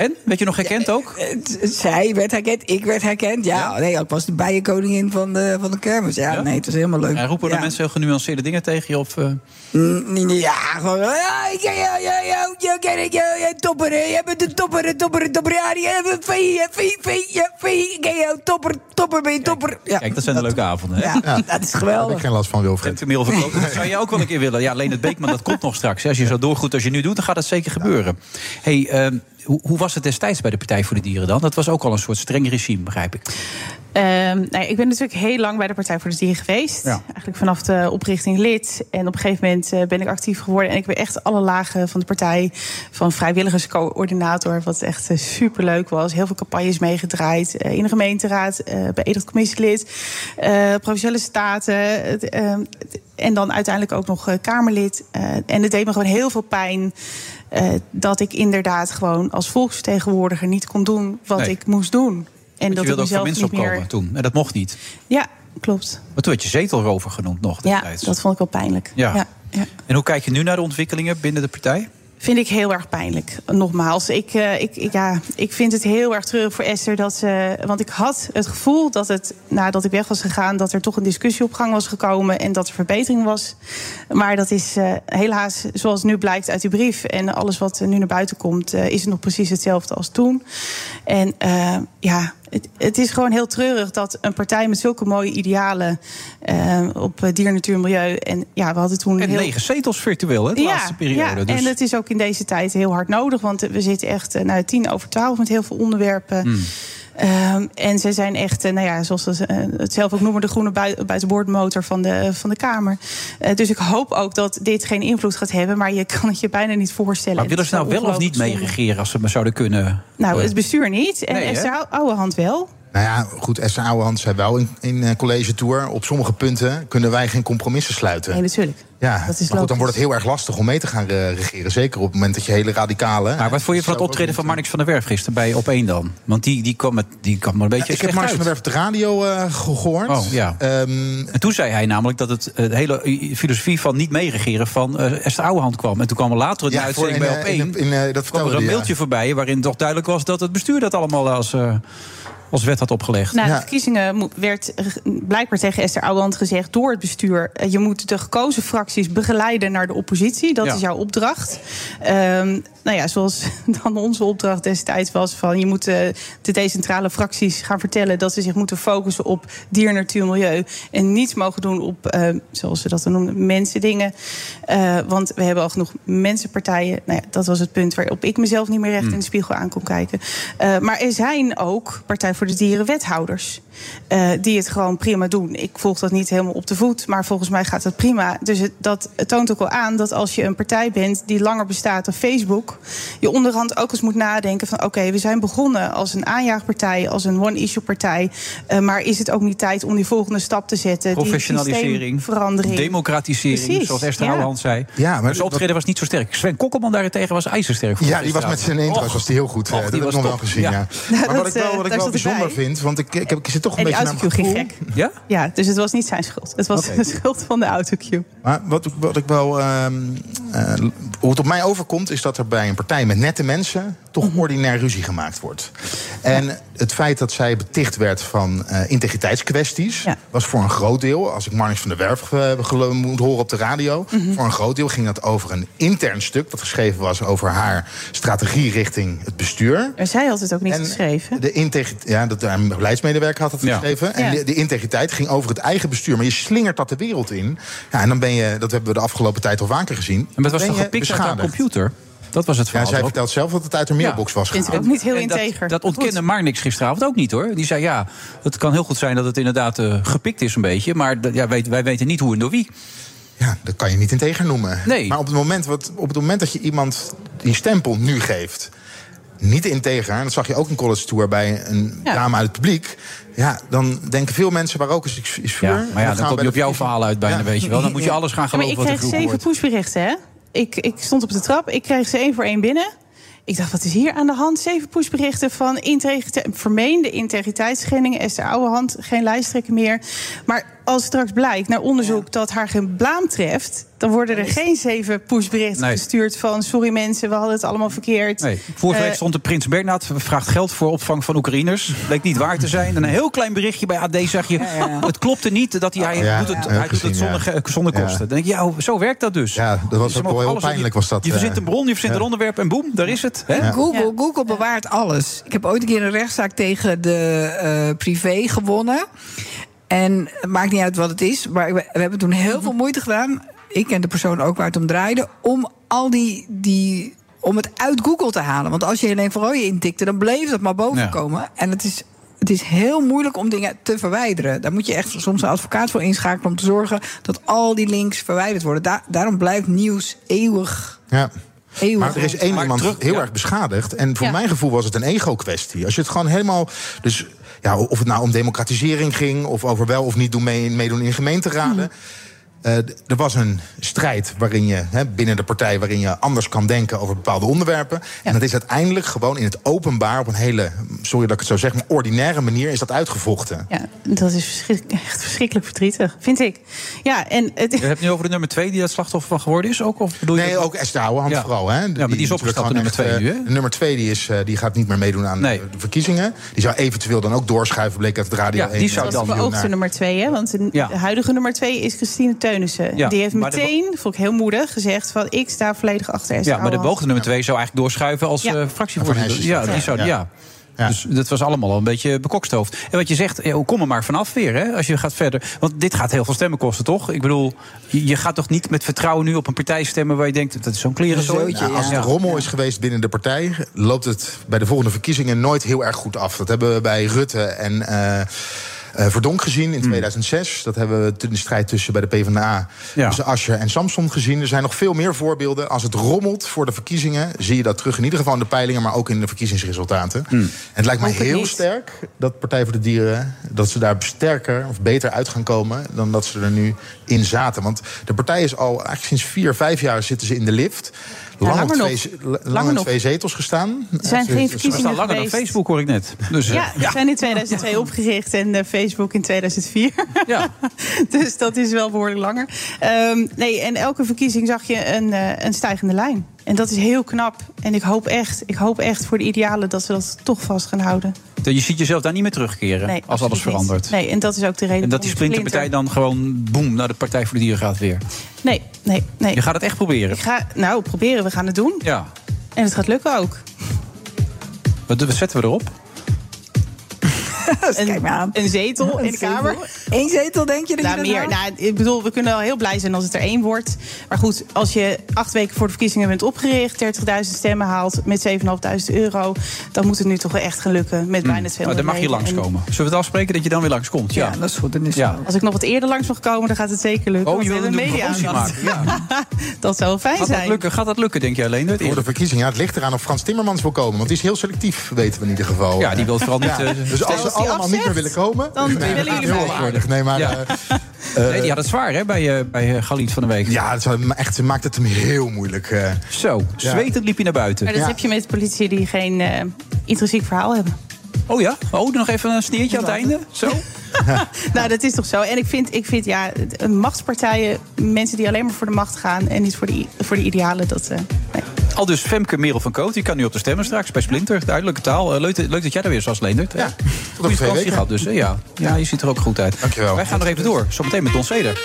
En? Werd je nog herkend ook? Eh, Zij werd herkend, ik werd herkend. Ja, nee, ik was de bijenkoningin van de, van de kermis. Ja, nee, het was helemaal leuk. En roepen ja. de mensen heel genuanceerde dingen tegen je? Of, eh, Mm, nee, nee, Ja, gewoon. Ja, ik- ja, ja, ja, ja, ja, ken ik, ja, ja, topper. Je bent de topper, topper, topper. Ja, die hebben vee, hè, vee, vee, ja, vee. Ken je, topper, topper, ben je topper. Ja, Kijk, dat zijn de leuke avonden. Hè? ja, dat is geweldig. Daar heb ik geen last van, Wilfred. Dat zou je ook wel een keer willen. Ja, alleen het Beekman, dat komt nog straks. Als je zo doorgoed als je nu doet, dan gaat dat zeker gebeuren. Hey, ehm, hoe, hoe was het destijds bij de Partij voor de Dieren dan? Dat was ook al een soort streng regime, begrijp ik. Ehm, nou, ik ben natuurlijk heel lang bij de Partij voor de Dieren geweest. Ja. Eigenlijk vanaf de oprichting lid. En op een gegeven moment eh, ben ik actief geworden. En ik ben echt alle lagen van de partij. Van vrijwilligerscoördinator, wat echt super superleuk was. Heel veel campagnes meegedraaid. eh, in de gemeenteraad, eh beëdigd commissielid. eh provinciale staten. ehm, en dan uiteindelijk ook nog eh, Kamerlid. Eh, en het deed me gewoon heel veel pijn... eh, dat ik inderdaad gewoon als volksvertegenwoordiger niet kon doen wat Nee. ik moest doen. En Want dat je ik wilde ook voor mezelf mensen opkomen meer. toen. En dat mocht niet. Ja, klopt. Maar toen werd je zetelrover genoemd nog Ja, dat vond ik wel pijnlijk. Ja. Ja, ja. En hoe kijk je nu naar de ontwikkelingen binnen de partij? Vind ik heel erg pijnlijk. Nogmaals, ik, eh, ik, ik- ja, ik vind het heel erg treurig voor Esther. Dat ze, want ik had het gevoel dat het, nadat ik weg was gegaan... dat er toch een discussie op gang was gekomen en dat er verbetering was. Maar dat is eh, helaas, zoals nu blijkt uit die brief... en alles wat nu naar buiten komt, eh, is het nog precies hetzelfde als toen. En ja, het, het is gewoon heel treurig dat een partij met zulke mooie idealen... eh, op eh, dier, natuur, milieu... en ja, we hadden toen En heel... negen zetels virtueel, hè, de laatste periode. Ja, dus... en het is ook in deze tijd heel hard nodig. Want we zitten echt eh, nou, tien over twaalf met heel veel onderwerpen. Hmm. Ehm, en ze zijn echt, eh, nou ja, zoals ze eh, het zelf ook noemen, de groene bui- buitenboordmotor van de, van de Kamer. Eh, dus ik hoop ook dat dit geen invloed gaat hebben. Maar je kan het je bijna niet voorstellen. Maar En willen ze nou wel of niet zonde. meeregeren als ze maar zouden kunnen? Nou, Eh, het bestuur niet. En Nee? Esther Ouwehand wel. Nou ja, goed, Esther Ouwehand zei wel in, in eh, college tour... op sommige punten kunnen wij geen compromissen sluiten. Nee, natuurlijk. Ja, Dat is maar goed, dan wordt het heel erg lastig om mee te gaan eh, regeren. Zeker op het moment dat je hele radicale... Maar wat vond je van het optreden van Marnix van der Werf gisteren bij Op 1 dan? Want die, die kwam, met, die kwam maar een beetje ik heb Marcus van der. Werf op de radio eh, ge- gehoord. Oh, ja. Ehm, En toen zei hij namelijk dat het eh, de hele filosofie van niet meeregeren van eh Esther Ouwehand kwam. En toen kwam er later de Ja, uitzending voor bij in, Op eh, 1. in, in, eh, dat kwam er een ja. mailtje voorbij waarin toch duidelijk was dat het bestuur dat allemaal als, eh, als wet had opgelegd. Na de verkiezingen werd blijkbaar tegen Esther Ouwehand gezegd door het bestuur... eh, je moet de gekozen fracties begeleiden naar de oppositie. Dat Ja. is jouw opdracht. Ehm, nou ja, zoals dan onze opdracht destijds was... van je moet eh, de decentrale fracties gaan vertellen... dat ze zich moeten focussen op dier, natuur, milieu... en niets mogen doen op, eh, zoals ze dat dan noemen, mensendingen. Eh, want we hebben al genoeg mensenpartijen. Nou ja, dat was het punt waarop ik mezelf niet meer recht Hmm. in de spiegel aan kon kijken. Eh, maar er zijn ook Partij voor de Dieren wethouders. eh, die het gewoon prima doen. Ik volg dat niet helemaal op de voet, maar volgens mij gaat dat prima. Dus het, dat het toont ook wel aan dat als je een partij bent die langer bestaat dan Facebook, je onderhand ook eens moet nadenken van oké, we zijn begonnen als een aanjaagpartij, als een one-issue-partij. eh, maar is het ook niet tijd om die volgende stap te zetten? die Professionalisering, systeemverandering. democratisering, Precies, zoals Esther ja. Zei. Ja, maar zijn optreden was niet zo sterk. Sven Kokkelman daarentegen was ijzersterk. Ja, die was met zijn intro's was die heel goed. Och, Eh, dat die heb ik was nog wel gezien, ja. Ja. Maar dat, wat ik wel, wat ik wel bijzonder bij. vind, want ik, ik, heb, ik zit toch een En die beetje naar mijn ging gek. Ja? Ja, dus het was niet zijn schuld. Het was de schuld van de autocue. Maar wat, ik- wat ik wel. ehm, eh, hoe het op mij overkomt, is dat er bij een partij met nette mensen. Toch ordinair ruzie gemaakt wordt. En het feit dat zij beticht werd van eh, integriteitskwesties. was voor een groot deel. als ik Marnix van der Werf gelo- moet horen op de radio. Mhm. voor een groot deel ging dat over een intern stuk. dat geschreven was over haar strategie richting het bestuur. Maar zij had het ook niet geschreven. De integriteit, ja, dat haar beleidsmedewerker had het Ja. geschreven. En Ja. de, de integriteit ging over het eigen bestuur. Maar je slingert dat de wereld in. Ja, en dan ben je, dat hebben we de afgelopen tijd al vaker gezien. En het was toch gepikt haar beschadigd. computer? Dat was het Ja, verhaal. zij toch? vertelt zelf dat het uit haar mailbox was gehaald. ook niet heel dat-. Dat, ontkende Marnix gisteravond ook niet hoor. Die zei ja, het kan heel goed zijn dat het inderdaad eh, gepikt is een beetje. Maar ja, weet, wij weten niet hoe en door wie. Ja, dat kan je niet integer noemen. Nee. Maar op het, moment, wat, op het moment dat je iemand die stempel nu geeft... niet integer, en dat zag je ook in College Tour... bij een Ja. dame uit het publiek... Ja, dan denken veel mensen waar ook is, is vuur. Ja, maar ja, dan gaan kom je op de jouw verhaal uit bijna, Ja. weet je wel. Dan moet je alles gaan Ja, maar geloven ik wat er kreeg zeven wordt. pushberichten, hè? Ik, ik stond op de trap, ik kreeg ze één voor één binnen. Ik dacht, wat is hier aan de hand? Zeven pushberichten van integrite- vermeende integriteitsschendingen. Esther Ouwehand, geen lijsttrekker meer. Maar als straks blijkt naar onderzoek dat haar geen blaam treft... dan worden er geen zeven pushberichten Nee. gestuurd van... sorry mensen, we hadden het allemaal verkeerd. Nee. Vorige week Eh, stond de Prins Bernhard vraagt geld voor opvang van Oekraïners. Bleek niet waar te zijn. En een heel klein berichtje bij AD zag je. Het klopte niet dat hij, hij Ja, doet het, hij doet het zonder, zonder kosten. Dan denk je, ja, hoe- zo werkt dat dus. Ja, dat was ook wel heel pijnlijk, was dat, Je verzint eh, een bron, je verzint een onderwerp en boem, daar is het. Hè? Ja. Google, Google bewaart alles. Ik heb ooit een keer een rechtszaak tegen de eh, privé gewonnen. En het maakt niet uit wat het is. Maar we, we hebben toen heel veel moeite gedaan. Ik en de persoon ook waar het om draaide. Om al die. die om het uit Google te halen. Want als je Helene van Rooyen intikte, dan bleef dat maar boven Ja. komen. En het is. Het is heel moeilijk om dingen te verwijderen. Daar moet je echt soms een advocaat voor inschakelen om te zorgen dat al die links verwijderd worden. Da- daarom blijft nieuws eeuwig. Ja. eeuwig Maar er is één iemand terug- heel ja. erg beschadigd. En voor Ja. mijn gevoel was het een ego-kwestie. Als je het gewoon helemaal. Dus ja, of het nou om democratisering ging. of over wel of niet doen mee, meedoen in gemeenteraden. Eh, d- er was een strijd waarin je hè, binnen de partij waarin je anders kan denken over bepaalde onderwerpen. En dat is uiteindelijk gewoon in het openbaar op een hele, sorry dat ik het zo zeg, maar ordinaire manier is dat uitgevochten. Ja, dat is verschrik- echt verschrikkelijk verdrietig, vind ik. Ja, en het, Je hebt het nu over de nummer twee die dat slachtoffer van geworden is? Ook, of bedoel je Nee, ook Esther Ouwehand Ja. vooral. Hè? Ja, maar die is opgestapt, de nummer twee eh, nu, hè? De nummer twee die is, eh, die gaat niet meer meedoen aan Nee. de, verkiezingen. Die zou eventueel dan ook doorschuiven, bleek uit het radio. Ja, die 1, zou eh, dan- Dat de beoogste naar- nummer twee, hè? Want de, Ja. de huidige nummer twee is Christine Teunissen. Ja, die heeft maar de meteen, vond ik heel moedig, gezegd van ik sta volledig achter Ja, maar de beoogde nummer twee zou eigenlijk doorschuiven als Ja. eh, fractievoorzitter. Ja, die zou, ja. Ja. Ja. Dus dat was allemaal al een beetje bekokstoofd. En wat je zegt, ja, kom er maar vanaf weer, hè, als je gaat verder. Want dit gaat heel veel stemmen kosten, toch? Ik bedoel, je, gaat toch niet met vertrouwen nu op een partij stemmen... waar je denkt, dat is zo'n klerenzooi? Ja, als het rommel is geweest binnen de partij, loopt het bij de volgende verkiezingen nooit heel erg goed af. Dat hebben we bij Rutte en. eh, eh, Verdonk gezien in 2006. Dat hebben we in de strijd tussen bij de PvdA... Ja. tussen Asscher en Samson gezien. Er zijn nog veel meer voorbeelden. Als het rommelt voor de verkiezingen... zie je dat terug in ieder geval in de peilingen... maar ook in de verkiezingsresultaten. En het lijkt mij heel niet. sterk dat Partij voor de Dieren... dat ze daar sterker of beter uit gaan komen... dan dat ze er nu in zaten. Want de partij is al eigenlijk sinds vier, vijf jaar zitten ze in de lift... Lang, langer op nog. twee, lang twee zetels gestaan. Er zijn Ze- geen verkiezingen staan langer dan. Facebook, hoor ik net. Dus, eh, Ja, we zijn in 2002 opgericht en eh, Facebook in 2004. ja. dus dat is wel behoorlijk langer. Ehm, nee, en elke verkiezing zag je een, eh, een stijgende lijn. En dat is heel knap. En ik hoop echt, ik hoop echt voor de idealen dat ze dat toch vast gaan houden. Je ziet jezelf daar niet meer terugkeren Nee, als alles verandert. Nee, en dat is ook de reden En dat die splinterpartij dan gewoon boem naar de Partij voor de Dieren gaat weer. Nee, nee, nee. Je gaat het echt proberen. Ik ga, nou, proberen, we gaan het doen. Ja. En het gaat lukken ook. Wat, wat zetten we erop? Kijk maar aan. Een zetel in de Een Kamer. Eén zetel, denk je dat nou, je dat meer. Nou, ik bedoel, we kunnen wel heel blij zijn als het er één wordt. Maar goed, als je acht weken voor de verkiezingen bent opgericht... 30.000 stemmen haalt met 7.500 euro... dan moet het nu toch wel echt gaan lukken met bijna 200 Nou, dan mag je langskomen. Zullen we het afspreken dat je dan weer langskomt? Ja, dat is goed. Dan is ja. Als ik nog wat eerder langs mag komen, dan gaat het zeker lukken. Oh, je wil een media maken. Ja. dat zou fijn Gaat zijn. dat lukken? Gaat dat lukken, denk jij alleen? Voor de verkiezingen, ja, het ligt eraan of Frans Timmermans wil komen. Want die is heel selectief, weten we in ieder geval. Ja, die wil vooral niet, eh, dus als allemaal niet meer willen komen... dan nee, willen dat jullie heel. Nee, maar... Ja. eh, nee, die had het zwaar hè, bij, eh bij eh, Galit van de Week. Ja, het echt, ze maakt het hem heel moeilijk. Zo, Ja. zwetend liep hij naar buiten. Maar dat heb je met politie die geen eh, intrinsiek verhaal hebben. Oh ja? Oh, nog even een sneertje aan het einde? Zo? nou, dat is toch zo. En ik vind, ik vind ja, machtspartijen, mensen die alleen maar voor de macht gaan en niet voor de, voor de idealen, dat. eh, nee. Al dus Femke Merel van Koot, die kan nu op de stemmen straks bij Splinter. Duidelijke taal. Eh, leuk, leuk dat jij er weer was, Leendert. Ja, Goede twee vakantie weken. gehad dus. hè? Ja. ja, je ziet er ook goed uit. Dankjewel. Wij gaan nog even door. Zometeen met Don Zeder.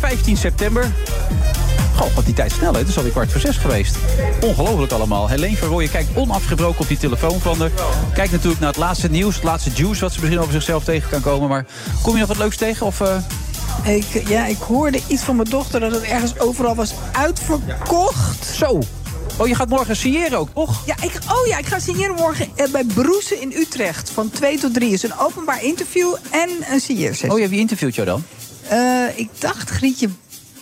15 september. Goh, wat die tijd snel, hè? Het is alweer kwart voor zes geweest. Ongelooflijk allemaal. Helene van Rooyen kijkt onafgebroken op die telefoon van haar. Kijkt natuurlijk naar het laatste nieuws, het laatste juice... wat ze misschien over zichzelf tegen kan komen. Maar kom je nog wat leuks tegen? Of, eh, Ik, ja, ik hoorde iets van mijn dochter dat het ergens overal was uitverkocht. Zo. Oh, je gaat morgen signeren ook, toch? Ja, ik, oh ja, ik ga signeren morgen eh, bij Broesen in Utrecht. Van 2 tot 3 is een openbaar interview en een signeersessie. Oh ja, wie interviewt jou dan? Eh, ik dacht Grietje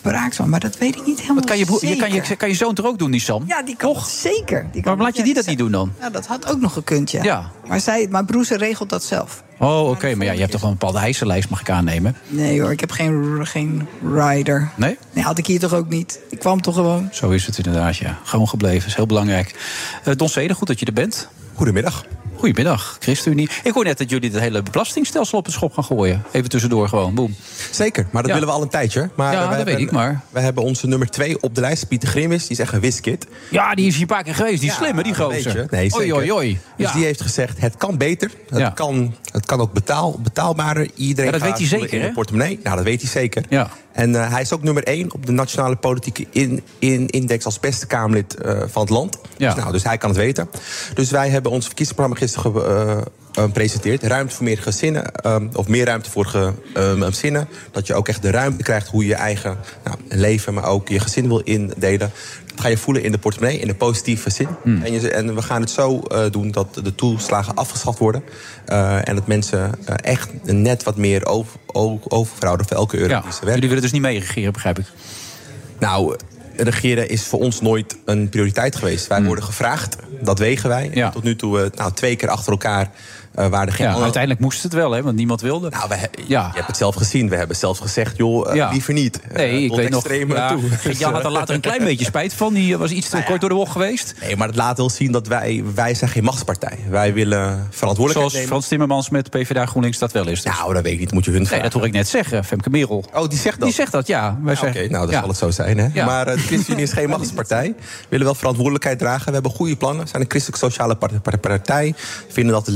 Braaksman, maar dat weet ik niet helemaal Wat kan je, broer- je, kan, je, kan je zoon toch ook doen, die Sam? Ja, die kan het zeker. Die kan Waarom laat je die dat niet doen dan? Nou, dat had ook nog gekund, ja. Ja. Maar, zij, maar regelt dat zelf. Oh, oké. Maar ja, je hebt toch wel een bepaalde eisenlijst, mag ik aannemen? Nee hoor, ik heb geen, geen rider. Nee? Nee, had ik hier toch ook niet. Ik kwam toch gewoon. Zo is het inderdaad, ja. Gewoon gebleven, is heel belangrijk. Eh Don Zeder, goed dat je er bent. Goedemiddag. Goedemiddag, ChristenUnie. Ik hoor net dat jullie het hele belastingstelsel op de schop gaan gooien. Even tussendoor gewoon, boem. Zeker, maar dat Ja. willen we al een tijdje. Maar Ja, dat hebben- weet ik, maar- We hebben onze nummer twee op de lijst, Pieter Grimis. Die is echt een wiskit. Ja, die is hier een paar keer geweest. Die is Ja, slim, hè, die gozer. Nee, zeker. Oei, oei, oei. Dus die heeft gezegd, het kan beter. Het, kan, het kan ook betaal, betaalbaarder. Iedereen Ja, dat weet hij zeker, in de portemonnee. Nou, dat weet hij zeker. Ja. En eh, hij is ook nummer één op de nationale politieke in, in index als beste Kamerlid eh, van het land. Ja. Dus, nou, dus hij kan het weten. Dus wij hebben ons verkiezingsprogramma gisteren ge- eh, gepresenteerd. Ruimte voor meer gezinnen, eh, of meer ruimte voor ge- gezinnen. Dat je ook echt de ruimte krijgt hoe je eigen nou, leven, maar ook je gezin wil indelen. Ga je voelen in de portemonnee, in de positieve zin. Hmm. En, je, en we gaan het zo eh, doen dat de toeslagen afgeschaft worden. eh, en dat mensen eh, echt net wat meer over, over, overhouden voor elke euro Ja. die ze werken. Jullie willen dus niet meeregeren, begrijp ik. Nou, regeren is voor ons nooit een prioriteit geweest. Hmm. Wij worden gevraagd, dat wegen wij. Tot nu toe, nou, twee keer achter elkaar, eh waren er geen... Ja, uiteindelijk moest het wel, hè, want niemand wilde. Nou, we, ja. Je hebt het zelf gezien. We hebben zelf gezegd, joh, eh, Ja. liever niet. Eh, Nee, ik weet nog. toe. Jan had er later een klein beetje spijt van. Die was iets te kort door de bocht geweest. Nee, maar het laat wel zien dat wij, wij zijn geen machtspartij. Wij willen verantwoordelijkheid Zoals nemen. Frans Timmermans met PvdA GroenLinks dat wel is. Dus. Nou, dat weet ik niet. Moet je hun Nee, vragen. dat hoor ik net zeggen. Femke Merel. Oh, die zegt dat? Die zegt dat, ja. Wij Ja, Oké, zeggen, nou, ja. zal het zo zijn. Hè? Maar de ChristenUnie is geen machtspartij. We willen wel verantwoordelijkheid dragen. We hebben goede plannen. We zijn een christelijk-sociale part- part- partij. We vinden dat het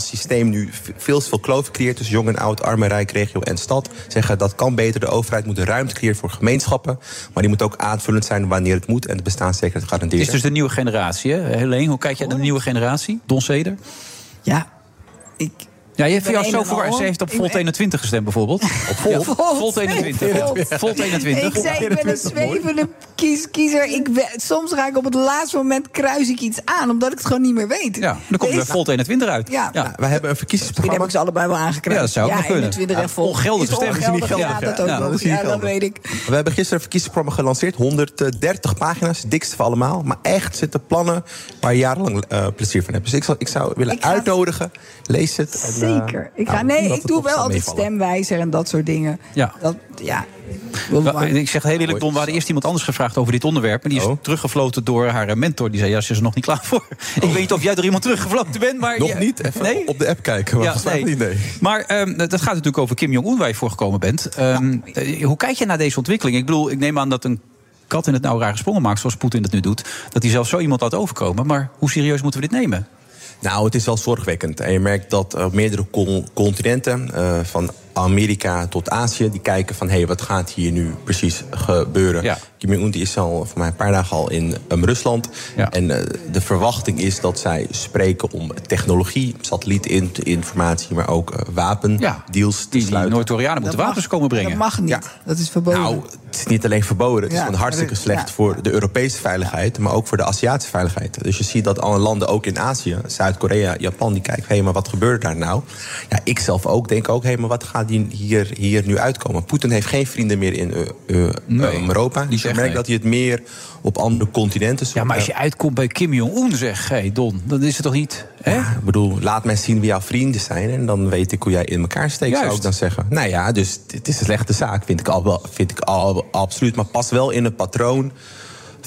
systeem nu veel te veel kloof creëert... tussen jong en oud, arm en rijk, regio en stad. Zeggen dat kan beter. De overheid moet de ruimte creëren voor gemeenschappen. Maar die moet ook aanvullend zijn wanneer het moet... en de bestaanszekerheid Het garanderen. is dus de nieuwe generatie, hè? Helene, hoe kijk jij naar de nieuwe generatie? Don Zeder? Ja, ik... Ja, je hebt jou zo en voor. Ze heeft op Volt ben- 21 gestemd, bijvoorbeeld. Op Volt? Volt 21. Volt 21. Ik zei, ik ben een zwevende kies, kiezer. Ik ben, soms ga ik op het laatste moment kruis ik iets aan, omdat ik het gewoon niet meer weet. Ja, dan komt er Volt 21 uit. Ja. Nou, wij hebben een verkiezingsprogramma. heb ik ze allebei wel aangekruist. Ja, dat zou ook nog kunnen. 21 en Ja, vol. ongeldige Is niet ongeldig, geldig, Ja, dat ook Ja, nog. dat is niet Ja, dat weet ik. We hebben gisteren een verkiezingsprogramma gelanceerd. 130 pagina's, het dikste van allemaal. Maar echt zitten plannen waar je jarenlang eh, plezier van hebt. Dus ik zou, ik zou willen uitnodigen. Lees het. En, eh, Zeker. Ik, ga, nou, nee, dat ik doe wel altijd meevallen. stemwijzer en dat soort dingen. Ja. Dat, ja. Ik zeg heel eerlijk, Don, we hadden eerst iemand anders gevraagd over dit onderwerp. Maar die is Oh. teruggefloten door haar mentor. Die zei, ja, ze is er nog niet klaar voor. Ik weet niet of jij door iemand teruggefloten bent, maar... Nog ja- niet? Even Nee? op de app kijken. Maar Ja, nee. niet, nee. Maar ehm, dat gaat natuurlijk over Kim Jong-un, waar je voor gekomen bent. Ehm, eh, Hoe kijk je naar deze ontwikkeling? Ik bedoel, ik neem aan dat een kat in het nauw rare sprongen maakt... zoals Poetin het nu doet. Dat hij zelf zo iemand laat overkomen. Maar hoe serieus moeten we dit nemen? Nou, het is wel zorgwekkend. En je merkt dat op meerdere con- continenten, eh, van Amerika tot Azië, die kijken van hé, hey, wat gaat hier nu precies gebeuren? Kim Jong-un die is al voor mij een paar dagen al in um, Rusland. En eh, de verwachting is dat zij spreken om technologie, satellietinformatie, maar ook eh, wapendeals te sluiten. Noord-Koreanen moeten wapens komen brengen. Dat mag niet. Dat is verboden. Nou, het is niet alleen verboden. Het is Ja, gewoon hartstikke slecht ja. voor de Europese veiligheid, maar ook voor de Aziatische veiligheid. Dus je ziet dat alle landen, ook in Azië, Zuid-Korea, Japan, die kijken: hé, hey, maar wat gebeurt daar nou? Ja, ik zelf ook denk ook: hé, hey, maar wat gaat die hier, hier nu uitkomen? Poetin heeft geen vrienden meer in eh, eh, Nee, Europa. Dus merkt nee. dat hij het meer op andere continenten zoekt. Ja, maar als je uitkomt bij Kim Jong-un, zeg, hé Don, dan is het toch niet... Hè? Ik bedoel, laat mij zien wie jouw vrienden zijn. En dan weet ik hoe jij in elkaar steekt, zou ik dan zeggen. Nou ja, dus het is een slechte zaak, vind ik, al vind ik al, absoluut. Maar pas wel in het patroon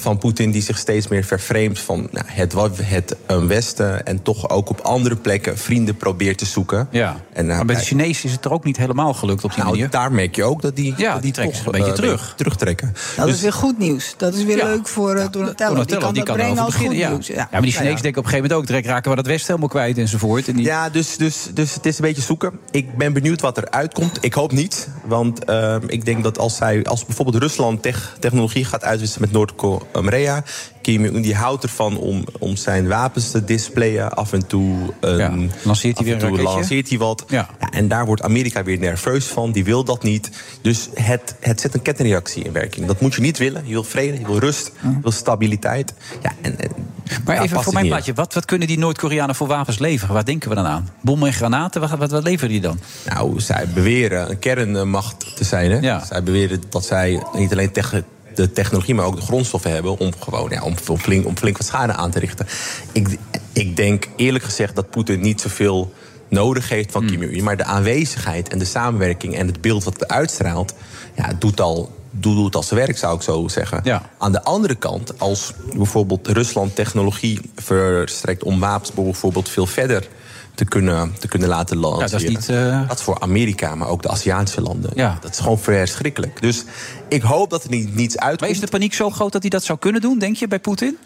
van Poetin... die zich steeds meer vervreemdt van nou, het, het eh, Westen... en toch ook op andere plekken vrienden probeert te zoeken. Ja. En, eh, maar bij de Chinezen is het er ook niet helemaal gelukt op die nou, manier. daar merk je ook dat die, Ja, dat die trekken toch, zich een beetje eh, terug. terugtrekken. Dat Dus- is weer goed nieuws. Dat is weer Ja. leuk voor eh, Donatello. Die Donatello, kan die dat kan brengen als goed beginnen. Ja. nieuws. Ja. maar die Chinezen Nou ja. denken op een gegeven moment ook... direct raken we dat Westen helemaal kwijt enzovoort. En die... Ja, dus, dus, dus het is een beetje zoeken. Ik ben benieuwd wat er uitkomt. Ik hoop niet. Want ehm, ik denk dat als, zij, als bijvoorbeeld Rusland tech- technologie gaat uitwisselen met Noord-Korea... Kim Jong-un die houdt ervan om, om zijn wapens te displayen. Af en toe, een, lanceert hij weer een toe lanceert hij wat. Ja, en daar wordt Amerika weer nerveus van. Die wil dat niet. Dus het, het zet een kettingreactie in werking. Dat moet je niet willen. Je wil vrede, je wil rust, je wil stabiliteit. Ja, en, en Maar even voor mijn plaatje, wat, wat kunnen die Noord-Koreanen voor wapens leveren? Waar denken we dan aan? Bommen en granaten, wat, wat, wat leveren die dan? Nou, zij beweren een kernmacht te zijn. Hè? Zij beweren dat zij niet alleen tech- de technologie, maar ook de grondstoffen hebben om gewoon ja, om, om flink, om flink wat schade aan te richten. Ik, ik denk eerlijk gezegd dat Poetin niet zoveel nodig heeft van Kim Jong-un, maar de aanwezigheid en de samenwerking en het beeld wat het uitstraalt, ja, doet al. Doet doet al zijn werk, zou ik zo zeggen. Aan de andere kant, als bijvoorbeeld Rusland technologie verstrekt om wapens bijvoorbeeld veel verder te kunnen, te kunnen laten lanceren. dat is niet, eh, Dat voor Amerika, maar ook de Aziatische landen. Ja. Dat is gewoon verschrikkelijk. Dus ik hoop dat er niet, niets uitkomt. Maar is de paniek zo groot dat hij dat zou kunnen doen, denk je, bij Poetin?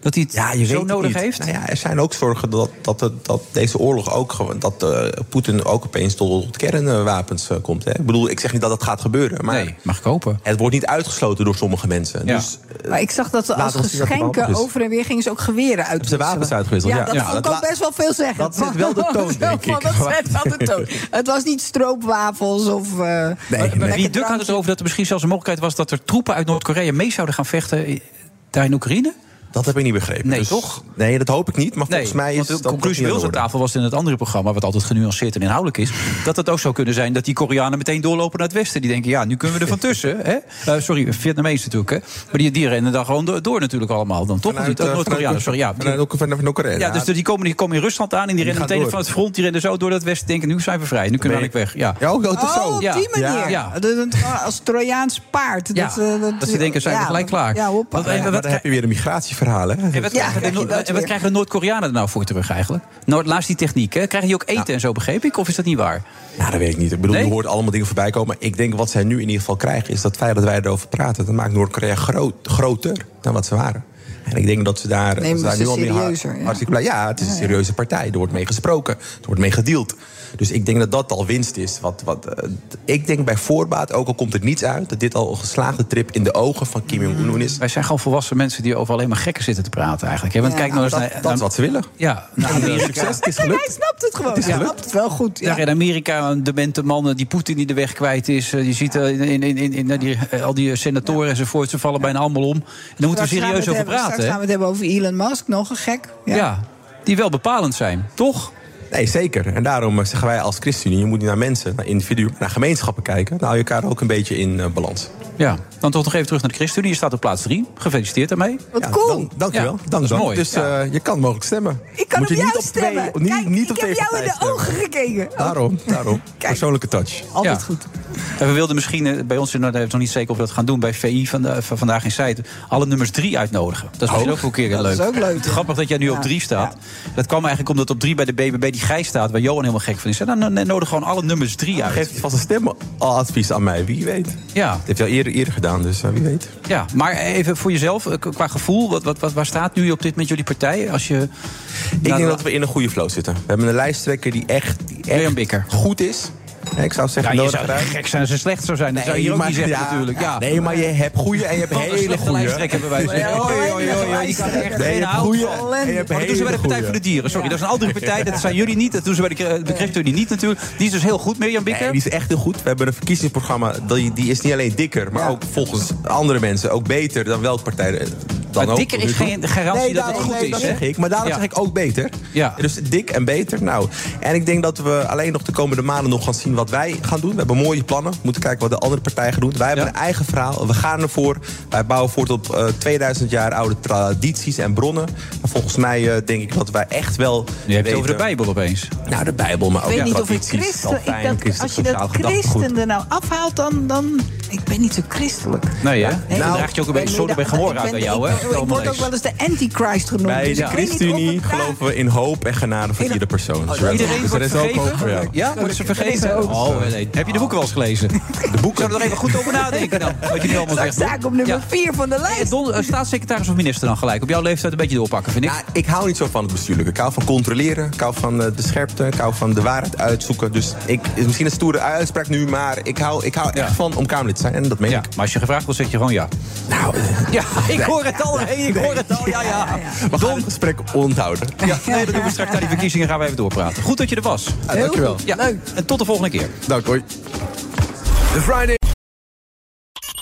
Dat hij het Ja, je zo nodig niet. heeft? Nou ja, er zijn ook zorgen dat, dat, dat deze oorlog ook gewoon. dat eh, Poetin ook opeens tot kernwapens eh, komt. Hè. Ik bedoel, ik zeg niet dat dat gaat gebeuren. Maar Nee, mag kopen. Het wordt niet uitgesloten door sommige mensen. Ja. Dus Maar ik zag dat ze als geschenken over en weer gingen ze ook geweren uit. de wapens uitgewisseld, ja. dat Ja, vond ik ook best wel veel zeggen. dat zet wel de toon, denk ik. Dat zet wel de toon. Het was niet stroopwafels of... eh, Maar lekker Wie Duk had het erover dat er misschien zelfs een mogelijkheid was... dat er troepen uit Noord-Korea mee zouden gaan vechten daar in Oekraïne? Dat heb ik niet begrepen. Nee, Dus- toch? Nee, dat hoop ik niet. Maar volgens mij is de conclusie bij ons aan tafel was in het andere programma... wat altijd genuanceerd en inhoudelijk is... dat het ook zou kunnen zijn dat die Koreanen meteen doorlopen naar het westen. Die denken, ja, nu kunnen we er van tussen. Hè? Eh, sorry, Vietnamees natuurlijk. Hè? Maar die, die rennen dan gewoon door, door natuurlijk allemaal. Dan toch? Vanuit, eh, Noord-Koreanen, sorry. Ja, vanuit ook- vanuit Noord-Korea. ja, dus die komen, die komen in Rusland aan en die rennen meteen door. van het front. Die rennen zo door dat westen. Denken, nu zijn we vrij. Nu kunnen we eigenlijk weg. Ja. Ja, ook dat is Oh, zo. op Ja. die manier. Ja. Als Trojaans paard. Ja, dat, eh, dat ze denken, zijn we gelijk klaar. Ja, eh, wat- dan heb je weer een migratieverhaal. Hè? En wat, Ja, krijgen, de, krijg je Noord- dat en wat weer. krijgen de Noord-Koreanen er nou voor terug eigenlijk? Nou, laatst die techniek, hè? Krijgen die ook eten en zo, begreep ik? Of is dat niet waar? Nou, dat weet ik niet. Ik bedoel, Nee? je hoort allemaal dingen voorbij komen. Ik denk wat zij nu in ieder geval krijgen... is dat feit dat wij erover praten... dat maakt Noord-Korea groot, groter dan wat ze waren. En ik denk dat ze daar, ze daar ze nu al serieuzer, ja. hartstikke blij. Ja, het is een serieuze partij. Er wordt mee gesproken. Er wordt mee gedeeld. Dus ik denk dat dat al winst is. Wat, wat, eh, ik denk bij voorbaat, ook al komt er niets uit... dat dit al een geslaagde trip in de ogen van Kim Jong-un is. Wij zijn gewoon volwassen mensen die over alleen maar gekken zitten te praten eigenlijk. hè? Want Ja, kijk nou eens Dat, naar... dat is wat ze willen. Ja, eh, Amerika. succes, het is En hij gelukt. snapt het gewoon. is Hij gelukt. snapt het wel goed. Ja. Daar in Amerika een demente man, die Poetin die de weg kwijt is. eh, Je ziet eh, in, in, in, in, in die, al die senatoren enzovoort, ze vallen bijna allemaal om. En daar moeten we serieus het over hebben- praten. Straks gaan we het hebben over Elon Musk. Nog een gek. Ja. Ja. die wel bepalend zijn, toch? Nee, zeker. En daarom eh, zeggen wij als ChristenUnie... je moet niet naar mensen, naar individuen, naar gemeenschappen kijken. Dan hou je elkaar ook een beetje in eh, balans. Ja, dan toch nog even terug naar de ChristenUnie. Je staat op plaats 3. Gefeliciteerd daarmee. Wat Ja, cool. dank, dankjewel. Ja, dank, dat is mooi. Dus Ja. eh, je kan mogelijk stemmen. Ik kan Moet op je jou niet op stemmen. twee- niet, Kijk, niet op ik heb twee jou in de ogen gekeken. Daarom, daarom. Persoonlijke touch. Altijd Ja. goed. En we wilden misschien bij ons, en daar hebben nog niet zeker of we dat gaan doen, bij VI van, de- van vandaag in Site, alle nummers drie uitnodigen. Dat is misschien ook wel een keer Dat leuk. is ook leuk, ja. Grappig dat jij nu Ja, op drie staat. Dat kwam eigenlijk omdat op drie bij de BBB die staat, waar Johan helemaal gek van is. En dan nodig gewoon alle nummers drie uit. Geef vast een stemadvies aan mij, wie weet. Ja. Het heeft wel eerder eerder, eerder gedaan, dus eh, wie weet. Ja, maar even voor jezelf, eh, qua gevoel, wat, wat, wat, waar staat nu op dit met jullie partij? Als je, Ik denk dat we in een goede flow zitten. We hebben een lijsttrekker die echt, die echt goed is. Ik zou zeggen, Ja, je zou gek zijn als ze slecht zou zijn. Dat zou je hier ook maar- niet zeggen ja, natuurlijk. Ja. Nee, maar je hebt goede en je hebt hele goede. hebben wij er Nee, je hebt goede van. en je hebt Maar dat doen ze bij de Partij voor de Dieren. Sorry, dat is een andere partij. Dat zijn jullie niet. Dat doen ze bij de, de ChristenUnie niet natuurlijk. Die is dus heel goed, Mirjam Bikker. Nee, die is echt heel goed. We hebben een verkiezingsprogramma. Die, die is niet alleen dikker, maar ook volgens andere mensen ook beter dan welke partij dan Maar ook. dikker is geen garantie Nee, dat het goed nee, is, Dat zeg ik. Maar daarom Ja. zeg ik ook beter. Ja. Dus dik en beter. Nou, en ik denk dat we alleen nog de komende maanden nog gaan zien wat wij gaan doen. We hebben mooie plannen. We moeten kijken wat de andere partij gaat doen. Wij hebben een eigen verhaal. We gaan ervoor. Wij bouwen voort op eh, 2000 jaar oude tradities en bronnen. Maar volgens mij eh, denk ik dat wij echt wel. Je hebt het over de Bijbel opeens. Nou, de Bijbel, maar Ik ook weet niet of ik tradities, christen... Ik als je dat christen er nou afhaalt, dan, dan... Ik ben niet zo christelijk. Nee, hè? Nee, dan draagt je ook een beetje nee, zo bij dat- gehoor ik uit ben- bij jou, ik hè? Ik word ook wel eens de antichrist genoemd. Bij dus de ChristenUnie geloven we in hoop en genade voor iedere persoon. Dus er is- Iedereen wordt vergeven? Ja, worden ze vergeven? Oh, nee. Heb je de boeken wel eens gelezen? De boeken? Zou er even goed over nadenken dan? Wat je nu allemaal ik op nummer 4 van de lijst. Eh, staatssecretaris of minister dan gelijk? Op jouw leeftijd een beetje doorpakken, vind ik. Nou, ik hou niet zo van het bestuurlijke. Ik hou van controleren. Ik hou van eh, de scherpte. Ik hou van de waarheid uitzoeken. Dus ik, misschien een stoere uitspraak nu, maar ik hou, ik hou echt van om Kamerlid te zijn. En dat meen Ja, ik. maar als je gevraagd wordt, zeg je gewoon ja. Nou, Ja, ik hoor het al. Hey, ik hoor het al. Ja, ja. we gaan het gesprek onthouden. Ja, nee, dat doen we straks na die verkiezingen. Gaan we even doorpraten. Goed dat je er was. Heel dankjewel. Ja, en tot de volgende keer. Dank, hoi. De Friday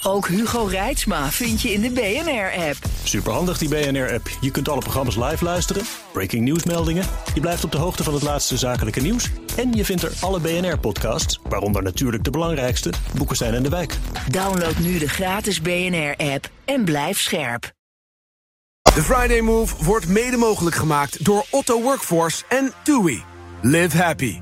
Ook Hugo Reitsma vind je in de BNR-app. Superhandig die BNR-app. Je kunt alle programma's live luisteren, breaking nieuwsmeldingen. Je blijft op de hoogte van het laatste zakelijke nieuws. En je vindt er alle BNR-podcasts, waaronder natuurlijk de belangrijkste, Boeken zijn in de wijk. Download nu de gratis BNR-app en blijf scherp. De Friday Move wordt mede mogelijk gemaakt door Otto Workforce en TUI. Live happy.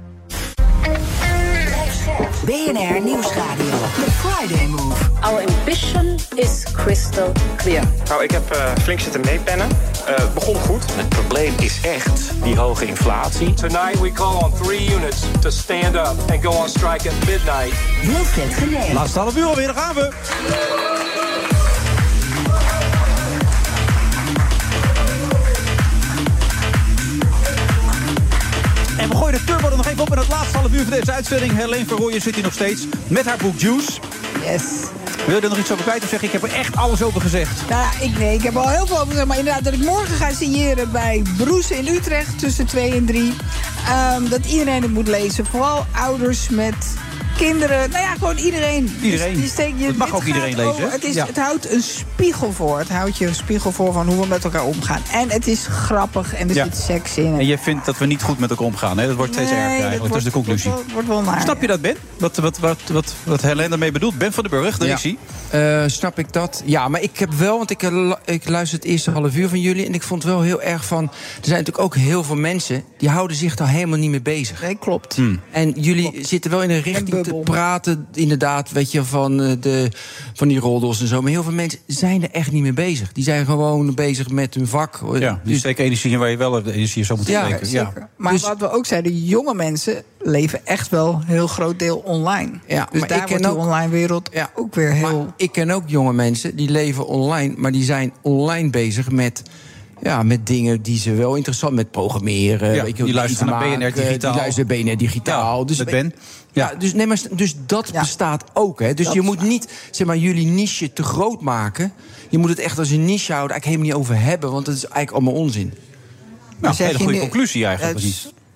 BNR Nieuwsradio. The Friday Move. Our ambition is crystal clear. Nou, ik heb eh, flink zitten meepennen. Eh, Het begon goed. Het probleem is echt die hoge inflatie. Tonight we call on three units to stand up and go on strike at midnight. Wilfred Genee. Laatste half uur alweer, daar gaan we. En we gooien de turbo er nog even op in het laatste half uur van deze uitzending. Helene Verrooyen zit hier nog steeds met haar boek Juice. Yes. Wil je er nog iets over kwijt of zeg ik, ik heb er echt alles over gezegd? Nou, ja, ik, nee, ik heb al heel veel over gezegd. Maar inderdaad, dat ik morgen ga signeren bij Broes in Utrecht tussen 2 en 3. dat iedereen het moet lezen. Vooral ouders met kinderen. Nou ja, gewoon iedereen. Iedereen. Dus, steek je, Het mag ook iedereen lezen, hè? het, is, Ja. het houdt een spiegel voor. Het houdt je een spiegel voor van hoe we met elkaar omgaan. En het is grappig en er Ja. zit seks in. En je vindt dat we niet goed met elkaar omgaan, hè? Dat wordt steeds Nee, erger dat eigenlijk, dat is de conclusie. Wordt wel, wordt wel naar. Snap je dat, Ben? Wat, wat, wat, wat, wat Helene daarmee bedoelt? Ben van den Burg, daar Ja. is hij. Eh, snap ik dat? Ja, maar ik heb wel, want ik, eh, ik luister het eerste half uur van jullie... en ik vond wel heel erg van... er zijn natuurlijk ook heel veel mensen... die houden zich daar helemaal niet mee bezig. Nee, klopt. En jullie zitten wel in een richting te praten... inderdaad, weet je, van, eh, de, van die roddels en zo. Maar heel veel mensen zijn er echt niet mee bezig. Die zijn gewoon bezig met hun vak. Ja, die steken energie in waar je wel energie zou moeten Ja, steken. Zeker. Maar wat we ook zeiden, jonge mensen leven echt wel een heel groot deel online. Ja, dus maar daar ik ken ook- online wereld ook weer heel... Ik ken ook jonge mensen die leven online, maar die zijn online bezig met. Ja, met dingen die ze wel interessant met programmeren. Ja, weet je, die luisteren naar BNR Digitaal. Die luisteren BNR Digitaal. Ja, dus met Ben. Ja, dus, nee, maar, dus dat bestaat ook. Hè. Dus Dat je moet niet zeg maar, jullie niche te groot maken. Je moet het echt als een niche houden. Eigenlijk helemaal niet over hebben, want dat is eigenlijk allemaal onzin. Nou, zeg hele goede nu- conclusie eigenlijk.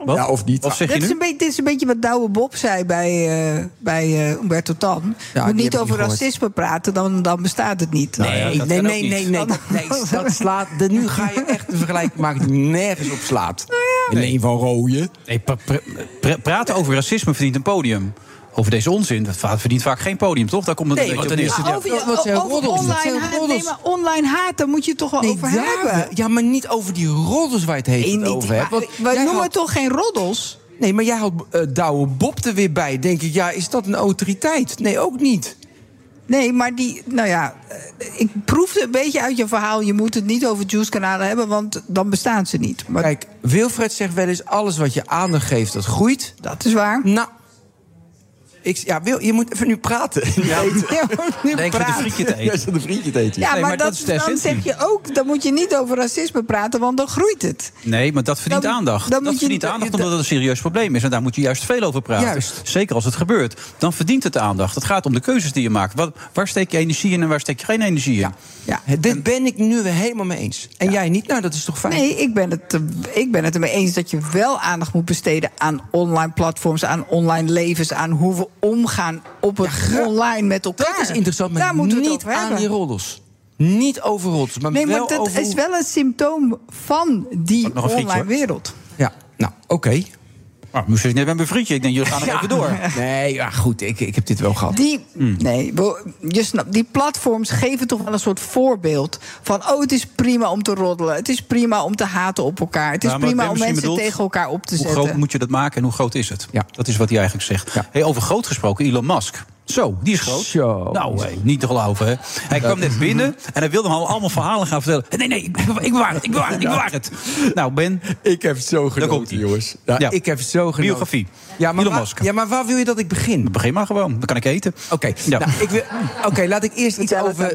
Wat? Ja, of niet. Of zeg je dit, is nu? een beetje, dit is een beetje wat Douwe Bob zei bij, eh, bij eh, Umberto Tan. Je die moet niet over niet gehoord. racisme praten, dan, dan bestaat het niet. Nee, Nou ja, nee, nee, niet. nee, nee, dat, nee, dat slaat. de- nu ga je echt een vergelijking maken die nergens op slaat. Nee, van rooien. Nee, pra- pra- pra- praten over racisme verdient een podium. Over deze onzin, dat verdient vaak geen podium, toch? Daar komt het Nee, een want dan is het- Ja, over, wat zijn over roddels? Online zijn haat, nee, maar online haat, daar moet je het toch wel over daar- hebben. Ja, maar niet over die roddels waar je het heet Nee, over hebt. maar Want wij jij noemen had- toch geen roddels? Nee, maar jij had eh Douwe Bob er weer bij. Denk ik, ja, is dat een autoriteit? Nee, ook niet. Nee, maar die, nou ja, eh, ik proefde een beetje uit je verhaal. Je moet het niet over juice-kanalen hebben, want dan bestaan ze niet. Maar Kijk, Wilfred zegt wel eens: alles wat je aandacht geeft, dat groeit. dat is waar. Nou, Ik, ja, wil, je moet even nu praten. Ja, nu ik zit een praten. frietje te eten. een frietje te eten. Ja, Nee, maar, maar dat, dat is de dan zeg je ook, dan moet je niet over racisme praten, want dan groeit het. Nee, maar dat verdient Dan- aandacht. dan dat moet je- verdient aandacht omdat het een serieus probleem is. En daar moet je juist veel over praten. Juist. Zeker als het gebeurt. Dan verdient het aandacht. Het gaat om de keuzes die je maakt. Wat, waar steek je energie in en waar steek je geen energie in? Ja. Dit ben ik nu weer helemaal mee eens. En jij niet? Nou, dat is toch fijn? Nee, ik ben, het, eh, ik ben het ermee eens dat je wel aandacht moet besteden aan online platforms, aan online levens, aan hoe we omgaan op het online met elkaar. Dat is interessant, maar Daar moeten we niet aan hebben. die roddels. Niet over roddels, maar Nee, maar wel dat over... is wel een symptoom van die online wereld. Ja, nou, oké. Maar moest je net met mijn vriendje. Ik denk, jullie gaan nog even door. Nee, ja, goed, ik, ik heb dit wel gehad. Die, Hmm. nee, je snapt, die platforms geven toch wel een soort voorbeeld van... oh, het is prima om te roddelen, het is prima om te haten op elkaar... het is prima om mensen bedoelt, tegen elkaar op te Hoe zetten. groot moet je dat maken en hoe groot is het? Ja. Dat is wat hij eigenlijk zegt. Hey, over groot gesproken, Elon Musk. Zo, die is groot. Zo. Nou, niet te geloven, hè. Hij kwam net binnen en hij wilde hem al allemaal verhalen gaan vertellen. Nee, nee, ik, bewaar- ik bewaar het, ik bewaar het, ik bewaar het. Nou, Ben. Ik heb zo genoten, jongens. Ja, Ik heb zo genoten. Biografie. Ja, maar waar, ja, maar waar wil je dat ik begin? Begin maar gewoon, dan kan ik eten. Oké, Ja. nou, ik wil- oké, laat ik eerst iets over,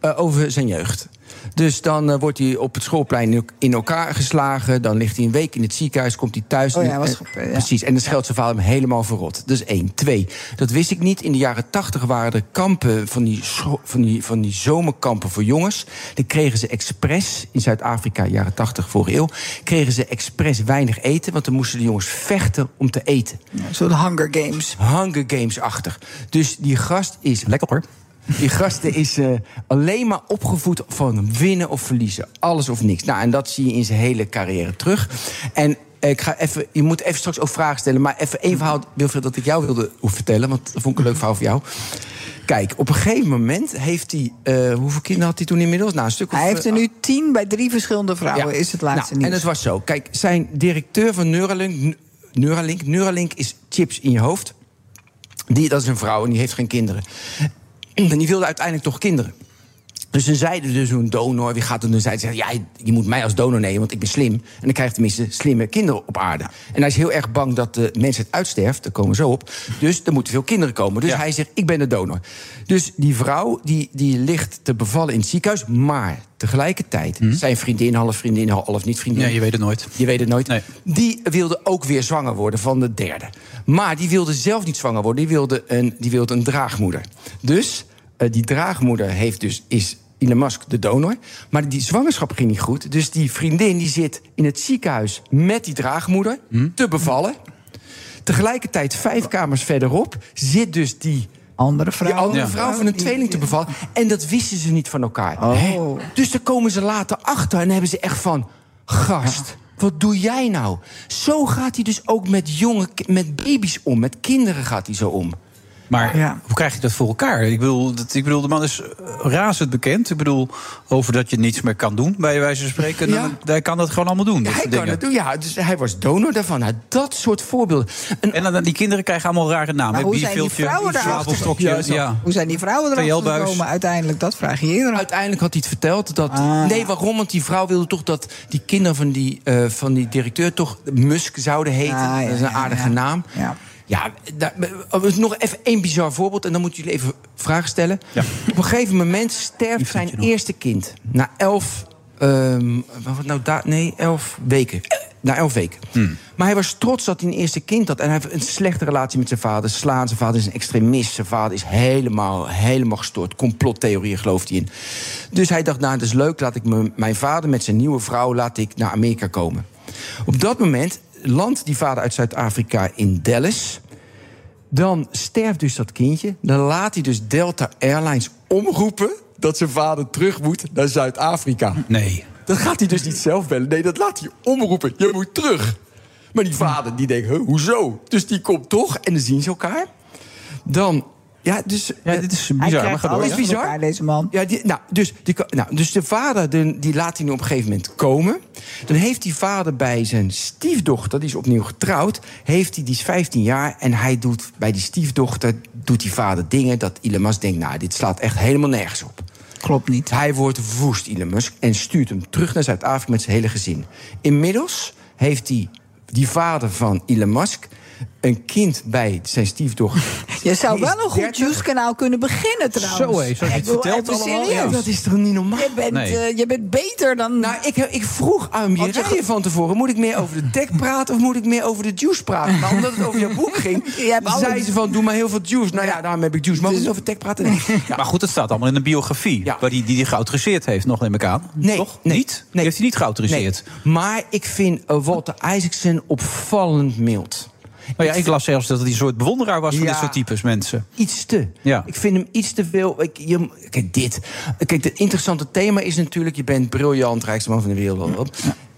eh, over zijn jeugd. Dus dan eh, wordt hij op het schoolplein in- elkaar geslagen. Dan ligt hij een week in het ziekenhuis, komt hij thuis. Oh ja, en- was ja. Precies, en dan scheldt zijn vader hem helemaal verrot. Dat is één. Twee, dat wist ik niet. In de jaren tachtig waren er kampen van die, van, die, van die zomerkampen voor jongens. Dan kregen ze expres, in Zuid-Afrika, jaren tachtig, vorige eeuw... kregen ze expres weinig eten, want dan moesten de jongens vechten om te eten. Een soort Hunger Games. Hunger Games-achtig. Dus die gast is... Lekker hoor. Die gast is eh, alleen maar opgevoed van winnen of verliezen. Alles of niks. Nou, en dat zie je in zijn hele carrière terug. En ik ga even, je moet even straks ook vragen stellen. Maar even één verhaal, Wilfred, dat ik jou wilde vertellen. Want dat vond ik een leuk verhaal voor jou. Kijk, op een gegeven moment heeft hij... eh, hoeveel kinderen had hij toen inmiddels? Nou, een stuk of, Hij heeft er eh, nu tien bij drie verschillende vrouwen, ja. is het laatste nou. En het was zo. Kijk, zijn directeur van Neuralink... Neuralink, Neuralink is chips in je hoofd. Die, dat is een vrouw en die heeft geen kinderen. En die wilde uiteindelijk toch kinderen. Dus ze zeiden dus een donor, wie gaat er dan zeiden ze, ja, je moet mij als donor nemen, want ik ben slim. En dan krijg je tenminste slimme kinderen op aarde. En hij is heel erg bang dat de mensheid uitsterft, daar komen we zo op. Dus er moeten veel kinderen komen. Dus hij zegt, ik ben de donor. Dus die vrouw, die, die ligt te bevallen in het ziekenhuis, maar tegelijkertijd, zijn vriendin, half vriendin, half niet vriendin. Nee, Mhm. je weet het nooit. Je weet het nooit. Die wilde ook weer zwanger worden van de derde. Maar die wilde zelf niet zwanger worden. Die wilde een, die wilde een draagmoeder. Dus die draagmoeder heeft dus, is Elon Musk de donor. Maar die zwangerschap ging niet goed. Dus die vriendin die zit in het ziekenhuis met die draagmoeder te bevallen. Tegelijkertijd, vijf kamers verderop, zit dus die andere vrouw, die andere Ja. vrouw van een tweeling te bevallen. En dat wisten ze niet van elkaar. Hè? Dus daar komen ze later achter en hebben ze echt van... Gast, wat doe jij nou? Zo gaat hij dus ook met jonge, met baby's om. Met kinderen gaat hij zo om. Maar hoe krijg je dat voor elkaar? Ik bedoel, dat, ik bedoel, de man is razend bekend. Ik bedoel, over dat je niets meer kan doen, bij wijze van spreken. Ja. Dan, hij kan dat gewoon allemaal doen. hij kan het doen, ja. Dus hij was donor daarvan. Nou, dat soort voorbeelden. En dan, die kinderen krijgen allemaal rare namen. Maar hoe zijn die vrouwen erachter Ja, ja. Hoe zijn die vrouwen erachter gekomen uiteindelijk? Dat vraag je eerder. Uiteindelijk had hij het verteld dat. Ah. Nee, waarom? Want die vrouw wilde toch dat die kinderen van die, eh, van die directeur toch Musk zouden heten. Ah, ja, dat is een ja, aardige ja. naam. Ja. Ja, daar, er is nog even één bizar voorbeeld. En dan moeten jullie even vragen stellen. Op een gegeven moment sterft zijn eerste kind. Na elf... ehm, wat nou, da- nee, elf weken. Eh, Na elf weken. Maar hij was trots dat hij een eerste kind had. En hij heeft een slechte relatie met zijn vader. Slaan, zijn vader is een extremist. Zijn vader is helemaal, helemaal gestoord. Complottheorieën gelooft hij in. Dus hij dacht, nou, dat is leuk. Laat ik mijn vader met zijn nieuwe vrouw... laat ik naar Amerika komen. Op dat moment landt die vader uit Zuid-Afrika in Dallas... Dan sterft dus dat kindje. Dan laat hij dus Delta Airlines omroepen dat zijn vader terug moet naar Zuid-Afrika. Nee. Dat gaat hij dus niet zelf bellen. Nee, dat laat hij omroepen. Je moet terug. Maar die vader die denkt, hoezo? Dus die komt toch en dan zien ze elkaar. Dan, ja, dus... Ja, dit is Hij bizar. Maar alles bizar. elkaar, deze man. Ja, die, nou, dus, die, nou, dus de vader die, die laat hij nu op een gegeven moment komen. Dan heeft die vader bij zijn stiefdochter, die is opnieuw getrouwd... Heeft hij, die is 15 jaar en hij doet bij die stiefdochter... doet die vader dingen dat Elon Musk denkt... nou, dit slaat echt helemaal nergens op. Klopt niet. Hij wordt woest, Elon Musk, en stuurt hem terug naar Zuid-Afrika met zijn hele gezin. Inmiddels heeft hij, die vader van Elon Musk... een kind bij zijn stiefdochter Je zou wel een goed 30. juice-kanaal kunnen beginnen trouwens. Zo, hé, zoals je het vertelt even allemaal, serieus. ja. Dat is toch niet normaal? Je bent, Nee. eh, je bent beter dan... Nou, ik, ik vroeg aan je Mireille van tevoren... moet ik meer over de tech praten of moet ik meer over de juice praten? Maar omdat het over jouw boek ging, Je hebt alle- zei ze van... doe maar heel veel juice. Nou ja, daarom heb ik juice. Maar we moeten over tech praten? Nee. Maar goed, het staat allemaal in een biografie. Waar die, die die geautoriseerd heeft, nog neem ik aan. Nee, Toch? nee, niet? Die heeft hij niet geautoriseerd. Nee. Maar ik vind eh, Walter Isaacson opvallend mild. Nou ja, ik las zelfs dat hij een soort bewonderaar was van Ja. dit soort types mensen. Iets te. Ja. Ik vind hem iets te veel. Ik, je, kijk, dit. Kijk, het interessante thema is natuurlijk: je bent briljant, rijkste man van de wereld.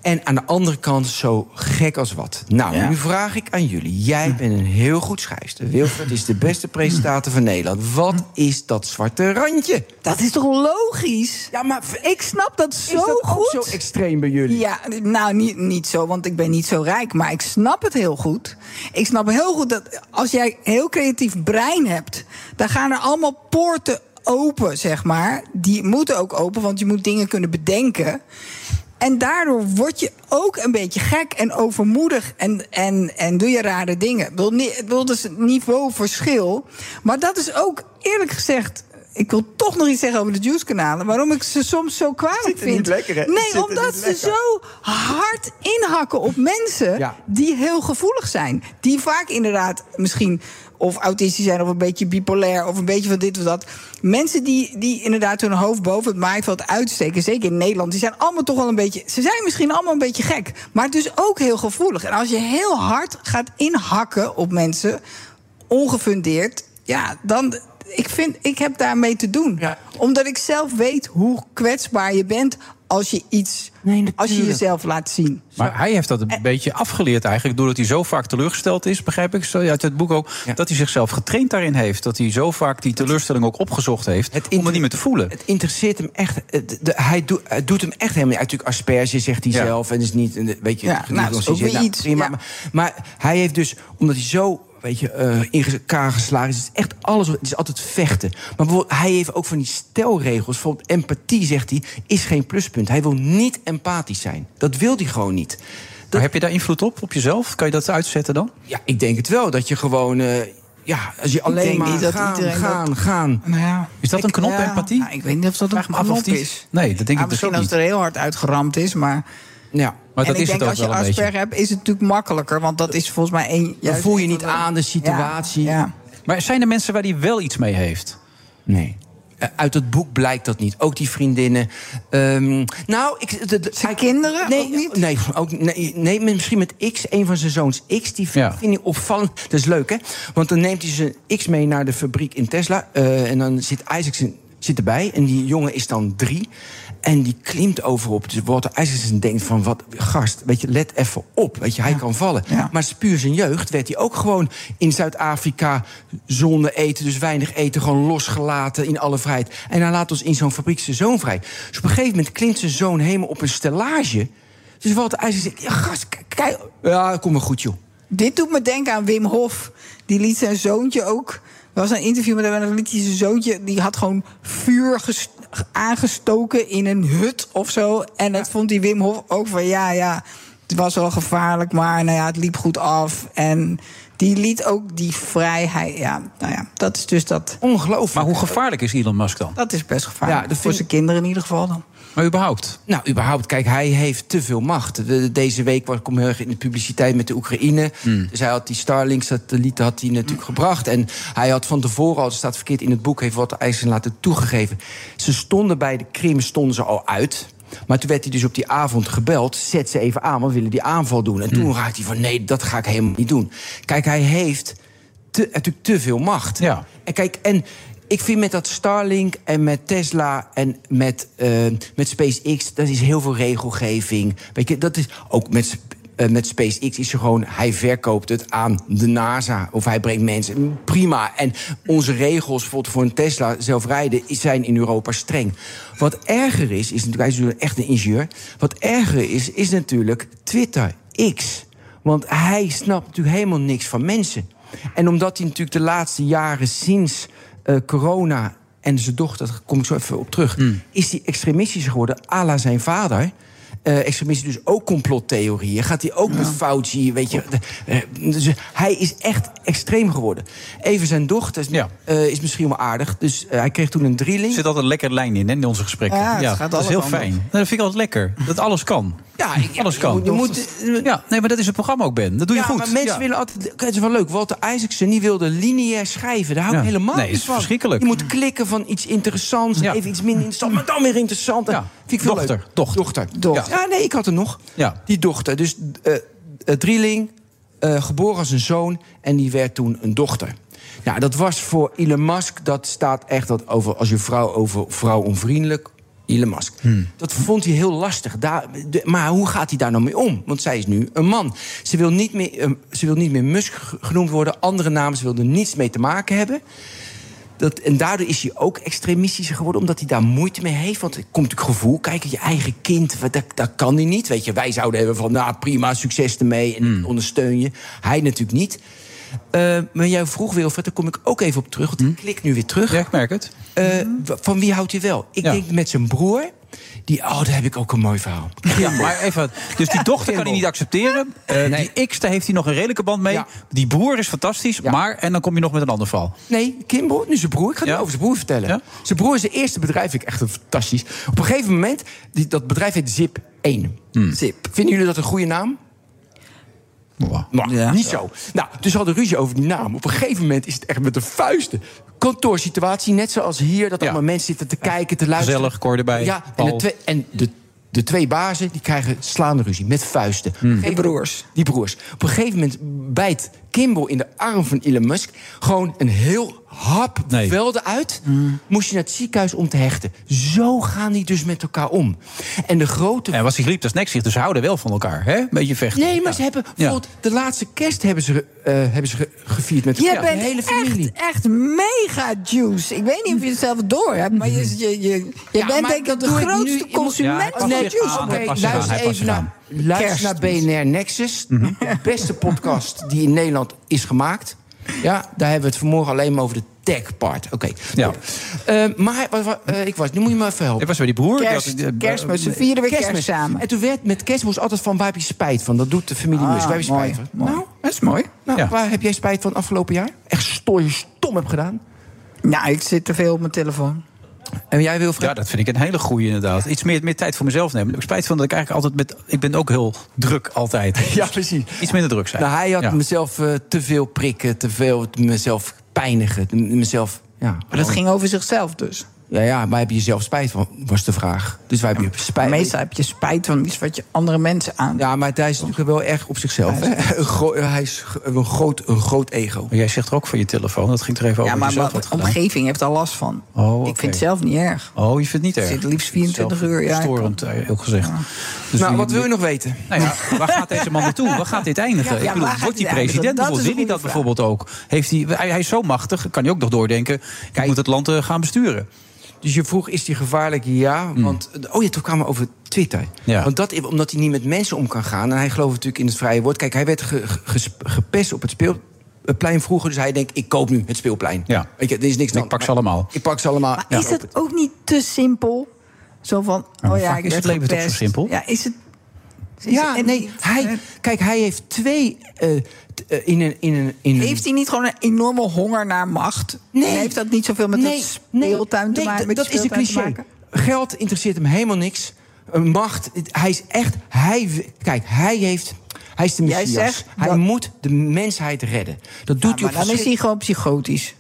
En aan de andere kant zo gek als wat. Nou, Ja. nu vraag ik aan jullie. Jij bent een heel goed schrijfster. Wilfred is de beste presentator van Nederland. Wat is dat zwarte randje? Dat is toch logisch? Ja, maar Ik snap dat zo is dat ook goed. zo extreem bij jullie? Ja, nou niet, niet zo, want ik ben niet zo rijk. Maar ik snap het heel goed. Ik snap heel goed dat als jij een heel creatief brein hebt... dan gaan er allemaal poorten open, zeg maar. Die moeten ook open, want je moet dingen kunnen bedenken. En daardoor word je ook een beetje gek en overmoedig en, en, en doe je rare dingen. Ik bedoel, ik bedoel, dat is het niveauverschil. Maar dat is ook, eerlijk gezegd... Ik wil toch nog iets zeggen over de juice-kanalen. Waarom ik ze soms zo kwalijk vind. niet lekker, hè? Nee, omdat ze zo hard inhakken op mensen Ja. die heel gevoelig zijn. Die vaak inderdaad misschien of autistisch zijn of een beetje bipolair of een beetje van dit of dat. Mensen die, die inderdaad hun hoofd boven het maaiveld uitsteken, zeker in Nederland, die zijn allemaal toch wel een beetje. Ze zijn misschien allemaal een beetje gek, maar dus ook heel gevoelig. En als je heel hard gaat inhakken op mensen, ongefundeerd, ja, dan. Ik, vind, ik heb daarmee te doen. Omdat ik zelf weet hoe kwetsbaar je bent als je iets. als je jezelf laat zien. Maar hij heeft dat een beetje afgeleerd eigenlijk... doordat hij zo vaak teleurgesteld is, begrijp ik zo uit het boek ook... dat hij zichzelf getraind daarin heeft. Dat hij zo vaak die teleurstelling ook opgezocht heeft... om het niet meer te voelen. Het interesseert hem echt. het- de- hij, doet, hij doet hem echt helemaal niet. Natuurlijk asperge, zegt hij Ja. zelf. En is niet, een- weet je, Ja, nou, dat is ook weer iets, prima. ja. Maar, maar hij heeft dus, omdat hij zo weet je, eh in elkaar geslagen is. Het is echt alles, het is altijd vechten. Maar bijvoorbeeld, hij heeft ook van die stelregels. Bijvoorbeeld empathie, zegt hij, is geen pluspunt. Hij wil niet empathisch zijn. Dat wil hij gewoon niet. Maar heb je daar invloed op, op jezelf? Kan je dat uitzetten dan? Ja, ik denk het wel. Dat je gewoon... eh, ja, als je alleen denk maar niet dat gaan, iedereen gaan, dat- gaan. Nou ja, Is dat een knop, ja, empathie? nou, ik weet niet of dat een knop is. Nee, dat denk ik dus misschien ook als niet. het er heel hard uitgeramd is, maar... Ja. Maar en dat ik is het ook als je wel een beetje. Asperger hebt, is het natuurlijk makkelijker. Want dat is volgens mij één... Dan voel je niet aan de situatie. Ja, ja. Maar zijn er mensen waar hij wel iets mee heeft? Nee. Eh, Uit het boek blijkt dat niet. Ook die vriendinnen. Ehm, nou, ik, de, de- Zijn kinderen nee, ook niet? Nee, ook, nee, nee, misschien met X, een van zijn zoons X. Die vind, Ja. vind ik opvallend. Dat is leuk, hè? Want dan neemt hij zijn X mee naar de fabriek in Tesla. eh, en dan zit Isaacson zit erbij. En die jongen is dan drie. En die klimt overop. Dus Walter Isaacson denkt van, wat, gast, weet je, let even op. Weet je, hij kan vallen. Maar puur zijn jeugd werd hij ook gewoon in Zuid-Afrika... zonder eten, dus weinig eten, gewoon losgelaten in alle vrijheid. En hij laat ons in zo'n fabriek zijn zoon vrij. Dus op een gegeven moment klimt zijn zoon helemaal op een stellage. Dus Walter Isaacson zegt, ja, gast, kijk... Ja, kom maar goed, joh. Dit doet me denken aan Wim Hof. Die liet zijn zoontje ook. Er was een interview met hem en dan liet hij zijn zoontje. Die had gewoon vuur ges- aangestoken in een hut of zo. En dat vond die Wim Hof ook van ja, ja. Het was wel gevaarlijk, maar nou ja, het liep goed af. En die liet ook die vrijheid. Ja, nou ja, dat is dus dat. Ongelooflijk. Maar hoe gevaarlijk is Elon Musk dan? Dat is best gevaarlijk. Ja, dat Voor vind- zijn kinderen in ieder geval dan. Maar überhaupt? Nou, überhaupt, kijk, hij heeft te veel macht. De- Deze week kwam heel erg in de publiciteit met de Oekraïne. Dus hij had die Starlink-satellieten had hij natuurlijk gebracht. En hij had van tevoren al, dat staat verkeerd in het boek... heeft wat IJsland laten toegegeven. Ze stonden bij de Krim stonden ze al uit... Maar toen werd hij dus op die avond gebeld. Zet ze even aan, want we willen die aanval doen. En toen raakte hij van, nee, dat ga ik helemaal niet doen. Kijk, hij heeft te, natuurlijk te veel macht. Ja. En kijk, en ik vind met dat Starlink en met Tesla en met, eh, met SpaceX, dat is heel veel regelgeving. Weet je, dat is ook met. eh, met SpaceX is gewoon, hij verkoopt het aan de NASA. Of hij brengt mensen. Prima. En onze regels bijvoorbeeld voor een Tesla zelf rijden zijn in Europa streng. Wat erger is, is natuurlijk, hij is echt een ingenieur. Wat erger is, is natuurlijk Twitter, X. Want hij snapt natuurlijk helemaal niks van mensen. En omdat hij natuurlijk de laatste jaren sinds eh, corona en zijn dochter, daar kom ik zo even op terug, is hij extremistisch geworden, à la zijn vader. Eh, extremisten dus ook complottheorieën. Gaat hij ook met Fauci, weet je. de- eh, dus hij is echt extreem geworden. Even zijn dochter is, eh, is misschien wel aardig. Dus eh, hij kreeg toen een drieling. Er zit altijd een lekker lijn in hè, in onze gesprekken. Ja, dat is heel fijn. Dat vind ik altijd lekker. Dat alles kan. Ja, alles kan. je moet- ja, nee, maar dat is het programma ook, Ben. Dat doe je ja, goed. maar mensen Ja. willen altijd... Het is wel leuk. Walter Isaacson die wilde lineair schrijven. Daar hou ik Ja. helemaal Nee, niet is van. verschrikkelijk. Je moet klikken van iets interessants... en even iets minder interessant, maar dan weer interessant. Vind ik veel Dochter, leuk. Dochter. Dochter. Ja. nee, ik had er nog. Ja. Die dochter. Dus eh eh, drieling, eh, geboren als een zoon... en die werd toen een dochter. Nou, dat was voor Elon Musk... dat staat echt dat over als je vrouw over vrouw onvriendelijk... Elon Musk. Dat vond hij heel lastig. Daar, de- maar hoe gaat hij daar nou mee om? Want zij is nu een man. Ze wil niet meer, eh, ze wil niet meer Musk genoemd worden. Andere namen, ze wil er niets mee te maken hebben. Dat, en daardoor is hij ook extremistischer geworden, omdat hij daar moeite mee heeft. Want er komt natuurlijk gevoel, kijk, je eigen kind, dat, dat kan hij niet. Weet je, wij zouden hebben van, nou prima, succes ermee en ik ondersteun je. Hij natuurlijk niet. Eh, maar jij vroeg, Wilfred, daar kom ik ook even op terug. Want ik klik nu weer terug. Ja, ik merk het. Eh, van wie houdt hij wel? Ik Ja. denk met zijn broer. Die, oh, daar heb ik ook een mooi verhaal. Ja, maar even. Dus die dochter kan hij niet accepteren. Eh, Nee. Die X, daar heeft hij nog een redelijke band mee. Die broer is fantastisch. Maar, en dan kom je nog met een ander verhaal. Nee, Kimbo, nu zijn broer. Ik ga het over zijn broer vertellen. Zijn broer is zijn eerste bedrijf, vind ik echt fantastisch. Op een gegeven moment, die, dat bedrijf heet Zip 1. Zip. Vinden jullie dat een goede naam? Nou, niet zo. Nou, dus we hadden ruzie over die naam. Op een gegeven moment is het echt met de vuisten. Kantoorsituatie, net zoals hier. Dat allemaal mensen zitten te kijken, te luisteren. Gezellig, koor erbij. Ja, en, de, twee, en de, de twee bazen die krijgen slaande ruzie met vuisten. De broers. Die broers. Op een gegeven moment bijt Kimball in de arm van Elon Musk... gewoon een heel hap velden uit. Moest je naar het ziekenhuis om te hechten. Zo gaan die dus met elkaar om. En de grote... En was hij geliefd als nek zich, dus ze houden wel van elkaar. Hè? Een beetje vechten. Nee, maar Ja. ze hebben bijvoorbeeld de laatste kerst hebben ze, eh, hebben ze ge- gevierd met Je elkaar. bent de hele familie. echt, echt mega juice. Ik weet niet of je het zelf door hebt, maar je, je, je, je Ja, bent maar denk ik dat de grootste. Je consument Ja, van nee, juice. Oké, zich aan, luister even naar, luister naar BNR Nexus. De beste podcast die in Nederland is gemaakt. Ja, daar hebben we het vanmorgen alleen maar over de tech part. Oké. Ja. Eh, maar wat- wat- eh, ik was, nu moet je me even helpen. Ik was bij die broer. Kerst, die had- eh, kerstmis, ze vieren weer kerst samen. En toen werd met kerstmis altijd van, waar heb je spijt van? Dat doet de familie Ah, Musk. Waar heb je mooi, spijt van? mooi. Nou, Dat is mooi. nou Ja. waar heb jij spijt van afgelopen jaar? Echt sto je stom hebt gedaan? Nou, ik zit te veel op mijn telefoon. En jij, Wilfred? Ja, dat vind ik een hele goeie inderdaad. Iets meer, meer tijd voor mezelf nemen. Ik spijt van dat ik eigenlijk altijd met... Ik ben ook heel druk altijd. Ja, precies. Iets minder druk zijn. Nou, hij had Ja. mezelf eh, te veel prikken, te veel mezelf pijnigen, mezelf... Ja, Maar dat ging over zichzelf dus. Ja, ja, maar heb je zelf spijt van, was de vraag. Dus waar heb je spijt Meestal heb je spijt van iets wat je andere mensen aan. Ja, maar hij is natuurlijk wel erg op zichzelf. Hè? Een, gro- hij is een groot, een groot ego. Maar jij zegt er ook van je telefoon. Dat ging er even over. Ja, maar wat gedaan. omgeving heeft er last van. Oh, Ik vind het zelf niet erg. Oh, je vindt het niet erg? Ik zit liefst 24 Zelf uur. Ja, Storend, eh, heel gezegd. Dus nou, wat wil je nog weten? Nou ja, waar gaat deze man naartoe? Waar gaat dit eindigen? Ja, ja, ik bedoel, wordt hij president? Dat wil hij dat bijvoorbeeld ook? Heeft hij, hij, hij is zo machtig, kan hij ook nog doordenken... ik moet het land eh, gaan besturen. Dus je vroeg, is die gevaarlijk? Ja, want... Oh ja, toen kwamen we over Twitter. Hmm. Ja. Want dat, omdat hij niet met mensen om kan gaan... en hij gelooft natuurlijk in het vrije woord. Kijk, hij werd ge- ge- gepest op het speelplein vroeger... dus hij denkt, ik koop nu het speelplein. Ja. Weet je, er is niks Ik dan. pak ze allemaal. Ik pak ze allemaal. Maar Ja. is het ook niet te simpel? Zo van, oh ja, ik is het leven toch zo simpel? Ja, is het... is Ja, het- nee, hij, kijk, hij heeft twee... eh, t- eh, in een, in een, in een, Heeft hij niet gewoon een enorme honger naar macht? Nee. En heeft dat niet zoveel met Nee, het speeltuin te nee, maken? d- met dat is een te cliché. maken? Geld interesseert hem helemaal niks. Een macht, hij is echt... Hij, kijk, hij heeft... Hij is de Jij messias. zegt hij dat- moet de mensheid redden. Dat doet Ja, hij maar op dan is hij gewoon psychotisch.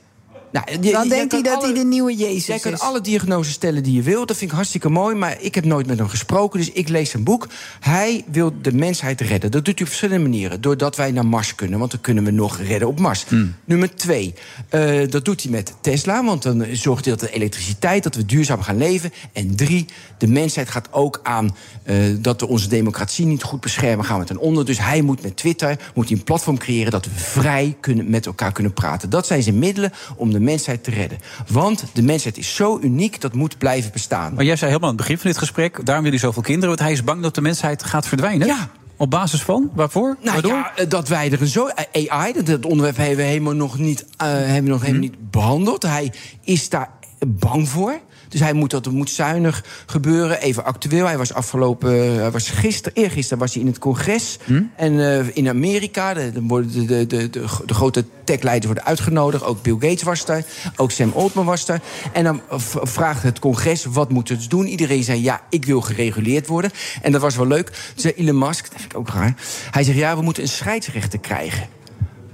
Nou, je- Dan jij denkt hij dat hij de nieuwe Jezus Jij kan is. alle diagnoses stellen die je wil. Dat vind ik hartstikke mooi. Maar ik heb nooit met hem gesproken. Dus ik lees zijn boek. Hij wil de mensheid redden. Dat doet hij op verschillende manieren. Doordat wij naar Mars kunnen. Want dan kunnen we nog redden op Mars. Nummer twee. eh, dat doet hij met Tesla. Want dan zorgt hij dat de elektriciteit. Dat we duurzaam gaan leven. En drie. De mensheid gaat ook aan eh, dat we onze democratie niet goed beschermen. Gaan we ten onder. Dus hij moet met Twitter moet hij een platform creëren. Dat we vrij kunnen, met elkaar kunnen praten. Dat zijn zijn middelen om de mensheid te redden. Want de mensheid is zo uniek. Dat moet blijven bestaan. Maar jij zei helemaal aan het begin van dit gesprek... daarom wil hij zoveel kinderen, want hij is bang dat de mensheid gaat verdwijnen. Ja. Op basis van? Waarvoor? Nou Waardoor? ja, eh, dat wij er een zo. eh, AI, dat, onderwerp hebben we helemaal nog niet, eh, hebben we nog helemaal niet behandeld. Hij is daar bang voor. Dus hij moet dat moet zuinig gebeuren. Even actueel. Hij was afgelopen. Hij was gisteren, eergisteren was hij in het congres. En eh, in Amerika. De, de, de, de, de, grote techleiders worden uitgenodigd. Ook Bill Gates was daar. Ook Sam Altman was daar. En dan vraagt het congres: wat moeten ze doen? Iedereen zei: ja, ik wil gereguleerd worden. En dat was wel leuk. Toen zei Elon Musk, dat vind ik ook raar. Hij zegt: ja, we moeten een scheidsrechter krijgen.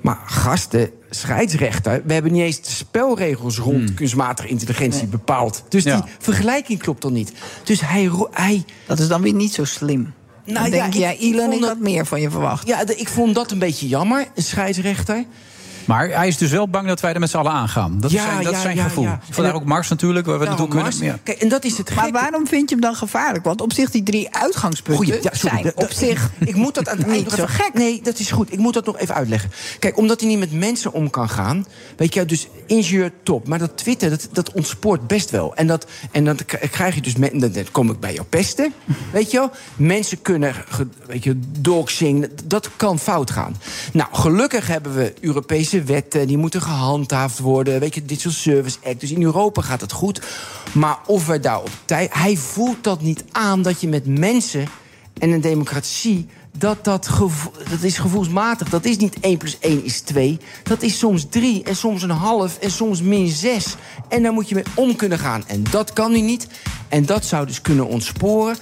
Maar gasten, scheidsrechter, we hebben niet eens de spelregels rond kunstmatige intelligentie bepaald. Dus die vergelijking klopt dan niet. Dus hij. Dat is dan weer niet zo slim. Nou, dan denk ja, jij, Elon, vond ik dat- had meer van je verwacht. Ja, ik vond dat een beetje jammer, een scheidsrechter. Maar hij is dus wel bang dat wij er met z'n allen aangaan. Dat is Ja, zijn, dat is ja, zijn ja, gevoel. ja. Vandaar ook Mars natuurlijk, waar we Nou, naartoe Mars, kunnen. Ja. Kijk, en dat is het Maar waarom vind je hem dan gevaarlijk? Want op zich die drie uitgangspunten Goeie, ja, sorry, zijn op zich Ik moet dat aan het eind nog gek. Nee, dat is goed. Ik moet dat nog even uitleggen. Kijk, omdat hij niet met mensen om kan gaan. Weet je, dus ingenieur top. Maar dat Twitter, dat, dat ontspoort best wel. En, dat, en dan krijg je dus... Dan kom ik bij jou pesten. Weet je wel? Mensen kunnen, weet je, doxing. Dat kan fout gaan. Nou, gelukkig hebben we Europese wetten. Die moeten gehandhaafd worden. Weet je, Digital Service Act. Dus in Europa gaat het goed. Maar of we daar op tijd... Hij voelt dat niet aan dat je met mensen en een democratie, dat, dat, dat is gevoelsmatig. Dat is niet 1 plus 1 is 2. Dat is soms 3 en soms een half en soms min 6. En daar moet je mee om kunnen gaan. En dat kan nu niet. En dat zou dus kunnen ontsporen.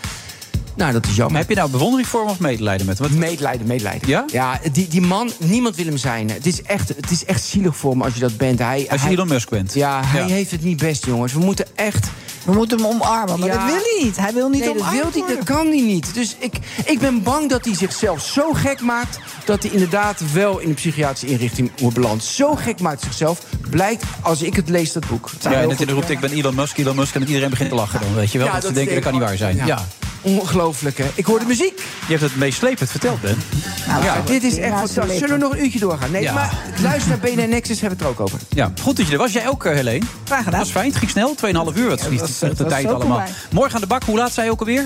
Nou, dat is jammer. Maar heb je nou bewondering voor hem of medelijden met hem? Medelijden, medelijden. Ja? Ja, die, die man, niemand wil hem zijn. Het is, echt, het is echt zielig voor hem als je dat bent. Hij, Als je hij- Elon Musk bent. Ja, hij Ja. heeft het niet best, jongens. We moeten echt... We moeten hem omarmen, maar Ja. dat wil hij niet. Hij wil niet nee, dat omarmd wil hij, dat kan hij niet. Dus ik, ik ben bang dat hij zichzelf zo gek maakt... dat hij inderdaad wel in een psychiatrische inrichting wordt beland. Zo gek maakt zichzelf. Blijkt, als ik het lees, dat boek. Het Ja, en dat hij goed- roept, ik ben Elon Musk, Elon Musk... en dat iedereen begint te lachen dan, weet je wel. Ja, dat, ze denken, dat kan niet waar zijn. Ja. Ongelooflijk, hè? Ik hoor de muziek. Je hebt het meeslepend verteld, Ben. Nou, ja. dit is echt fantastisch. Zullen we nog een uurtje doorgaan? Nee, Ja. maar luister naar BNN Nexus, hebben we het er ook over. Ja, goed dat je er was. Jij ook, eh, Helene? Graag gedaan. Dat was fijn. Het ging snel. 2,5 uur. Wat was- vliegt de tijd allemaal. Morgen aan de bak. Hoe laat zei je ook alweer?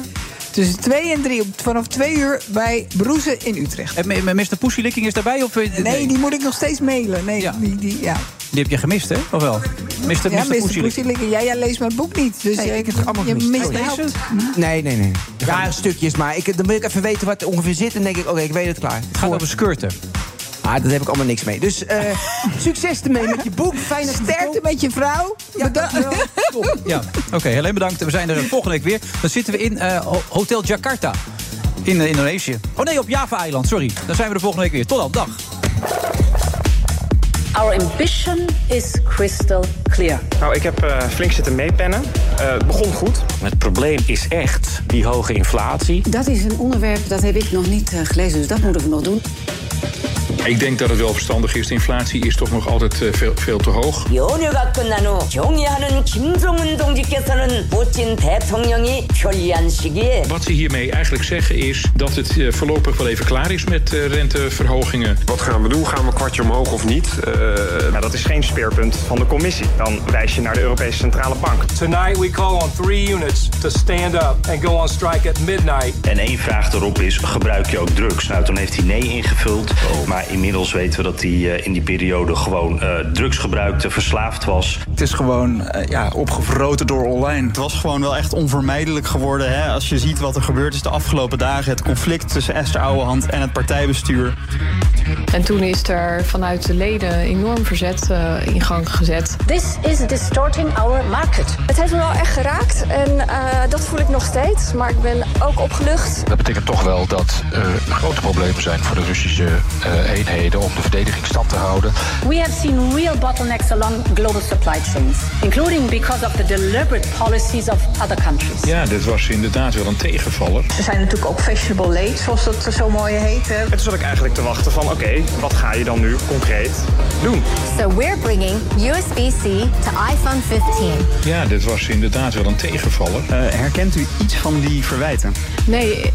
Tussen 2 en 3, op, vanaf 2 uur bij Broeze in Utrecht. En Mr. Pussylicking is daarbij? Of, Nee, die moet ik nog steeds mailen. Nee, die, die, ja. Die heb je gemist, hè? Of wel? Mr. ja, Mr. Ja, jij leest mijn boek niet. Dus Nee, ik heb het allemaal je gemist. mist Oh, de. Nee, nee, nee. Ja, stukjes, maar ik, dan wil ik even weten wat er ongeveer zit. En dan denk ik, oké, ik weet het klaar. Het gaat over skirten. Ah, daar heb ik allemaal niks mee. Dus eh, succes ermee met je boek. Fijn dat je Sterkte met je vrouw. Ja, dankjewel. Top. Ja, oké. Helene bedankt. We zijn er volgende week weer. Dan zitten we in eh, Ho- Hotel Jakarta. In eh, Indonesië. Oh nee, op Java-eiland. Sorry. Dan zijn we er volgende week weer. Tot dan. Dag. Our ambition is crystal clear. Nou, ik heb eh, flink zitten meepennen. Eh, het begon goed. Het probleem is echt die hoge inflatie. Dat is een onderwerp dat heb ik nog niet eh, gelezen, dus dat moeten we nog doen. Ik denk dat het wel verstandig is. De inflatie is toch nog altijd eh, veel, veel te hoog. 연휴가 끝난 후 정리하는 김정은 동지께서는 putin 대통령이 편리한 시기에 Wat ze hiermee eigenlijk zeggen is dat het eh, voorlopig wel even klaar is met eh, renteverhogingen. Wat gaan we doen? Gaan we een kwartje omhoog of niet? nou, dat is geen speerpunt van de commissie. Dan wijs je naar de Europese Centrale Bank. Tonight we call on three units to stand up and go on strike at midnight. En één vraag erop is, gebruik je ook drugs? Nou, toen heeft hij nee ingevuld. Maar inmiddels weten we dat hij eh, in die periode gewoon eh, drugs gebruikte, verslaafd was. Het is gewoon eh, ja, opgevroten door online. Het was gewoon wel echt onvermijdelijk geworden. Hè? Als je ziet wat er gebeurd is de afgelopen dagen. Het conflict tussen Esther Ouwehand en het partijbestuur. En toen is er vanuit de leden enorm verzet eh, in gang gezet. This is distorting our market. Het heeft me wel echt geraakt en eh, dat voel ik nog steeds. Maar ik ben ook opgelucht. Dat betekent toch wel dat er grote problemen zijn voor de Russische eh, eenheden om de verdediging stand te houden. We have seen real bottlenecks along global supply chains, including because of the deliberate policies of other countries. Ja, dit was inderdaad wel een tegenvaller. Ze zijn natuurlijk ook fashionable late, zoals dat zo mooi heet. hè. En toen zat ik eigenlijk te wachten van, oké, wat ga je dan nu concreet doen? So we're bringing USB-C to iPhone 15. Ja, dit was inderdaad wel een tegenvaller. Eh, herkent u iets van die verwijten? Nee,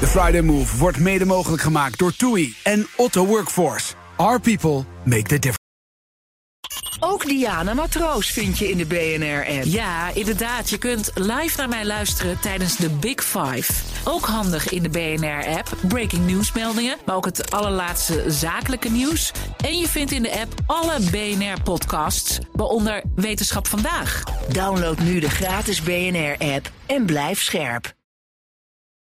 De Friday Move wordt mede mogelijk gemaakt door TUI en Otto Workforce. Our people make the difference. Ook Diana Matroos vind je in de BNR-app. Ja, inderdaad. Je kunt live naar mij luisteren tijdens de Big Five. Ook handig in de BNR-app. Breaking nieuwsmeldingen, maar ook het allerlaatste zakelijke nieuws. En je vindt in de app alle BNR-podcasts, waaronder Wetenschap vandaag. Download nu de gratis BNR-app en blijf scherp.